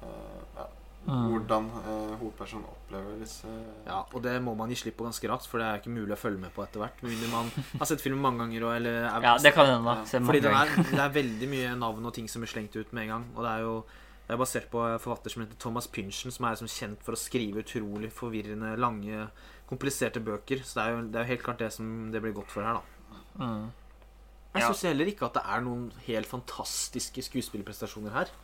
uh, ja, Mm. hvordan eh, hovedpersonen opplever disse Ja, og det må man gi slipp på ganske raskt, for det er ikke mulig å følge med på etter hvert. Med mindre man har sett filmen mange ganger og eller er, Ja, det kan hende, da. Fordi det er, det er veldig mye navn og ting som blir slengt ut med en gang. Og det er jo det er basert på en forfatter som heter Thomas Pynchon, som er liksom kjent for å skrive utrolig forvirrende, lange, kompliserte bøker. Så det er jo, det er jo helt klart det som det blir godt for her, da. Mm. Jeg Ja. syns heller ikke at det er noen helt fantastiske skuespillerprestasjoner her.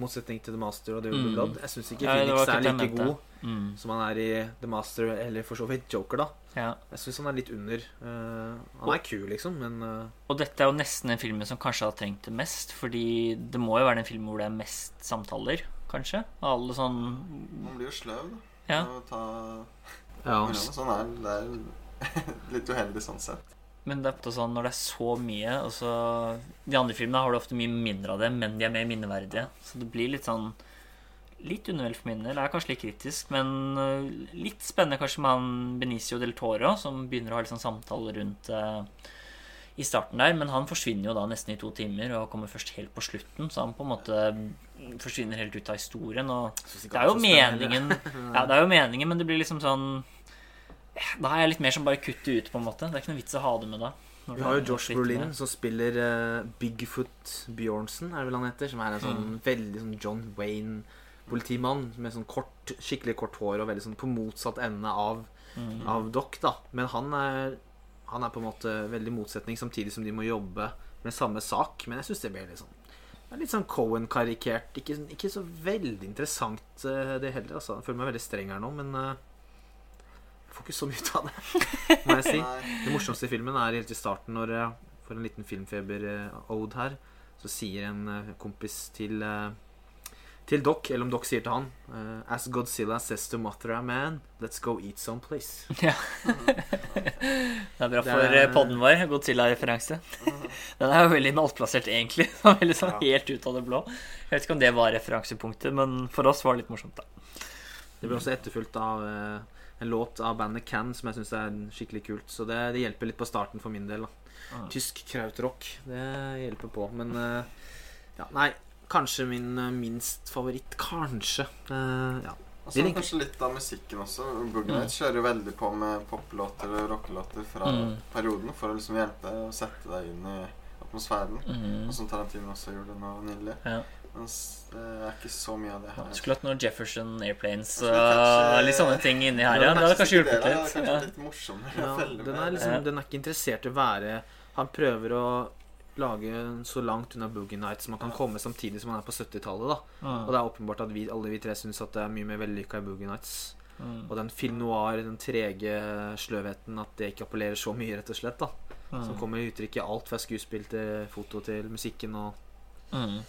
Motsetning til The Master og The Mm. Blood. Jeg syns ikke Ja, det er like mente. god Mm. som han er i The Master, eller for så vidt Joker, da. Ja. Jeg syns han er litt under. Uh, han er kul, liksom, men uh... Og dette er jo nesten den filmen som kanskje har trengt det mest, fordi det må jo være den filmen hvor det er mest samtaler, kanskje. Av Alle sånn Man blir jo sløv, da. Ja. Ta ja. Sånn er det. Det er *laughs* litt uheldig sånn sett. Men det er sånn når det er så mye så, De andre filmene har du ofte mye mindre av det, men de er mer minneverdige. Så det blir litt sånn Litt undervel for min. Det er kanskje litt kritisk, men øh, litt spennende kanskje med han Benicio del Toro, som begynner å ha litt sånn samtale rundt eh, i starten der. Men han forsvinner jo da nesten i to timer og kommer først helt på slutten. Så han på en måte forsvinner helt ut av historien. Og det er jo meningen, *laughs* ja, det er jo meningen, men det blir liksom sånn Da er jeg litt mer som bare kutter ut, på en måte. Det er ikke noe vits å ha det med da. når Vi har jo Josh Brolin som spiller uh, Bigfoot Bjørnsen, er det vel han heter. Som er en sånn veldig sånn John Wayne-politimann med sånn kort, skikkelig kort hår og veldig sånn på motsatt ende av, av Doc, da. Men han er, han er på en måte veldig motsetning, samtidig som de må jobbe med samme sak. Men jeg syns det blir litt sånn er litt sånn Cohen-karikert. Ikke, ikke så veldig interessant, eh, det heller. Altså. Jeg føler meg veldig streng her nå, men jeg får ikke så mye ut av det, *laughs* må jeg si. Det morsomste i filmen er helt i starten når jeg For en liten filmfeber-ode her Så sier en eh, kompis til eh, Til Doc, eller om Doc sier til han eh, As Godzilla says to Mothra Man Let's go eat someplace *laughs* Ja. det er bra for er- eh, podden vår. Godzilla-referanse. *laughs* Den er jo veldig malplassert, egentlig. Veldig sånn helt ut av det blå. Jeg vet ikke om det var referansepunktet, men for oss var det litt morsomt, da. Det ble også etterfulgt av eh, en låt av bandet Can Som jeg synes er skikkelig kult Så det, det hjelper litt på starten for min del da. Ah. Tysk krautrock Det hjelper på Men uh, ja, nei Kanskje min eh, minst favoritt Kanskje Uh, Ja Og så kanskje litt av musikken også. Boogie Nights kjører jo veldig på med poplåter og rockelåter fra Mm. perioden for å liksom hjelpe deg å sette deg inn i atmosfæren. Mm. Og som Tarantino også gjorde nå nylig. Ja. Det er ikke så mye av det her. Skulle hatt noen Jefferson Airplanes og kanskje- litt sånne ting inni her. Ja. Det hadde kanskje hjulpet litt. Det Ja. litt morsommere Ja, den, er liksom, den er ikke interessert i å være Han prøver å lage så langt unna Boogie Nights man kan komme samtidig som man er på 70-tallet. Mm. Og det er åpenbart at vi, alle vi tre syns at det er mye mer vellykka i Boogie Nights. Mm. Og den film noir, den trege sløvheten, at det ikke appellerer så mye, rett og slett. da Som Mm. kommer i uttrykk i alt fra skuespill til foto til musikken og Mm.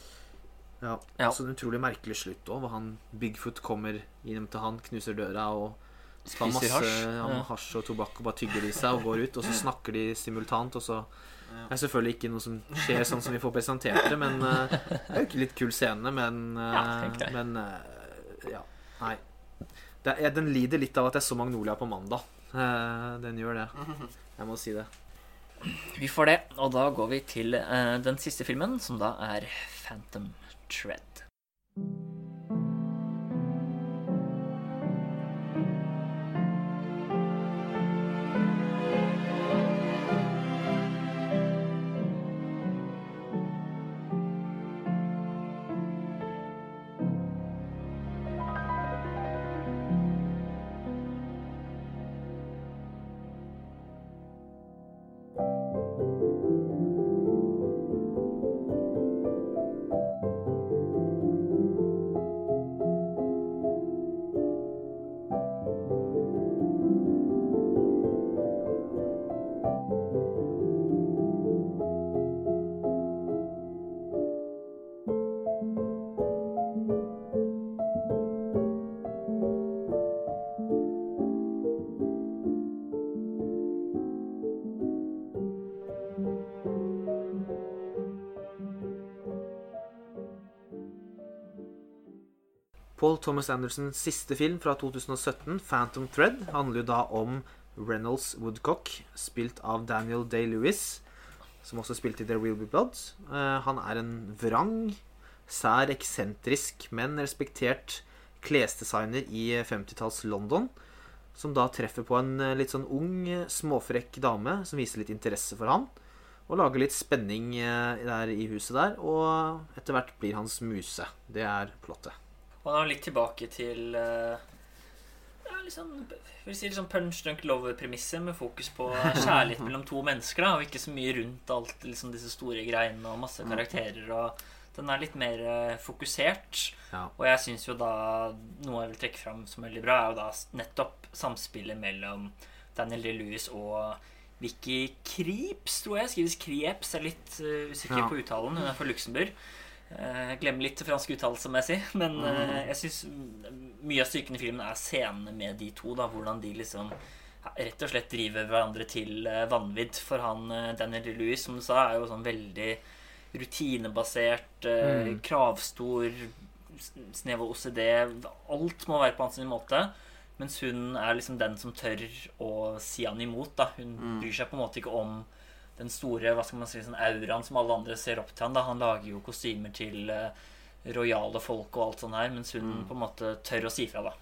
Ja. Ja. Så en utrolig merkelig slutt òg, hvor han Bigfoot kommer inn til han, knuser døra og tar Spiser masse hasj. ja, Ja. hasj og tobakk og bare tygger i seg og går ut. Og så snakker de simultant, og så Det er selvfølgelig ikke noe som skjer sånn som vi får presentert det, men uh, det er jo ikke litt kul scene, men uh, Ja, egentlig. Men uh, ja. Nei. Det, er- den lider litt av at jeg så Magnolia på mandag. Eh, den gjør det. *laughs* Jeg må si det. Vi får det, og da går vi til eh, den siste filmen, som da er Phantom Tread. Paul Thomas Andersons siste film fra 2017, 'Phantom Thread', handler jo da om Reynolds Woodcock, spilt av Daniel Day-Lewis, som også spilte i 'There Will Be Blood'. Eh, han er en vrang, sær, eksentrisk, men respektert klesdesigner i 50-talls London, som da treffer på en eh, litt sånn ung, småfrekk dame som viser litt interesse for han, og lager litt spenning eh, der i huset der, og etter hvert blir hans muse. Det er plottet. Og da litt tilbake til eh, ja, sånn, vil si sånn punch drunk love-premisset med fokus på *laughs* kjærlighet mellom to mennesker, da, og ikke så mye rundt alt liksom disse store greiene og masse karakterer. og Den er litt mer eh, fokusert. Ja. Og jeg syns jo da noe jeg vil trekke fram som veldig bra, er jo da nettopp samspillet mellom Daniel D. Lewis og Vicky Creeps, tror jeg. Skrives jeg er litt eh, usikker Ja. på uttalen. Hun er fra Luxembourg. Uh, glemmer litt fransk uttalelse, må jeg si. Men eh, jeg syns mye av styrken i filmen er scenene med de to. da Hvordan de liksom rett og slett driver hverandre til uh, vanvidd. For han eh, Daniel Lewis, som du sa, er jo sånn veldig rutinebasert, eh, Mm. kravstor, snev av OCD. Alt må være på hans måte. Mens hun er liksom den som tør å si han imot. da Hun bryr seg på en måte ikke om den store hva skal man si, sånn auraen som alle andre ser opp til han da Han lager jo kostymer til uh, rojale folk og alt sånt her, mens hun på en måte tør å si fra, da.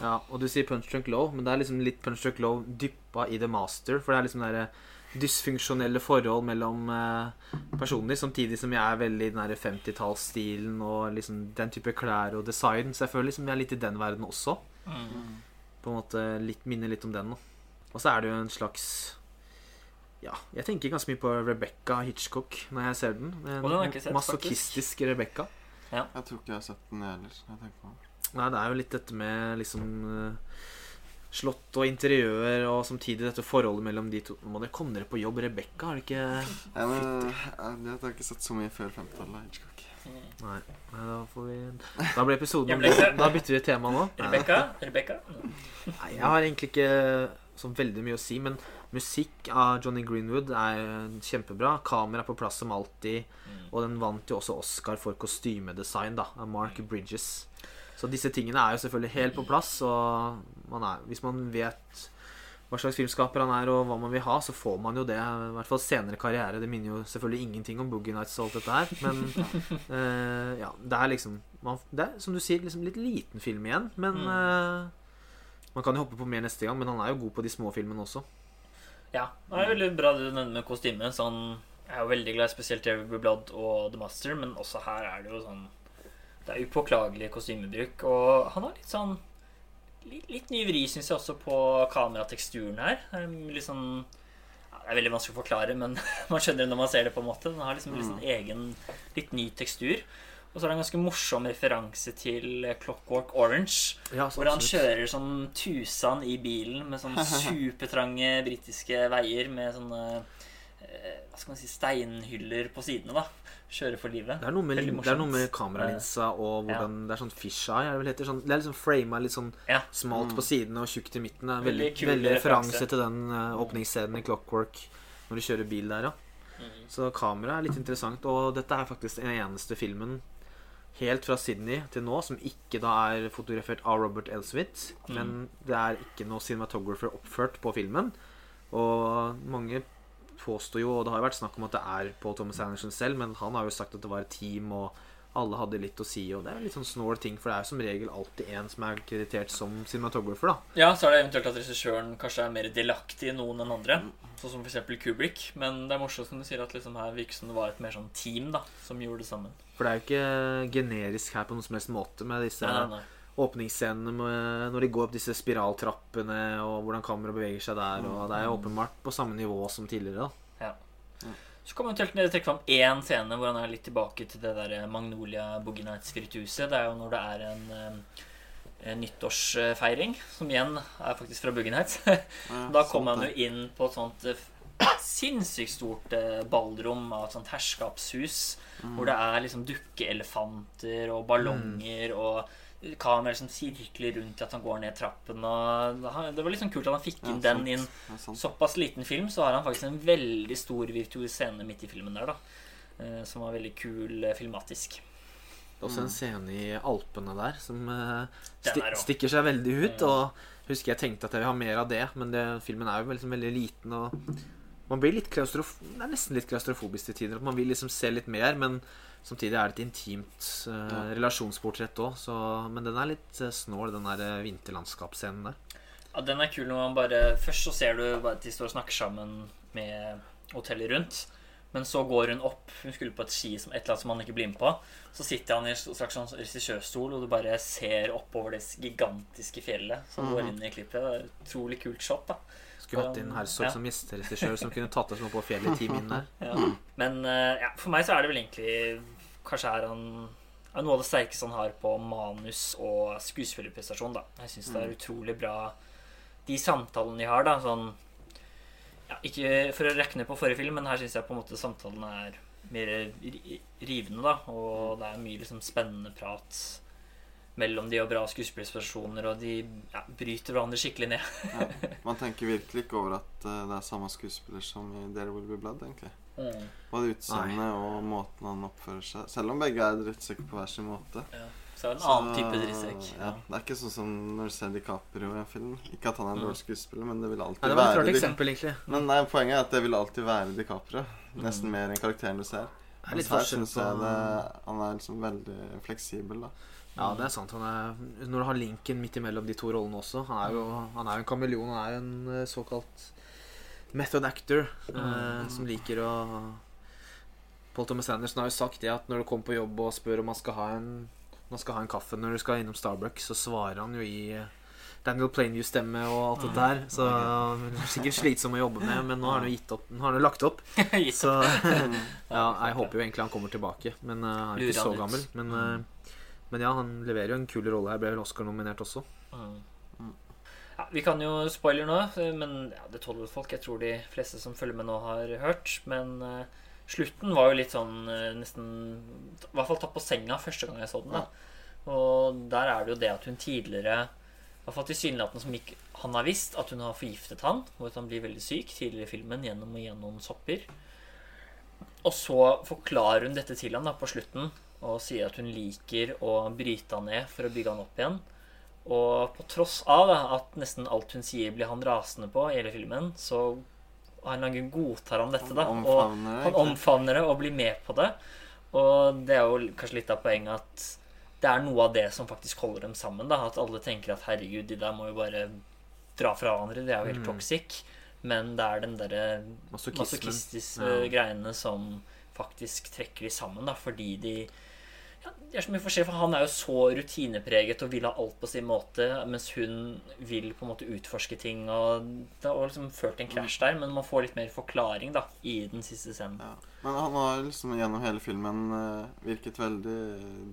Ja, og du sier Punch Drunk Low, men det er liksom litt Punch Drunk Low dyppa i The Master. For det er liksom det dysfunksjonelle forhold mellom uh, personer, samtidig som jeg er veldig i den der 50-tallsstilen og liksom den type klær og design. Så jeg føler liksom jeg er litt i den verden også. På en måte litt, minner litt om den. Og så er det jo en slags Ja, jeg tenker ganske mye på Rebecca Hitchcock når jeg ser den. En Og den har ikke sett, masochistisk Rebecca. Jeg tror ikke jeg har sett den, jeg heller. Jeg tenker. Nei, det er jo litt dette med liksom eh, Slott og interiør, og samtidig dette forholdet mellom de to. Må dere komme dere på jobb. Rebekka, har det ikke Jeg, men, jeg, har ikke sett så mye før 50-tallet. Hitchcock. Nei, nei, da får vi Da blir episoden. Da bytter vi tema nå. Rebekka? Rebekka? Nei, jeg har egentlig ikke så veldig mye å si, men musikk av Johnny Greenwood er kjempebra. Kamera på plass som alltid. Og den vant jo også Oscar for kostymedesign, da, av Mark Bridges. Så disse tingene er jo selvfølgelig helt på plass, og man er, hvis man vet hva slags filmskaper han er, og hva man vil ha, så får man jo det. I hvert fall senere karriere. Det minner jo selvfølgelig ingenting om Boogie Nights og alt dette her, men uh, *laughs* ja, det er liksom man, Det er, som du sier, liksom litt liten film igjen, men eh, man kan jo hoppe på mer neste gang, men han er jo god på de små filmene også. Ja. Det er veldig bra det du nevner med kostyme. Sånn, jeg er jo veldig glad i spesielt Every Blood og The Master, men også her er det jo sånn Det er upåklagelig kostymebruk. Og han har litt sånn Litt, litt ny vri, syns jeg, også på kamerateksturen her. Det er litt sånn Det er veldig vanskelig å forklare, men *laughs* man skjønner det når man ser det. på en måte Den har liksom litt sånn egen, litt ny tekstur. Og så er det en ganske morsom referanse til Clockwork Orange. Ja, Hvor han kjører som Tusan i bilen med sånne *laughs* supertrange britiske veier med sånne eh, Hva skal man si steinhyller på sidene, da. Kjører for livet. Det er noe med, det er noe med kameralinsa og hvordan Det er sånn fisheye. det heter, sånn, det er liksom frama litt sånn Ja. smalt på sidene og tjukt i midten. Det er Veldig veldig, veldig referanse referanse. til den åpningsscenen i Clockwork når du kjører bil der, ja. Så kameraet er litt interessant. Og dette er faktisk den eneste filmen helt fra Sydney til nå som ikke da er fotografert av Robert Elswit. Men det er ikke noe cinematographer oppført på filmen. Og mange påstår jo, og det har jo vært snakk om at det er Paul Thomas Anderson selv, men han har jo sagt at det var et team, og alle hadde litt å si. Og det er litt sånn snål ting, for det er som regel alltid en som er kreditert som cinematographer, da. Ja, så er det eventuelt at regissøren kanskje er mer delaktig i noen enn andre. Sånn som f.eks. Kubrick. Men det er morsomt som du sier at liksom her virker som det var et mer sånn team da, som gjorde det sammen. For det er jo ikke generisk her på noen som helst måte med disse Nei, nei, nei. åpningsscenene med, når de går opp disse spiraltrappene, og hvordan kameraet beveger seg der. Og det er jo åpenbart på samme nivå som tidligere. da Så kan man å trekke fram én scene hvor han er litt tilbake til det der Magnolia Boogie Nights-virtuset. Det er jo når det er en, eh, en nyttårsfeiring, som igjen er faktisk fra Boogie Nights. *laughs* da kommer han jo inn på et sånt eh, sinnssykt stort eh, ballrom av et sånt herskapshus, hvor det er liksom dukkeelefanter og ballonger og kameraer som sirkler rundt at han går ned trappen. Og det var liksom kult at han fikk inn den i en såpass liten film, så har han faktisk en veldig stor virtuos scene midt i filmen der, da. eh, Som var veldig kul eh, filmatisk. Det er også en scene i Alpene der som eh, sti er stikker seg veldig ut. Og husker jeg tenkte at jeg vil ha mer av det, men det, filmen er jo liksom veldig liten. Og man blir litt klaustrof det er nesten litt klaustrofobisk til tider. At man vil liksom se litt mer, men samtidig er det et intimt eh, relasjonsportrett òg. Men den er litt eh, snål, den der eh, vinterlandskapsscenen der. Ja, Den er kul når man bare Først så ser du bare at de står og snakker sammen med hotellet rundt. Men så går hun opp. Hun skulle på et ski som et eller annet som han ikke blir med på. Så sitter han i en slags sånn regissørstol, og du bare ser oppover det gigantiske fjellet som går inn i klippet. Det er et utrolig kult shot, da. Skulle hatt inn Herzog Ja. som gjesteregissør som kunne tatt oss med på fjellet i ti min der. *laughs* Ja. Men eh, ja, for meg så er det vel egentlig Kanskje er han er noe av det sterkeste han har på manus og skuespillerprestasjon. da Jeg syns det er utrolig bra de samtalene de har. da Sånn ja, Ikke for å rekke ned på forrige film, men her syns jeg på en måte samtalene er mer rivende. da Og det er mye liksom spennende prat mellom de og bra skuespillerprestasjoner, og de ja, bryter hverandre skikkelig ned. *laughs* Man tenker virkelig ikke over at eh, det er samme skuespiller som i There Will Be Blood, egentlig. Både utseendet og måten han oppfører seg Selv om begge er drittsekker på hver sin måte. Ja. Så er det en Så, annen type drittsekk. Ja, det er ikke sånn som når du ser DiCaprio i en film. Ikke at han er en Mm. dårlig skuespiller, men det vil alltid Nei, det var et være rart eksempel, egentlig. Men nei, poenget er at det vil alltid være DiCaprio. Nesten Mm. mer enn karakteren du ser. Det er litt her syns jeg det, han er liksom veldig fleksibel, da. Ja, det er sant. Han er, når du har linken midt imellom de to rollene også Han er jo, han er jo en kameleon. Han er jo en eh, såkalt method actor eh, som liker å Paul Thomas Anderson har jo sagt det at når du kommer på jobb og spør om han skal ha en man skal ha en kaffe når du skal innom Starbucks, så svarer han jo i eh, Daniel Plainview-stemme og alt det der. Så det er *laughs* sikkert slitsom å jobbe med, men nå har han jo gitt opp. Nå har han jo lagt opp. *laughs* Så *laughs* ja, jeg håper jo egentlig han kommer tilbake. Men eh, han er ikke så gammel. Men, eh, men ja, han leverer jo en kul rolle her. Ble vel Oscar-nominert også. Mm. Ja, vi kan jo spoiler nå, men ja, det tåler folk. Jeg tror de fleste som følger med nå, har hørt. Men uh, slutten var jo litt sånn uh, nesten I hvert fall tatt på senga første gang jeg så den. da Og der er det jo det at hun tidligere i hvert fall tilsynelatende som ikke han har visst, at hun har forgiftet han, og at han blir veldig syk tidligere i filmen gjennom og gjennom sopper. Og så forklarer hun dette til han da på slutten og sier at hun liker å bryte han ned for å bygge han opp igjen. Og på tross av da, at nesten alt hun sier, blir han rasende på i hele filmen, så av en eller godtar han dette. da Han Og omfavner det, han omfavner det og blir med på det. Og det er jo kanskje litt av poenget at det er noe av det som faktisk holder dem sammen. da At alle tenker at herregud, de der må jo bare dra fra hverandre. Det er jo helt toxic. Men det er den derre masochistiske Ja. greiene som faktisk trekker de sammen, da, fordi de ja, Det er så mye forskjellig, for Han er jo så rutinepreget og vil ha alt på sin måte, mens hun vil på en måte utforske ting. og Det har liksom ført til en krasj der, men man får litt mer forklaring da i den siste scenen. Ja. Men han har liksom gjennom hele filmen eh, virket veldig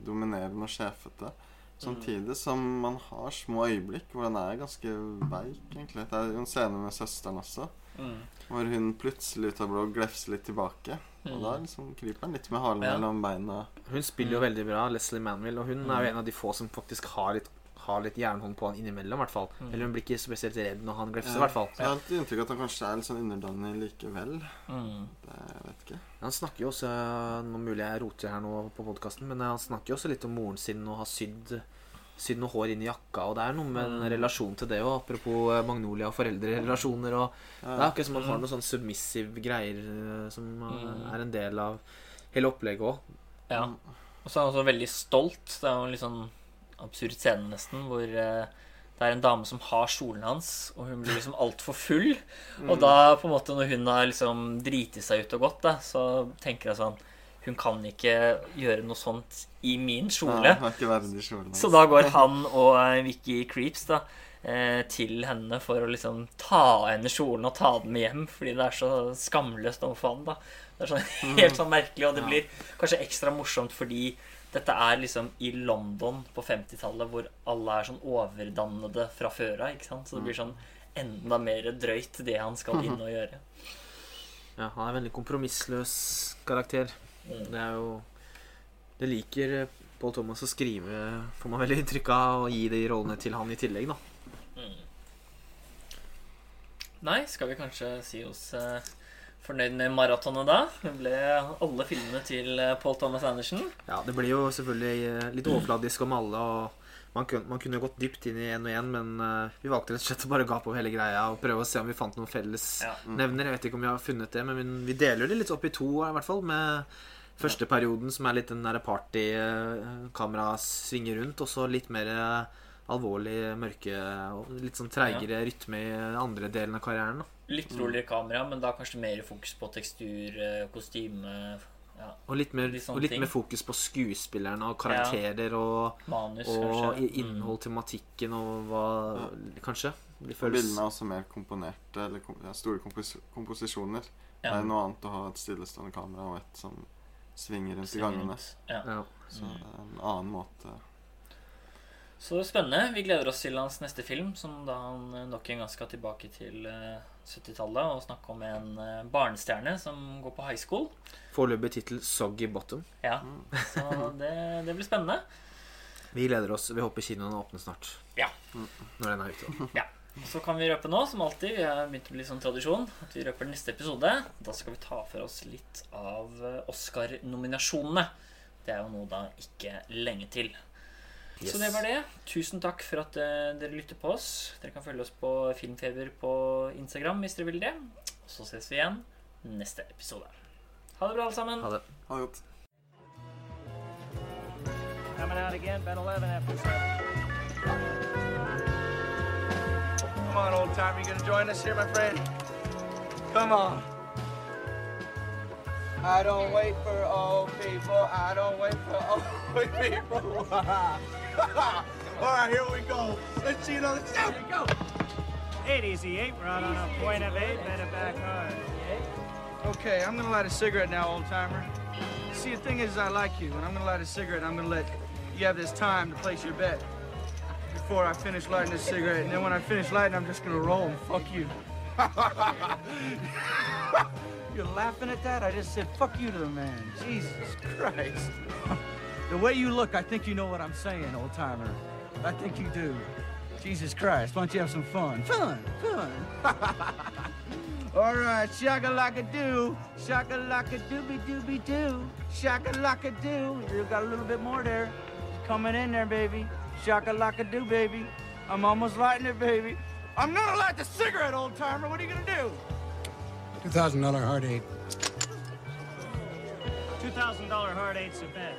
dominerende og sjefete. Samtidig som man har små øyeblikk hvor han er ganske veik, egentlig. Det er jo en scene med søsteren også, Mm. hvor hun plutselig ut av blå glefser litt tilbake. Og da liksom kryper han litt med halen Ja. mellom beina. Hun spiller jo veldig bra, Leslie Manville, og hun er jo en av de få som faktisk har litt har litt jernhånd på han innimellom, hvert fall. Mm. Eller hun blir ikke spesielt redd når han glefser, Ja. hvert fall. Så jeg har alltid inntrykk av at han kanskje er litt sånn underdanig likevel. Mm. Det, jeg vet ikke. Han snakker jo også Nå mulig jeg roter her nå på podkasten, men han snakker jo også litt om moren sin og har sydd Sydd noe hår inn i jakka, og det er noe med en relasjon til det òg. Apropos eh, Magnolia og foreldrerelasjoner. Og Det er akkurat som man har noen sånn submissive greier eh, som eh, Mm. er en del av hele opplegget òg. Ja. Og så er han også veldig stolt. Det er jo en litt sånn absurd scene, nesten, hvor det er en dame som har kjolen hans, og hun blir liksom altfor full. *laughs* Og da, på en måte, når hun har liksom driti seg ut og gått, da, så tenker jeg sånn Hun kan ikke gjøre noe sånt i min kjole. Ja, Så da går han og eh, Vicky Creeps da eh, til henne for å liksom ta av henne kjolen og ta den med hjem, fordi det er så skamløst overfor han. da. Det er sånn, *laughs* helt sånn merkelig, og det blir kanskje ekstra morsomt fordi dette er liksom i London på 50-tallet, hvor alle er sånn overdannede fra før av. ikke sant? Så det blir sånn enda mer drøyt, det han skal inn og gjøre. Ja, han er en veldig kompromissløs karakter. Mm. Det er jo Det liker eh, Paul Thomas å skrive, får man veldig inntrykk av, og gi de rollene til han i tillegg, da. Nei, skal vi kanskje si oss eh, fornøyd med maratonet da? Det ble alle filmene til eh, Paul Thomas Andersen. Ja, det blir jo selvfølgelig eh, litt overfladisk om alle, og man kunne, man kunne gått dypt inn i én og én, men uh, vi valgte rett og slett å bare gape over hele greia og prøve å se om vi fant noen felles Ja. nevner. Jeg vet ikke om vi har funnet det, men vi- vi deler det litt opp i to, i hvert fall. Med første perioden, som er litt den derre party, kamera svinger rundt, og så litt mer eh, alvorlig, mørke og litt sånn treigere rytme i andre delen av karrieren. da. Litt roligere kamera, men da kanskje mer fokus på tekstur, eh, kostyme, ja, Og litt mer, og litt mer fokus på skuespillerne og karakterer og, manus, og innhold, tematikken og hva Kanskje. Føles Bildene er også mer komponerte, eller kom, ja, store kompos komposisjoner. Ja. Det er noe annet å ha et stillestående kamera og et som svinger rundt i gangene. Ja. ja. Så det er en annen måte. Så spennende. Vi gleder oss til hans neste film, som da han eh, nok en gang skal tilbake til eh, 70-tallet og snakke om en eh, barnestjerne som går på high school. Foreløpig tittel 'Soggy Bottom'. Ja, Så det, det blir spennende. Vi gleder oss. Vi håper kinoene åpner snart. Ja. Når den er ute. Ja. Så kan vi røpe nå, som alltid, vi har begynt å bli sånn tradisjon, at vi røper neste episode. Da skal vi ta for oss litt av eh, Oscar-nominasjonene. Det er jo noe da ikke lenge til. Så det var det. Tusen takk for at eh, dere lytter på oss. Dere kan følge oss på Filmfeber på Instagram hvis dere vil det. Og så ses vi igjen neste episode. Ha det bra, alle sammen. Ha det. Ha det godt. Coming out again, Ben 11 after 7. Come on, old timer, you gonna join us here, my friend? Come on. I don't wait for old people. I don't wait for old *laughs* people. *laughs* All right, here we go. Let's see another. step. Here we go. Eight easy eight. We're out on a point of eight. Bet it back hard. Okay, I'm gonna light a cigarette now, old timer. See, the thing is, I like you, and I'm gonna light a cigarette. I'm gonna let you have this time to place your bet before I finish lighting this cigarette. And then when I finish lighting, I'm just gonna roll and fuck you. *laughs* You're laughing at that? I just said fuck you to the man. Jesus Christ. the way you look, I think you know what I'm saying, old timer. I think you do. Jesus Christ, why don't you have some fun? Fun, fun. *laughs* All right, shaka laka doo, shaka laka dooby dooby doo, shaka laka doo. You got a little bit more there. Coming in there, baby. Shaka laka do, baby. I'm almost lighting it, baby. I'm gonna light the cigarette, old timer. What are you gonna do? Two thousand dollar hard eight. Two thousand dollar hard eight's a bet.